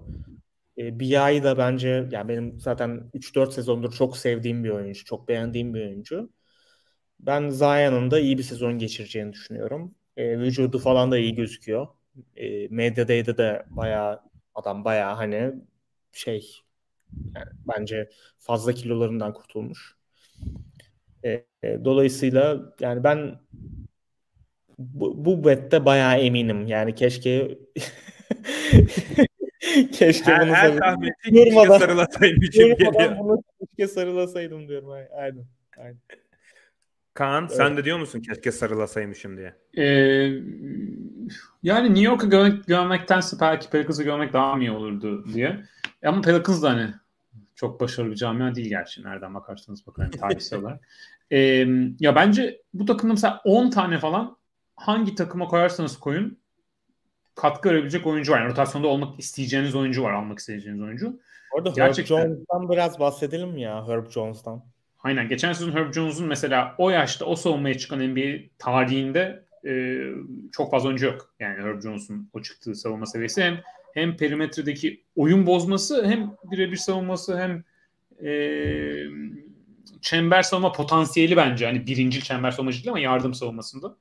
E, BI da bence yani benim zaten 3-4 sezondur çok sevdiğim bir oyuncu, çok beğendiğim bir oyuncu. Ben Zion'ın da iyi bir sezon geçireceğini düşünüyorum. E, vücudu falan da iyi gözüküyor. E, medyada de bayağı adam bayağı hani şey yani bence fazla kilolarından kurtulmuş. E, e, dolayısıyla yani ben bu, bu bette bayağı eminim. Yani keşke keşke Her, bunu her keşke Durmadan- sarılasaymışım Durmadan bunu keşke sarılasaydım diyorum. Aynen. Aynen. Kaan sen de diyor musun keşke sarılasaymışım diye? Ee, yani New York'u görmek, görmektense belki Pelicans'ı görmek daha mı iyi olurdu diye. Ama Pelicans da hani çok başarılı bir camia değil gerçi. Nereden bakarsanız bakın hani tarihsel olarak. Ee, ya bence bu takımda mesela 10 tane falan hangi takıma koyarsanız koyun katkı verebilecek oyuncu var. Yani rotasyonda olmak isteyeceğiniz oyuncu var. Almak isteyeceğiniz oyuncu. Orada Gerçekten. Herb Jones'tan biraz bahsedelim mi ya Herb Jones'tan. Aynen. Geçen sezon Herb Jones'un mesela o yaşta o savunmaya çıkan NBA tarihinde e, çok fazla oyuncu yok. Yani Herb Jones'un o çıktığı savunma seviyesi hem hem perimetredeki oyun bozması hem birebir savunması hem e, çember savunma potansiyeli bence. Hani birincil çember savunmacı değil ama yardım savunmasında.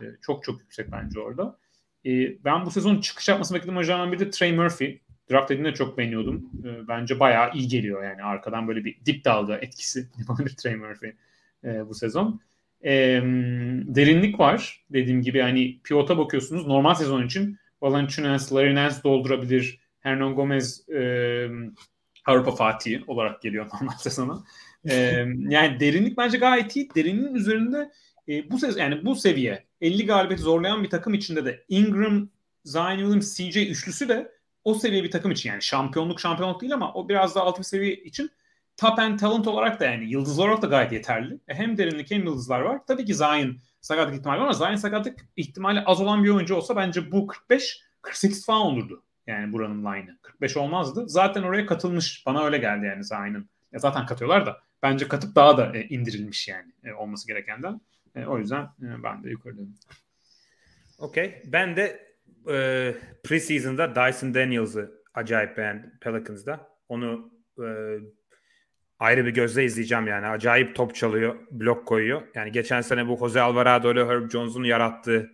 E, çok çok yüksek bence orada. E, ben bu sezon çıkış yapmasını beklediğim oyunculardan biri de Trey Murphy. Draft edildiğinde çok beğeniyordum. E, bence bayağı iyi geliyor yani. Arkadan böyle bir dip dalga etkisi yapabilir Trey Murphy e, bu sezon. E, derinlik var. Dediğim gibi hani pivota bakıyorsunuz. Normal sezon için Valanciunas, Larry Nance doldurabilir. Hernan Gomez e, Avrupa Fatih'i olarak geliyor normal sezona. E, yani derinlik bence gayet iyi. Derinliğin üzerinde e, bu sezon yani bu seviye 50 galibiyet zorlayan bir takım içinde de Ingram, Zion Williams, CJ üçlüsü de o seviye bir takım için yani şampiyonluk şampiyonluk değil ama o biraz daha alt bir seviye için top end talent olarak da yani yıldızlar olarak da gayet yeterli. E, hem derinlik hem yıldızlar var. Tabii ki Zion sakatlık ihtimali var ama Zion sakatlık ihtimali az olan bir oyuncu olsa bence bu 45 48 falan olurdu. Yani buranın line'ı. 45 olmazdı. Zaten oraya katılmış. Bana öyle geldi yani Zion'ın. Ya zaten katıyorlar da bence katıp daha da e, indirilmiş yani e, olması gerekenden. E, o yüzden e, ben de yukarıdayım. Okey. Ben de e, preseason'da Dyson Daniels'ı acayip beğendim Pelicans'da. Onu e, ayrı bir gözle izleyeceğim yani. Acayip top çalıyor, blok koyuyor. Yani geçen sene bu Jose Alvarado ile Herb Jones'un yarattığı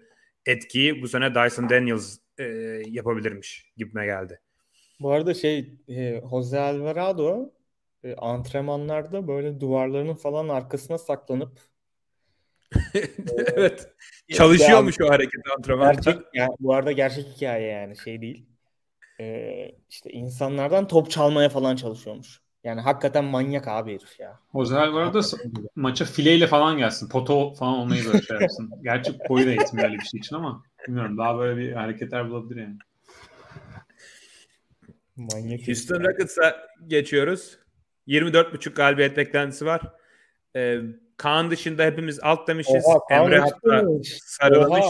etkiyi bu sene Dyson Daniels e, yapabilirmiş gibime geldi. Bu arada şey e, Jose Alvarado e, antrenmanlarda böyle duvarlarının falan arkasına saklanıp evet. Çalışıyormuş o hareket antrenmanda. gerçek yani bu arada gerçek hikaye yani şey değil. e, işte insanlardan top çalmaya falan çalışıyormuş. Yani hakikaten manyak abi herif ya. Ozel bu arada maça fileyle falan gelsin. Poto falan olmayı böyle şey yapsın. Gerçi boyu da yetmiyor öyle bir şey için ama bilmiyorum. Daha böyle bir hareketler bulabilir yani. Manyak Houston Rockets'a geçiyoruz. 24.5 galibiyet beklentisi var. Ee, Kaan dışında hepimiz alt demişiz. Oha, Emre sarılmış.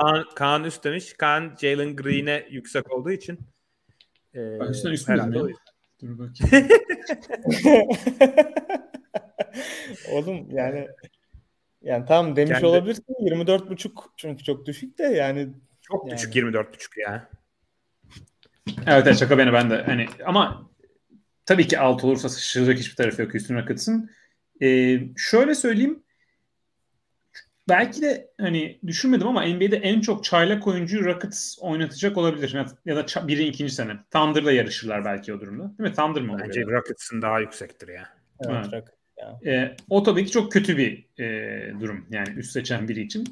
Kaan, Kaan üst demiş. Kaan Jalen Green'e yüksek olduğu için. E, Houston üst mü? Dur bakayım. Oğlum yani yani tamam demiş Kendi... olabilirsin 24.5 çünkü çok düşük de yani çok yani. düşük 24.5 ya. Evet, evet şaka beni ben de hani ama tabii ki alt olursa şaşıracak hiçbir tarafı yok Houston Rockets'ın. Ee, şöyle söyleyeyim belki de hani düşünmedim ama NBA'de en çok çaylak oyuncuyu Rockets oynatacak olabilir. Ya da biri ikinci sene. Thunder'la yarışırlar belki o durumda. Değil mi? Thunder mı? Bence Rockets'ın daha yüksektir ya. Evet, evet. E, o tabii ki çok kötü bir e, durum. Yani üst seçen biri için.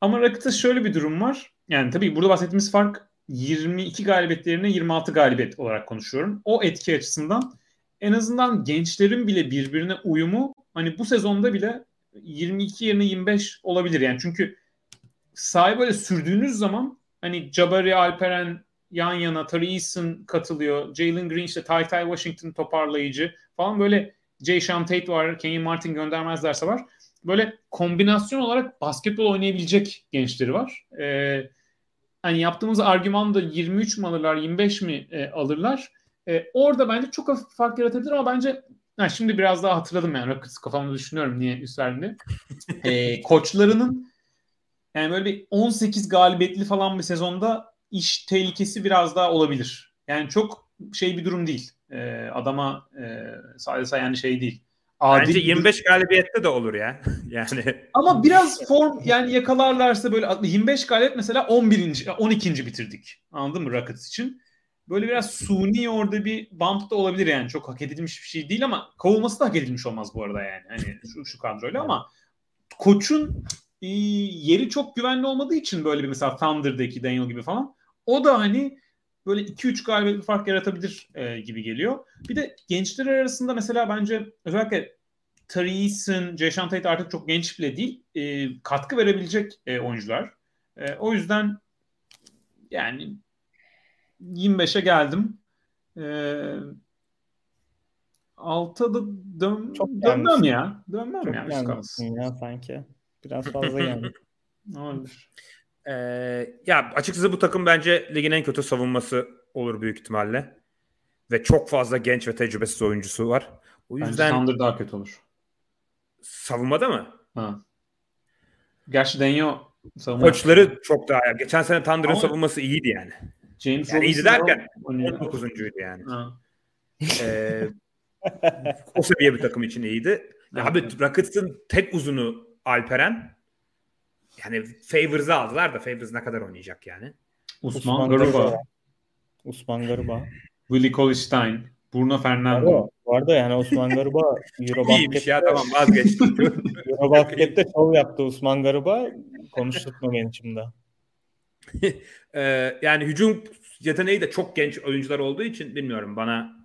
Ama Rockets'ta şöyle bir durum var. Yani tabii burada bahsettiğimiz fark 22 galibiyetlerine 26 galibiyet olarak konuşuyorum. O etki açısından en azından gençlerin bile birbirine uyumu hani bu sezonda bile 22 yerine 25 olabilir yani. Çünkü sahayı böyle sürdüğünüz zaman hani Jabari Alperen yan yana Tari Eason katılıyor. Jalen Green işte Ty Ty Washington toparlayıcı falan böyle Jay Sean Tate var. Kenyon Martin göndermezlerse var. Böyle kombinasyon olarak basketbol oynayabilecek gençleri var. Ee, hani yaptığımız argüman da 23 mi alırlar 25 mi e, alırlar. E, orada bence çok hafif fark yaratabilir ama bence Ha, şimdi biraz daha hatırladım yani Rockets kafamda düşünüyorum niye üstlerinde. ee, koçlarının yani böyle bir 18 galibiyetli falan bir sezonda iş tehlikesi biraz daha olabilir. Yani çok şey bir durum değil. Ee, adama e, sadece yani şey değil. Adil Bence 25 bir... galibiyette de olur ya. yani Ama biraz form yani yakalarlarsa böyle 25 galibiyet mesela 11. 12. bitirdik. Anladın mı Rockets için? Böyle biraz suni orada bir bump da olabilir yani. Çok hak edilmiş bir şey değil ama kovulması da hak edilmiş olmaz bu arada yani. Hani şu, şu kadroyla ama koçun e, yeri çok güvenli olmadığı için böyle bir mesela Thunder'daki Daniel gibi falan o da hani böyle 2-3 galibiyet bir fark yaratabilir e, gibi geliyor. Bir de gençler arasında mesela bence özellikle Treeson, Jason Tate artık çok genç bile değil. E, katkı verebilecek e, oyuncular. E, o yüzden yani 25'e geldim. Ee, alta da dön, Çok dönmem gelmiş. ya. Dönmem Çok ya. ya sanki. Biraz fazla geldi. Olabilir. Ee, ya açıkçası bu takım bence ligin en kötü savunması olur büyük ihtimalle. Ve çok fazla genç ve tecrübesiz oyuncusu var. O yüzden Bence daha kötü olur. Savunmada mı? Ha. Gerçi Denyo savunma Koçları çok daha. Geçen sene Thunder'ın savunması iyiydi yani. James yani iyiydi derken 19'uncuydu yani. ee, o seviye bir takım için iyiydi. Ya abi Rockets'ın tek uzunu Alperen. Yani Favors'ı aldılar da Favors ne kadar oynayacak yani? Osman, Osman Garuba. Osman Garuba. Willie Colistein. Bruno Fernando. Arada yani Osman Garuba İyiymiş ya tamam vazgeçtim. Eurobasket'te şov yaptı Osman Garuba. Konuşturtma beni şimdi. yani hücum yeteneği de çok genç oyuncular olduğu için bilmiyorum bana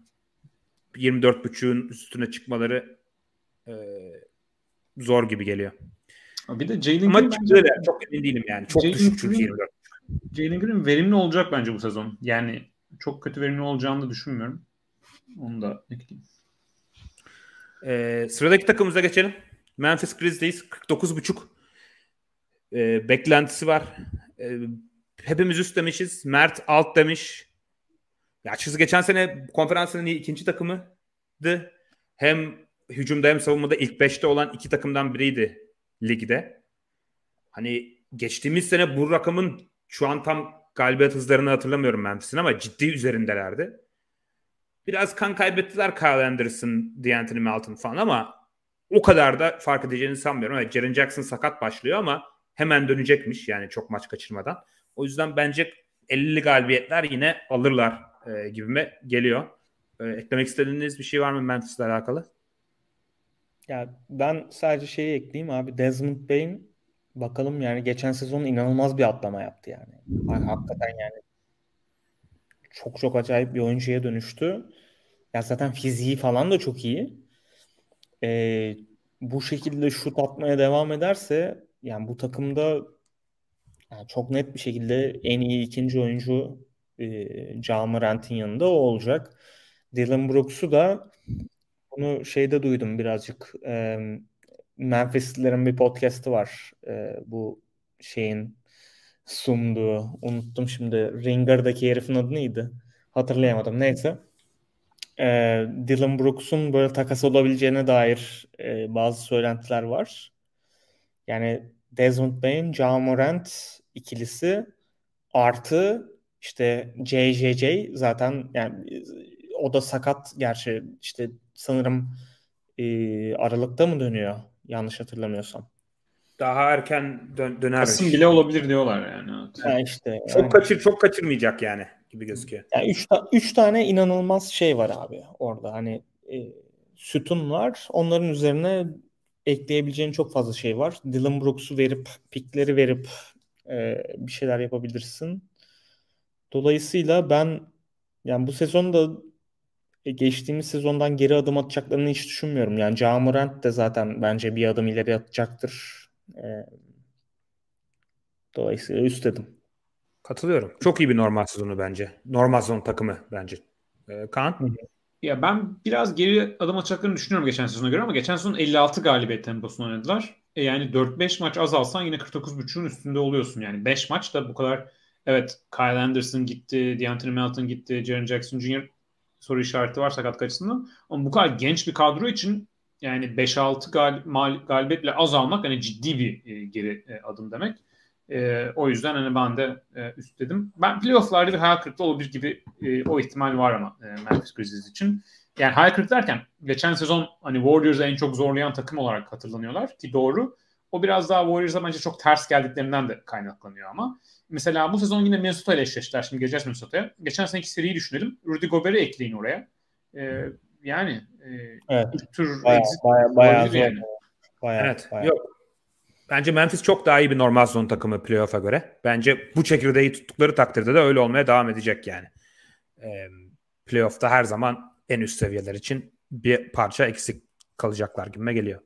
24.5'ün üstüne çıkmaları e, zor gibi geliyor. Bir de Jalen Ama bence de çok emin değilim yani. Çok Jalen düşük çünkü 24. Jalen Green verimli olacak bence bu sezon. Yani çok kötü verimli olacağını da düşünmüyorum. Onu da ekleyeyim. Ee, sıradaki takımımıza geçelim. Memphis Grizzlies 49.5 e, beklentisi var. E, hepimiz üst demişiz. Mert alt demiş. Ya açıkçası geçen sene konferansın ikinci takımıydı. Hem hücumda hem savunmada ilk beşte olan iki takımdan biriydi ligde. Hani geçtiğimiz sene bu rakamın şu an tam galibiyet hızlarını hatırlamıyorum Memphis'in ama ciddi üzerindelerdi. Biraz kan kaybettiler Kyle Anderson, D'Anthony Melton falan ama o kadar da fark edeceğini sanmıyorum. Evet, Jaren Jackson sakat başlıyor ama hemen dönecekmiş yani çok maç kaçırmadan. O yüzden bence 50 galibiyetler yine alırlar e, gibime geliyor. E, eklemek istediğiniz bir şey var mı Memphis'le alakalı? Ya ben sadece şeyi ekleyeyim abi. Desmond Bain bakalım yani geçen sezon inanılmaz bir atlama yaptı yani. Hakikaten yani çok çok acayip bir oyuncuya dönüştü. Ya zaten fiziği falan da çok iyi. Ee, bu şekilde şut atmaya devam ederse yani bu takımda yani çok net bir şekilde en iyi ikinci oyuncu e, Morant'in yanında o olacak. Dylan Brooks'u da bunu şeyde duydum birazcık. E, Memphis'lerin bir podcast'ı var. E, bu şeyin sunduğu. Unuttum şimdi. Ringer'daki herifin adı neydi? Hatırlayamadım. Neyse. E, Dylan Brooks'un böyle takas olabileceğine dair e, bazı söylentiler var. Yani Desmond Bain, Ja Morant ikilisi artı işte JJJ zaten yani o da sakat gerçi işte sanırım e, Aralık'ta mı dönüyor yanlış hatırlamıyorsam. Daha erken dön döner. Kasım bile olabilir diyorlar yani. Ha işte, çok yani. kaçır çok kaçırmayacak yani gibi gözüküyor. Yani üç, üç tane inanılmaz şey var abi orada. Hani e, sütun var. Onların üzerine ekleyebileceğin çok fazla şey var. Dylan Brooks'u verip, pikleri verip e, bir şeyler yapabilirsin. Dolayısıyla ben yani bu sezonda e, geçtiğimiz sezondan geri adım atacaklarını hiç düşünmüyorum. Yani Camurant de zaten bence bir adım ileri atacaktır. E, dolayısıyla üst dedim. Katılıyorum. Çok iyi bir normal sezonu bence. Normal sezon takımı bence. Ee, Kaan? Ya ben biraz geri adım atacaklarını düşünüyorum geçen sezona göre ama geçen sezon 56 galibiyet temposunu oynadılar. E yani 4-5 maç azalsan yine 49.5'un üstünde oluyorsun. Yani 5 maç da bu kadar evet Kyle Anderson gitti, DeAnthony Melton gitti, Jaren Jackson Jr. soru işareti var sakat açısından. Ama bu kadar genç bir kadro için yani 5-6 gal galibiyetle azalmak hani ciddi bir e, geri e, adım demek. E, o yüzden hani ben de e, üstledim. Ben playofflarda bir hayal kırıklığı olabilir gibi e, o ihtimal var ama e, Memphis Grizzlies için. Yani hayal kırıklığı derken geçen sezon hani Warriors'ı en çok zorlayan takım olarak hatırlanıyorlar ki doğru. O biraz daha Warriors'a bence çok ters geldiklerinden de kaynaklanıyor ama. Mesela bu sezon yine Minnesota ile eşleştiler. Şimdi geleceğiz Minnesota'ya. Geçen seneki seriyi düşünelim. Rudy Gobert'i ekleyin oraya. Ee, yani e, evet. tür bayağı, exit bayağı, bayağı zor. yani. Bayağı, evet. Bayağı. Yok. Bence Memphis çok daha iyi bir normal sezon takımı playoff'a göre. Bence bu çekirdeği tuttukları takdirde de öyle olmaya devam edecek yani. Ee, playoff'ta her zaman en üst seviyeler için bir parça eksik kalacaklar gibime geliyor.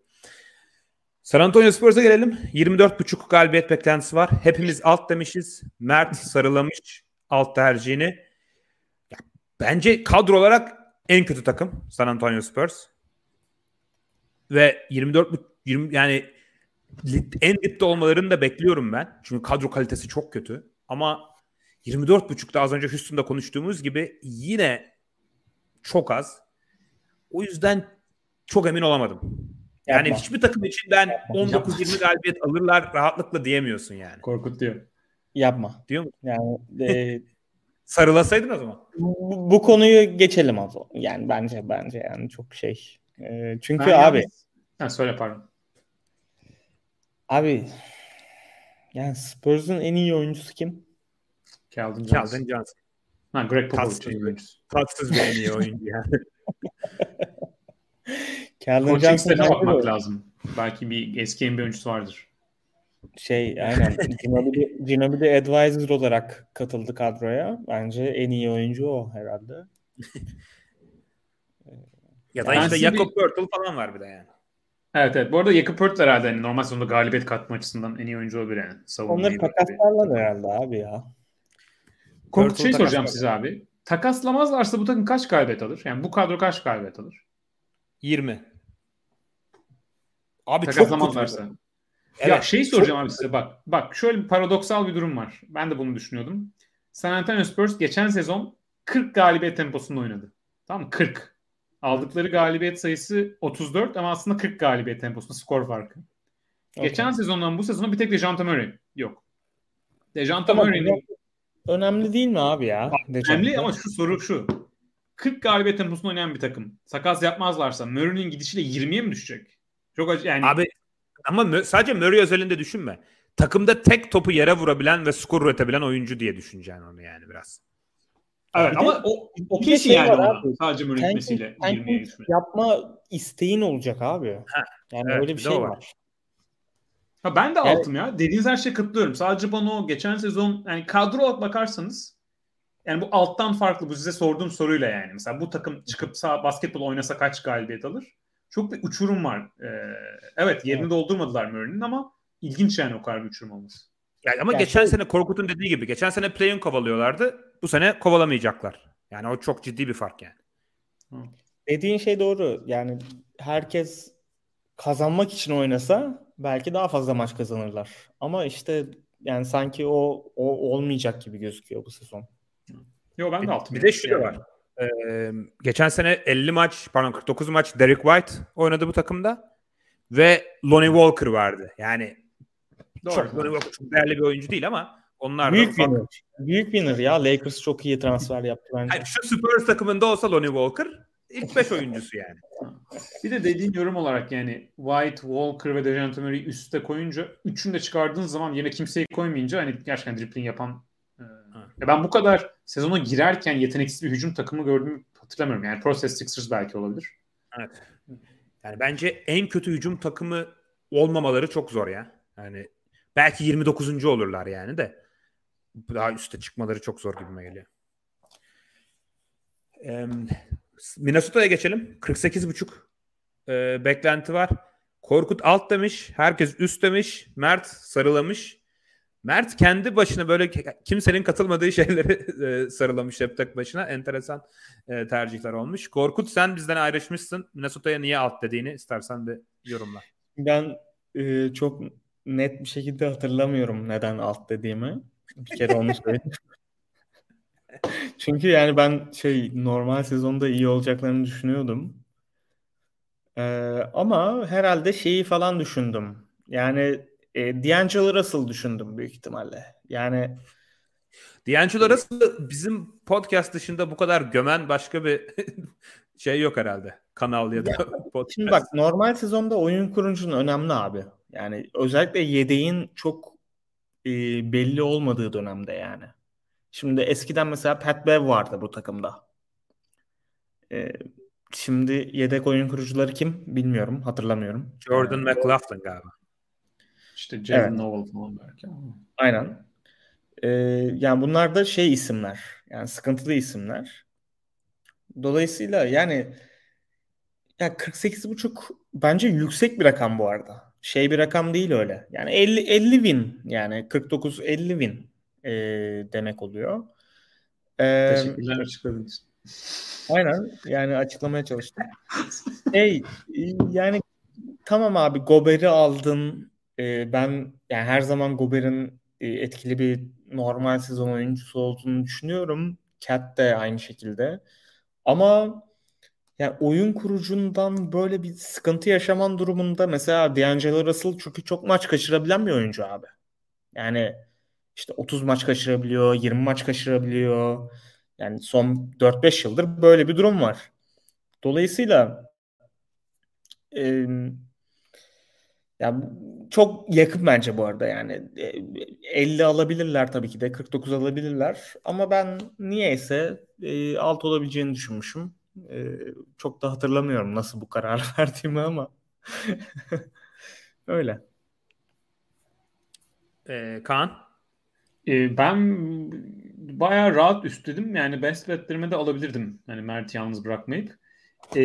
San Antonio Spurs'a gelelim. 24.5 galibiyet beklentisi var. Hepimiz alt demişiz. Mert sarılamış alt tercihini. Ya, bence kadro olarak en kötü takım San Antonio Spurs. Ve 24 20 yani en dipte olmalarını da bekliyorum ben. Çünkü kadro kalitesi çok kötü. Ama 24.5'da az önce Houston'da konuştuğumuz gibi yine çok az. O yüzden çok emin olamadım. Yani Yapma. hiçbir takım içinden 19-20 galibiyet alırlar rahatlıkla diyemiyorsun yani. Korkutuyor. Yapma. Diyor musun? Yani e, sarılasaydın o zaman. Bu, bu konuyu geçelim o zaman. Yani bence bence yani çok şey. E, çünkü ben abi yalnız... ha, söyle pardon. Abi yani Spurs'un en iyi oyuncusu kim? Calvin Johnson. Calvin Johnson. Ha, Greg Popovich tatsız, bir, tatsız bir en iyi oyuncu yani. Calvin Johnson'a bakmak o. lazım. Belki bir eski NBA oyuncusu vardır. Şey aynen. Ginobili, Ginobili Advisor olarak katıldı kadroya. Bence en iyi oyuncu o herhalde. ya da yani işte Jakob bir... Pörtl falan var bir de yani. Evet evet. Bu arada Jakob Pörtl herhalde hani normal sonunda galibiyet katma açısından en iyi oyuncu olabilir yani. Onları takaslarlar herhalde abi ya. Korkut şey soracağım size abi. Takaslamazlarsa bu takım kaç galibiyet alır? Yani bu kadro kaç galibiyet alır? 20. Abi takaslamazlarsa. Çok evet, ya şey soracağım çok... abi size bak. Bak şöyle bir paradoksal bir durum var. Ben de bunu düşünüyordum. San Antonio Spurs geçen sezon 40 galibiyet temposunda oynadı. Tamam mı? 40. Aldıkları galibiyet sayısı 34 ama aslında 40 galibiyet temposunda skor farkı. Okay. Geçen sezondan bu sezona bir tek Dejante Murray yok. Dejante Murray'nin önemli değil mi abi ya? Önemli ama şu soru şu. 40 galibiyet temposunda oynayan bir takım. Sakas yapmazlarsa Murray'nin gidişiyle 20'ye mi düşecek? Çok acı yani. Abi ama sadece Murray özelinde düşünme. Takımda tek topu yere vurabilen ve skor üretebilen oyuncu diye düşüneceksin onu yani biraz. Evet ama o, o kesin şey yani ona. Sadece Murray gitmesiyle 20'ye düşme. Yapma isteğin olacak abi. Ha, yani evet, öyle bir şey var. var. Ha ben de altım ya. Dediğiniz her şeye katılıyorum. Sadece bana o geçen sezon yani kadro olarak bakarsanız yani bu alttan farklı bu size sorduğum soruyla yani. Mesela bu takım çıkıp sağ basketbol oynasa kaç galibiyet alır? Çok bir uçurum var. Ee, evet yerini evet. doldurmadılar Murray'nin ama ilginç yani o kadar bir uçurum olması. Yani ama yani geçen şey... sene Korkut'un dediği gibi geçen sene play-in kovalıyorlardı. Bu sene kovalamayacaklar. Yani o çok ciddi bir fark yani. Dediğin şey doğru. Yani herkes kazanmak için oynasa belki daha fazla maç kazanırlar. Ama işte yani sanki o, o olmayacak gibi gözüküyor bu sezon. Yok ben de altı. Bir de şu da var. Ee, geçen sene 50 maç, pardon 49 maç Derek White oynadı bu takımda ve Lonnie Walker vardı. Yani Doğru. çok Lonnie Walker çok değerli bir oyuncu değil ama onlar Büyük winner. Büyük winner ya. Lakers çok iyi transfer yaptı bence. Yani şu Spurs takımında olsa Lonnie Walker ilk 5 oyuncusu yani. Bir de dediğin yorum olarak yani White, Walker ve Dejounte Murray'i üstte koyunca üçünü de çıkardığın zaman yine kimseyi koymayınca hani gerçekten dribbling yapan e, ben bu kadar sezona girerken yeteneksiz bir hücum takımı gördüğümü hatırlamıyorum. Yani Process Sixers belki olabilir. Evet. Yani bence en kötü hücum takımı olmamaları çok zor ya. Yani belki 29. olurlar yani de daha üste çıkmaları çok zor gibime geliyor. Ee, Minnesota'ya geçelim. 48.5 e, beklenti var. Korkut alt demiş. Herkes üst demiş. Mert sarılamış. Mert kendi başına böyle kimsenin katılmadığı şeyleri e, sarılamış hep tek başına. Enteresan e, tercihler olmuş. Korkut sen bizden ayrışmışsın. Minnesota'ya niye alt dediğini istersen bir yorumla. Ben e, çok net bir şekilde hatırlamıyorum neden alt dediğimi. Bir kere onu söyleyeyim. Çünkü yani ben şey normal sezonda iyi olacaklarını düşünüyordum. Ee, ama herhalde şeyi falan düşündüm. Yani e, D'Angelo Russell düşündüm büyük ihtimalle. Yani D'Angelo Russell bizim podcast dışında bu kadar gömen başka bir şey yok herhalde. Kanal ya da podcast. Şimdi bak normal sezonda oyun kurucunun önemli abi. Yani özellikle yedeğin çok e, belli olmadığı dönemde yani. Şimdi eskiden mesela Pat Bev vardı bu takımda. Ee, şimdi yedek oyun kurucuları kim bilmiyorum. Hatırlamıyorum. Jordan yani, McLaughlin galiba. İşte Jalen evet. Noel falan belki. Aynen. Ee, yani bunlar da şey isimler. Yani sıkıntılı isimler. Dolayısıyla yani ya 48,5 bence yüksek bir rakam bu arada. Şey bir rakam değil öyle. Yani 50 50 win yani 49 50 win e, demek oluyor. E, Teşekkürler açıkladınız. Aynen yani açıklamaya çalıştım. hey yani tamam abi Gober'i aldın. E, ben yani her zaman Gober'in e, etkili bir normal sezon oyuncusu olduğunu düşünüyorum. Cat de aynı şekilde. Ama yani oyun kurucundan böyle bir sıkıntı yaşaman durumunda mesela D'Angelo Russell çünkü çok maç kaçırabilen bir oyuncu abi. Yani işte 30 maç kaçırabiliyor, 20 maç kaçırabiliyor. Yani son 4-5 yıldır böyle bir durum var. Dolayısıyla e, yani çok yakın bence bu arada yani 50 alabilirler tabii ki de 49 alabilirler ama ben niyeyse e, alt olabileceğini düşünmüşüm. E, çok da hatırlamıyorum nasıl bu karar verdiğimi ama öyle. Ee, Kaan? E, ben bayağı rahat üstledim. Yani best betlerime de alabilirdim. Yani Mert'i yalnız bırakmayıp. E,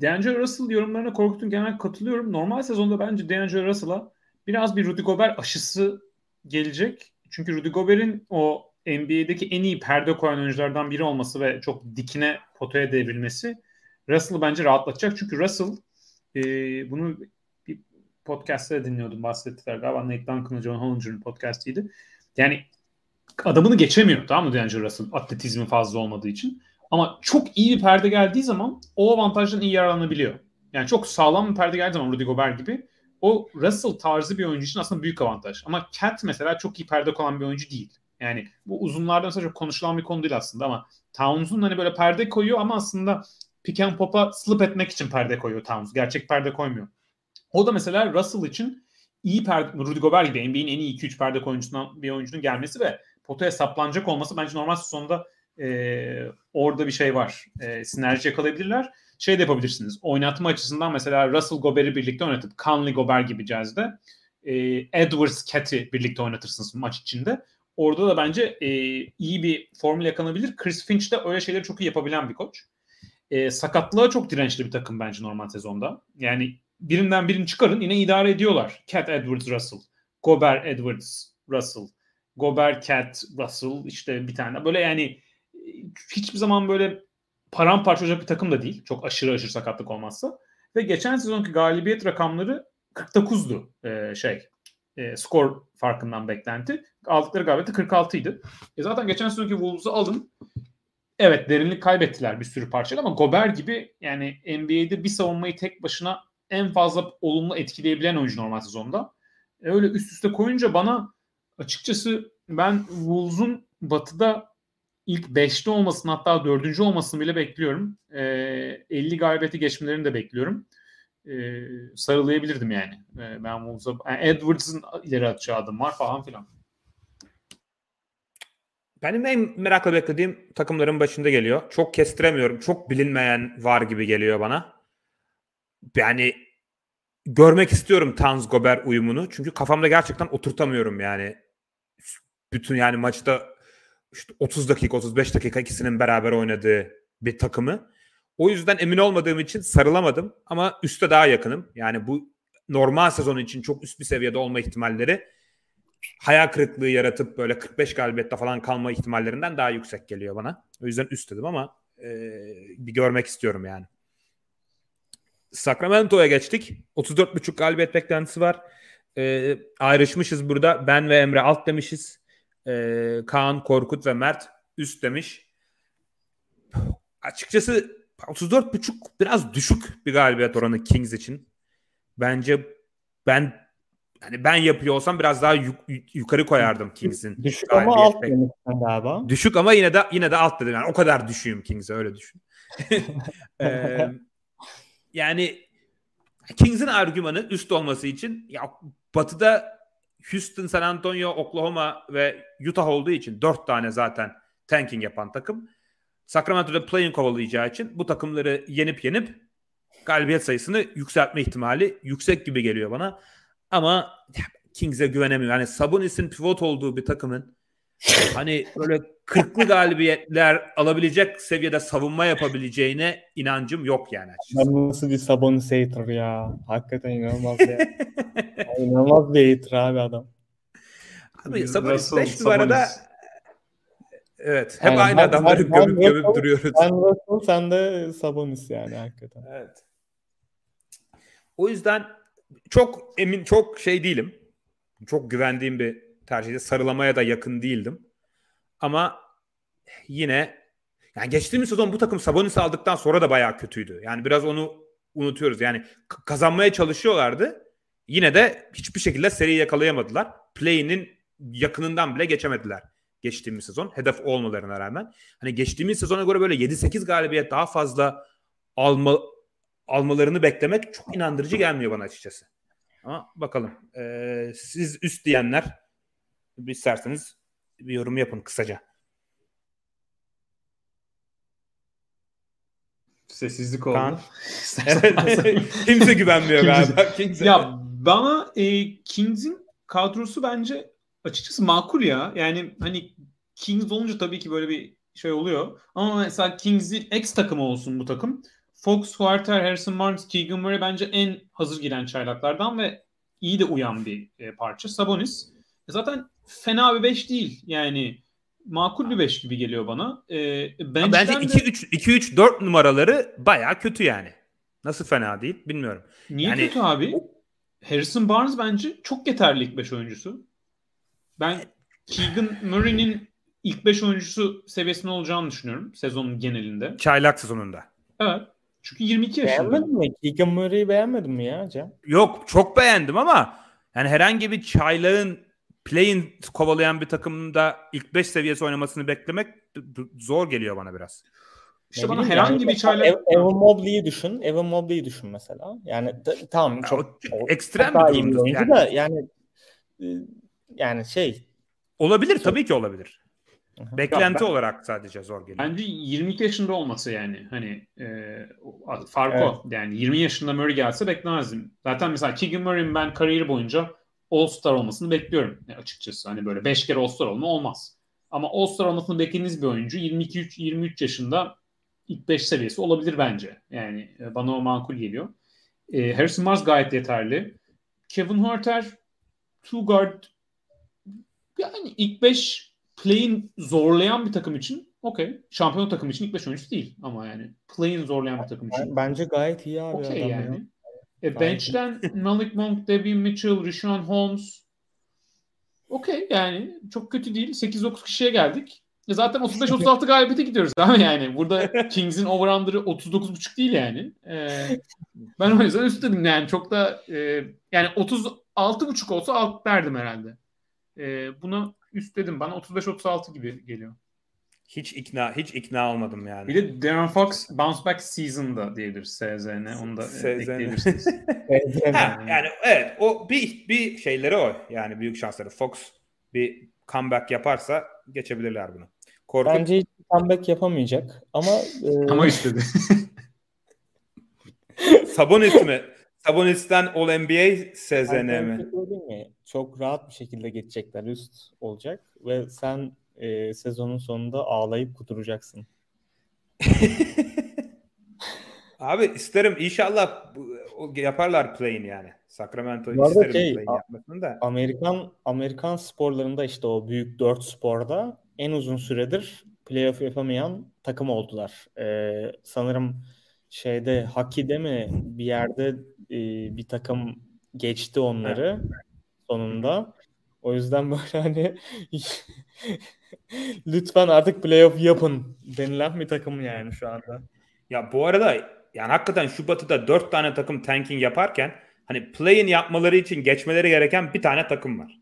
D'Angelo Russell yorumlarına Korkut'un genel katılıyorum. Normal sezonda bence D'Angelo Russell'a biraz bir Rudy Gobert aşısı gelecek. Çünkü Rudy Gobert'in o NBA'deki en iyi perde koyan oyunculardan biri olması ve çok dikine potaya devrilmesi Russell'ı bence rahatlatacak. Çünkü Russell e, bunu bir podcast'ta dinliyordum bahsettiler galiba Nate Duncan'ın John Hollinger'ın podcast'iydi. Yani adamını geçemiyor tamam mı D'Angelo Russell atletizmi fazla olmadığı için. Ama çok iyi bir perde geldiği zaman o avantajdan iyi yararlanabiliyor. Yani çok sağlam bir perde geldiği zaman Rudy Gobert gibi o Russell tarzı bir oyuncu için aslında büyük avantaj. Ama Cat mesela çok iyi perde koyan bir oyuncu değil. Yani bu uzunlardan mesela çok konuşulan bir konu değil aslında ama Towns'un hani böyle perde koyuyor ama aslında pick and pop'a slip etmek için perde koyuyor Towns. Gerçek perde koymuyor. O da mesela Russell için iyi perde, Rudy Gobert gibi NBA'in en iyi 2-3 perde oyuncusundan bir oyuncunun gelmesi ve potaya saplanacak olması bence normal sezonda e, orada bir şey var. E, sinerji yakalayabilirler. Şey de yapabilirsiniz. Oynatma açısından mesela Russell Gobert'i birlikte oynatıp Conley Gobert gibi Jazz'de e, Edwards Cat'i birlikte oynatırsınız maç içinde. Orada da bence e, iyi bir formül yakalanabilir. Chris Finch de öyle şeyleri çok iyi yapabilen bir koç. E, sakatlığa çok dirençli bir takım bence normal sezonda. Yani birinden birini çıkarın yine idare ediyorlar. Cat Edwards Russell, Gobert Edwards Russell, Gobert Cat Russell işte bir tane böyle yani e, hiçbir zaman böyle paramparça olacak bir takım da değil. Çok aşırı aşırı sakatlık olmazsa. Ve geçen sezonki galibiyet rakamları 49'du e, şey e, skor farkından beklenti. Aldıkları galibiyeti 46 idi. E zaten geçen sezonki Wolves'u alın. Evet derinlik kaybettiler bir sürü parçayla ama Gober gibi yani NBA'de bir savunmayı tek başına en fazla olumlu etkileyebilen oyuncu normal sezonda. E öyle üst üste koyunca bana açıkçası ben Wolves'un batıda ilk 5'te olmasını hatta 4. olmasını bile bekliyorum. E, 50 galibiyeti geçmelerini de bekliyorum. E, sarılayabilirdim yani. E, ben Wolves'a yani Edwards'ın ileri atacağı adım var falan filan. Benim en merakla beklediğim takımların başında geliyor. Çok kestiremiyorum. Çok bilinmeyen var gibi geliyor bana. Yani görmek istiyorum Tanz Gober uyumunu. Çünkü kafamda gerçekten oturtamıyorum yani. Bütün yani maçta işte 30 dakika 35 dakika ikisinin beraber oynadığı bir takımı. O yüzden emin olmadığım için sarılamadım ama üste daha yakınım. Yani bu normal sezon için çok üst bir seviyede olma ihtimalleri hayal kırıklığı yaratıp böyle 45 galibiyette falan kalma ihtimallerinden daha yüksek geliyor bana. O yüzden üst dedim ama e, bir görmek istiyorum yani. Sacramento'ya geçtik. 34.5 galibiyet beklentisi var. E, ayrışmışız burada. Ben ve Emre alt demişiz. E, Kaan, Korkut ve Mert üst demiş. Açıkçası 34.5 biraz düşük bir galibiyet oranı Kings için. Bence ben yani ben yapıyor olsam biraz daha yuk- yukarı koyardım Kings'in. Düşük ama alt demişsin galiba. Düşük ama yine de yine de alt dedim. Yani o kadar düşüğüm Kings'e öyle düşün. ee, yani Kings'in argümanı üst olması için ya Batı'da Houston, San Antonio, Oklahoma ve Utah olduğu için dört tane zaten tanking yapan takım. Sacramento'da playing kovalayacağı için bu takımları yenip yenip galibiyet sayısını yükseltme ihtimali yüksek gibi geliyor bana. Ama Kings'e güvenemiyorum. Yani Sabonis'in pivot olduğu bir takımın hani böyle kırklı galibiyetler alabilecek seviyede savunma yapabileceğine inancım yok yani açıkçası. Ben nasıl bir Sabonis hater ya. Hakikaten inanılmaz ya. inanılmaz bir hater abi adam. Abi Sabonis 5 numarada Evet. Hep yani aynı ben, adamları ben, gömüp ben gömüp duruyoruz. Ben Russell, sen de Sabonis yani hakikaten. Evet. O yüzden çok emin, çok şey değilim. Çok güvendiğim bir tercihde. Sarılamaya da yakın değildim. Ama yine yani geçtiğimiz sezon bu takım Sabonis aldıktan sonra da bayağı kötüydü. Yani biraz onu unutuyoruz. Yani kazanmaya çalışıyorlardı. Yine de hiçbir şekilde seriyi yakalayamadılar. Play'inin yakınından bile geçemediler geçtiğimiz sezon. Hedef olmalarına rağmen. Hani geçtiğimiz sezona göre böyle 7-8 galibiyet daha fazla alma, almalarını beklemek çok inandırıcı gelmiyor bana açıkçası. Ama bakalım. Ee, siz üst diyenler isterseniz bir yorum yapın kısaca. Sessizlik oldu. Kimse güvenmiyor galiba. Kimse. Ya bana e, Kings'in kadrosu bence açıkçası makul ya. Yani hani Kings olunca tabii ki böyle bir şey oluyor. Ama mesela Kings'in ex takımı olsun bu takım. Fox, Huerter, Harrison Barnes, Keegan Murray bence en hazır giren çaylaklardan ve iyi de uyan bir e, parça. Sabonis e, zaten fena bir 5 değil. Yani makul bir 5 gibi geliyor bana. E, bence 2-3 2-3 4 numaraları baya kötü yani. Nasıl fena değil bilmiyorum. Niye yani, kötü abi? Harrison Barnes bence çok yeterli ilk 5 oyuncusu. Ben Keegan Murray'nin ilk 5 oyuncusu seviyesinde olacağını düşünüyorum sezonun genelinde. Çaylak sezonunda. Evet. Çünkü 22 yaşında. Beğenmedin mi? Keegan Murray'i beğenmedin mi ya Cem? Yok çok beğendim ama yani herhangi bir çaylağın play'in kovalayan bir takımda ilk 5 seviyesi oynamasını beklemek zor geliyor bana biraz. İşte bana herhangi yani, bir çaylak... Evan Mobley'i düşün. Evan Mobley'i düşün mesela. Yani tamam çok, o, ekstrem bir durumdur. Yani. Da, yani e, yani şey olabilir tabii ki olabilir. Beklenti ben, olarak sadece zor geliyor. Bence 22 yaşında olması yani hani e, fark evet. o. Yani 20 yaşında Murray gelse beklemezdim. Zaten mesela Keegan Murray'in ben kariyeri boyunca All-Star olmasını bekliyorum açıkçası. Hani böyle 5 kere All-Star olma olmaz. Ama All-Star olmasını beklediğiniz bir oyuncu 22-23 yaşında ilk 5 seviyesi olabilir bence. Yani e, bana o makul geliyor. E, Harrison Barnes gayet yeterli. Kevin Huerter two guard yani ilk 5 play'in zorlayan bir takım için okey. Şampiyon takım için ilk 5 oyuncusu değil ama yani play'in zorlayan bir takım için. Bence gayet iyi abi. Okey yani. Ya. E, bench'ten Malik Monk, Devin Mitchell, Rishon Holmes. Okey yani çok kötü değil. 8-9 kişiye geldik. E zaten 35-36 galibiyete gidiyoruz abi yani. Burada Kings'in over-under'ı 39.5 değil yani. Ee, ben o yüzden üst dedim yani. Çok da e, yani 36.5 olsa alt derdim herhalde. E, buna üst dedim. Bana 35-36 gibi geliyor. Hiç ikna hiç ikna olmadım yani. Bir de Darren Fox bounce back season'da diyebiliriz SZN. Onu da ekleyebilirsiniz. ha, yani evet o bir bir şeyleri o. Yani büyük şansları. Fox bir comeback yaparsa geçebilirler bunu. Korkut... Bence hiç comeback yapamayacak ama e... ama istedi. Sabonis mi? Sabonis'ten All NBA SZN mi? mi? Çok rahat bir şekilde geçecekler. Üst olacak ve sen e, sezonun sonunda ağlayıp kuduracaksın. Abi isterim inşallah yaparlar play'in yani. Sacramento'yu isterim şey, play'in yapmasını da. Amerikan Amerikan sporlarında işte o büyük dört sporda en uzun süredir playoff yapamayan takım oldular. Ee, sanırım şeyde Haki'de mi bir yerde e, bir takım geçti onları sonunda. O yüzden böyle hani lütfen artık playoff yapın denilen bir takım yani şu anda. Ya bu arada yani hakikaten şu batıda dört tane takım tanking yaparken hani play-in yapmaları için geçmeleri gereken bir tane takım var.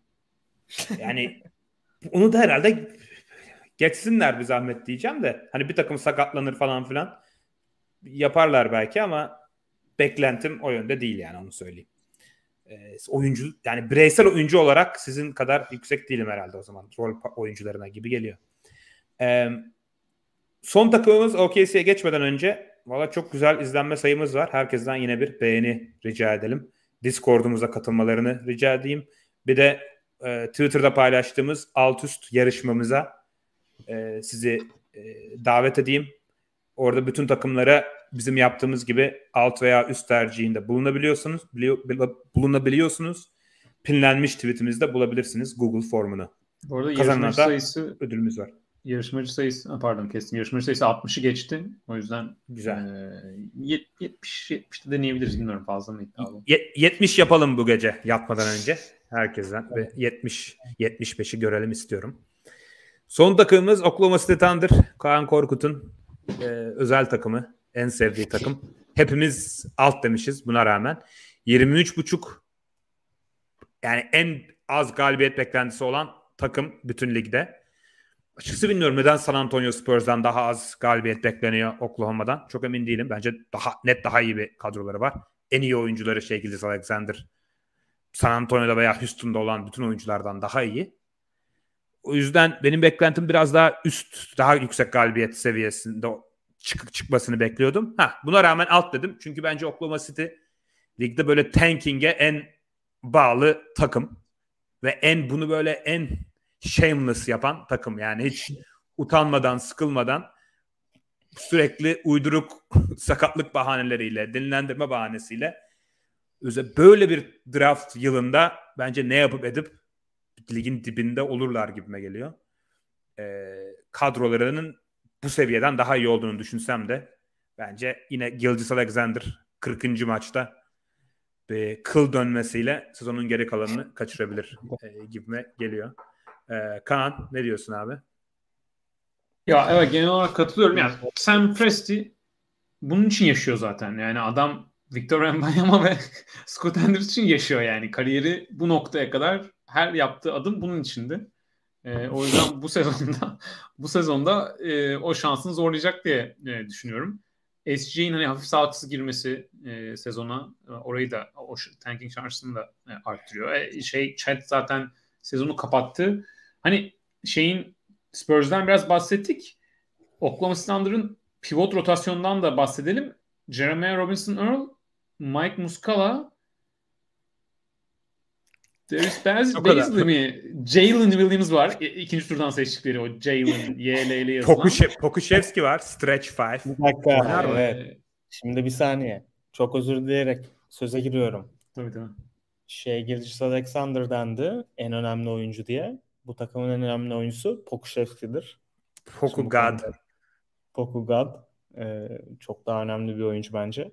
Yani onu da herhalde geçsinler bir zahmet diyeceğim de hani bir takım sakatlanır falan filan yaparlar belki ama beklentim o yönde değil yani onu söyleyeyim. E, oyuncu yani bireysel oyuncu olarak sizin kadar yüksek değilim herhalde o zaman rol oyuncularına gibi geliyor. E, son takımımız OKC'ye geçmeden önce valla çok güzel izlenme sayımız var. Herkesten yine bir beğeni rica edelim. Discord'umuza katılmalarını rica edeyim. Bir de e, Twitter'da paylaştığımız alt üst yarışmamıza e, sizi e, davet edeyim. Orada bütün takımlara bizim yaptığımız gibi alt veya üst tercihinde bulunabiliyorsunuz. bulunabiliyorsunuz. Pinlenmiş tweetimizde bulabilirsiniz Google formunu. Bu arada yarışmacı sayısı ödülümüz var. Yarışmacı sayısı pardon kestim. Yarışmacı sayısı 60'ı geçti. O yüzden güzel. E, 70 70'te deneyebiliriz bilmiyorum fazla mı iddialı. 70 yapalım bu gece yatmadan önce herkesten ve 70 75'i görelim istiyorum. Son takımımız Oklahoma City Thunder. Kaan Korkut'un e, özel takımı. En sevdiği takım. Hepimiz alt demişiz buna rağmen. 23.5 yani en az galibiyet beklentisi olan takım bütün ligde. Açıkçası bilmiyorum neden San Antonio Spurs'dan daha az galibiyet bekleniyor Oklahoma'dan. Çok emin değilim. Bence daha net daha iyi bir kadroları var. En iyi oyuncuları şey Alexander San Antonio'da veya Houston'da olan bütün oyunculardan daha iyi. O yüzden benim beklentim biraz daha üst, daha yüksek galibiyet seviyesinde çık çıkmasını bekliyordum. Ha, buna rağmen alt dedim. Çünkü bence Oklahoma City ligde böyle tanking'e en bağlı takım ve en bunu böyle en shameless yapan takım. Yani hiç utanmadan, sıkılmadan sürekli uyduruk sakatlık bahaneleriyle, dinlendirme bahanesiyle böyle bir draft yılında bence ne yapıp edip ligin dibinde olurlar gibime geliyor. E, kadrolarının bu seviyeden daha iyi olduğunu düşünsem de bence yine Gilgis Alexander 40. maçta bir kıl dönmesiyle sezonun geri kalanını kaçırabilir e, gibime geliyor. E, Kaan ne diyorsun abi? Ya evet genel olarak katılıyorum. Yani Sam Presti bunun için yaşıyor zaten. Yani adam Victor Wembanyama ve Scott Anderson için yaşıyor yani. Kariyeri bu noktaya kadar her yaptığı adım bunun içinde. E, o yüzden bu sezonda bu sezonda e, o şansını zorlayacak diye e, düşünüyorum. SG'nin hani hafif sağlıksız girmesi e, sezona e, orayı da o tanking şansını da e, arttırıyor. E, şey Chat zaten sezonu kapattı. Hani şeyin Spurs'dan biraz bahsettik. Oklahoma Thunder'ın pivot rotasyondan da bahsedelim. Jeremiah Robinson Earl, Mike Muscala, Darius Baz. Baisley mi? Jalen Williams var. İkinci turdan seçtikleri o Jalen, Y, L, L yazılan. Pokushe, Pokushevski var. Stretch 5. Bir dakika. Evet. Şimdi bir saniye. Çok özür dileyerek söze giriyorum. Tabii tabii. Şey Gilgis Alexander dendi en önemli oyuncu diye. Bu takımın en önemli oyuncusu Pokushevski'dir. Poku God. Poku God. Ee, çok daha önemli bir oyuncu bence.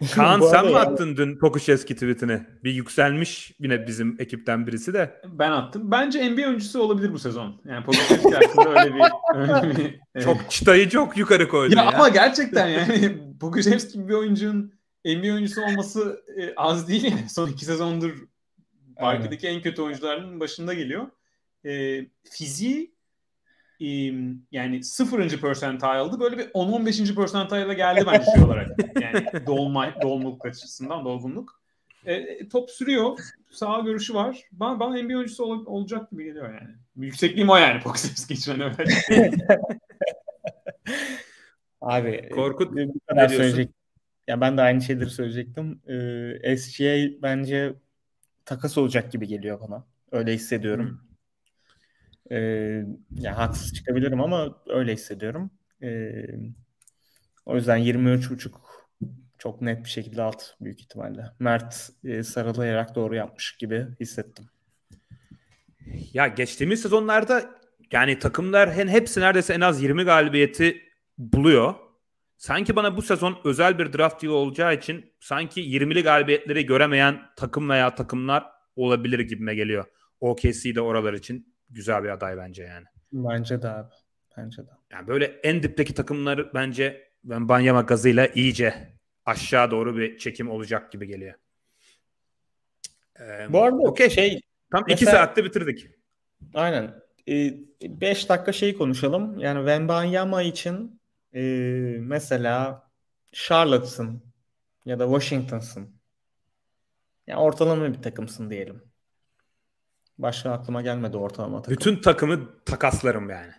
Kaan sen mi yani- attın dün Pokushevski tweetini? Bir yükselmiş yine bizim ekipten birisi de. Ben attım. Bence NBA oyuncusu olabilir bu sezon. Yani Pokusevski hakkında öyle bir, öyle bir evet. Çok çıtayı çok yukarı koydu ya, ya. ama gerçekten yani Pokusevski gibi bir oyuncunun NBA oyuncusu olması e, az değil yani. Son iki sezondur Parkedeki en kötü oyuncuların başında geliyor. E, fiziği yani sıfırıncı percentile'dı. Böyle bir 10-15. percentile'a geldi bence şey olarak. Yani dolma, dolgunluk açısından dolgunluk. E, top sürüyor. Sağ görüşü var. Bana, bana NBA oyuncusu ol- olacak gibi geliyor yani. Yüksekliğim o yani Pokusevski için. Hani öyle. Abi Korkut, e, bu ne kadar diyorsun? söyleyecek. Ya ben de aynı şeyleri söyleyecektim. Ee, SGA bence takas olacak gibi geliyor bana. Öyle hissediyorum. Ee, ya haksız çıkabilirim ama öyle hissediyorum. Ee, o yüzden 23.5 çok net bir şekilde alt büyük ihtimalle. Mert e, sarılayarak doğru yapmış gibi hissettim. Ya geçtiğimiz sezonlarda yani takımlar hen hepsi neredeyse en az 20 galibiyeti buluyor. Sanki bana bu sezon özel bir draft yılı olacağı için sanki 20'li galibiyetleri göremeyen takım veya takımlar olabilir gibime geliyor. OKC de oralar için güzel bir aday bence yani. Bence de abi. Bence de. Yani böyle en dipteki takımlar bence ben Banyama gazıyla iyice aşağı doğru bir çekim olacak gibi geliyor. Ee, Bu arada okey. şey tam iki mesela- saatte bitirdik. Aynen. 5 dakika şey konuşalım. Yani Wembanyama için e, mesela Charlotte'sın ya da Washington'sın. Yani ortalama bir takımsın diyelim. Başka aklıma gelmedi ortalama takım. Bütün takımı takaslarım yani.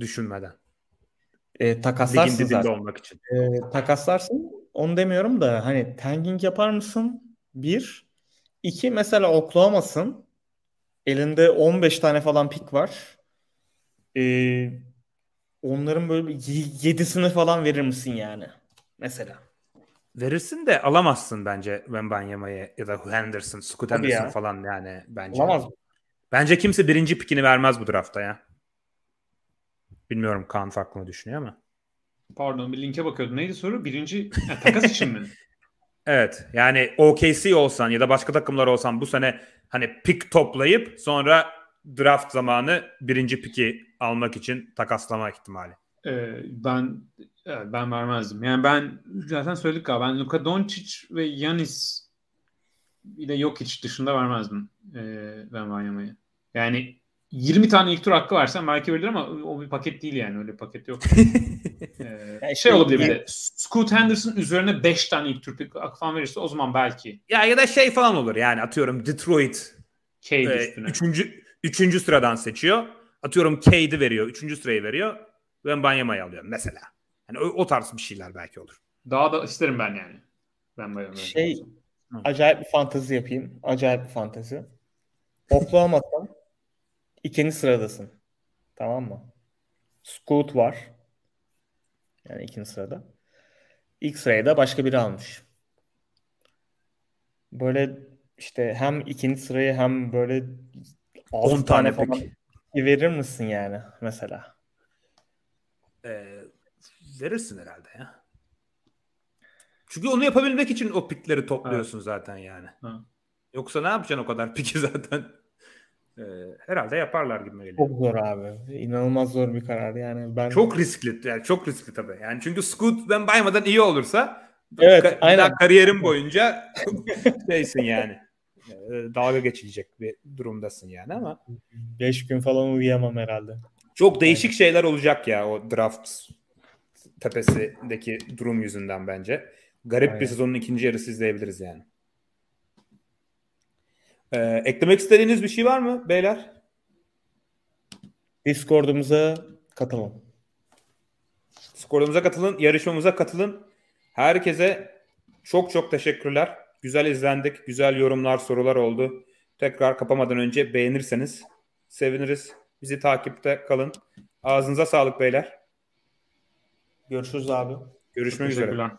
Düşünmeden. e, Ligin takaslarsın dibinde zaten. olmak için. E, takaslarsın. Onu demiyorum da hani tanking yapar mısın? Bir. İki mesela Oklahoma'sın. Elinde 15 tane falan pik var. Ee, onların böyle bir y- yedisini falan verir misin yani? Mesela. Verirsin de alamazsın bence Wembanyama'yı ya da Henderson, Scoot Tabii Henderson ya. falan yani bence. Olamaz mı? Bence kimse birinci pikini vermez bu draftta ya. Bilmiyorum Kaan farklı mı düşünüyor ama. Pardon bir linke bakıyordum. Neydi soru? Birinci ha, takas için mi? Evet yani OKC olsan ya da başka takımlar olsan bu sene hani pik toplayıp sonra draft zamanı birinci piki almak için takaslama ihtimali. Ee, ben ben vermezdim. Yani ben zaten söyledik galiba. Ben Luka Doncic ve Yanis bir de Jokic dışında vermezdim ee, ben Wanyama'yı. Yani 20 tane ilk tur hakkı versen belki verilir ama o bir paket değil yani. Öyle bir paket yok. Ee, Ya işte şey olabilir bir yani- de. Scoot Henderson üzerine 5 tane ilk tur hakkı falan verirse o zaman belki. Ya ya da şey falan olur yani atıyorum Detroit Cade e, üstüne. üçüncü, üçüncü sıradan seçiyor. Atıyorum Cade'i veriyor. Üçüncü sırayı veriyor. Ben Banyama'yı alıyorum mesela. Yani o, o tarz bir şeyler belki olur. Daha da isterim ben yani. Ben bayağı Şey acayip bir fantezi yapayım. Acayip bir fantezi. Oklahoma'dan ikinci sıradasın. Tamam mı? Scoot var. Yani ikinci sırada. İlk sırayı da başka biri almış. Böyle işte hem ikinci sırayı hem böyle 10 6 tane tane falan verir misin yani mesela? Ee, verirsin herhalde ya. Çünkü onu yapabilmek için o pikleri topluyorsun zaten yani. Ha. Yoksa ne yapacaksın o kadar piki zaten? Ee, herhalde yaparlar gibi geliyor. Çok zor abi. İnanılmaz zor bir karar yani. Ben Çok riskli. Yani çok riskli tabii. Yani çünkü Scoot ben baymadan iyi olursa Evet, ka- aynen. daha kariyerin boyunca şeysin yani. Ee, Dalga geçilecek bir durumdasın yani ama 5 gün falan uyuyamam herhalde. çok değişik şeyler olacak ya o draft tepesindeki durum yüzünden bence. Garip bir Aynen. sezonun ikinci yarısı izleyebiliriz yani. Ee, eklemek istediğiniz bir şey var mı beyler? Discord'umuza katılın. Skorumuza katılın, yarışmamıza katılın. Herkese çok çok teşekkürler. Güzel izlendik. Güzel yorumlar, sorular oldu. Tekrar kapamadan önce beğenirseniz seviniriz. Bizi takipte kalın. Ağzınıza sağlık beyler. Görüşürüz abi. Görüşmek üzere.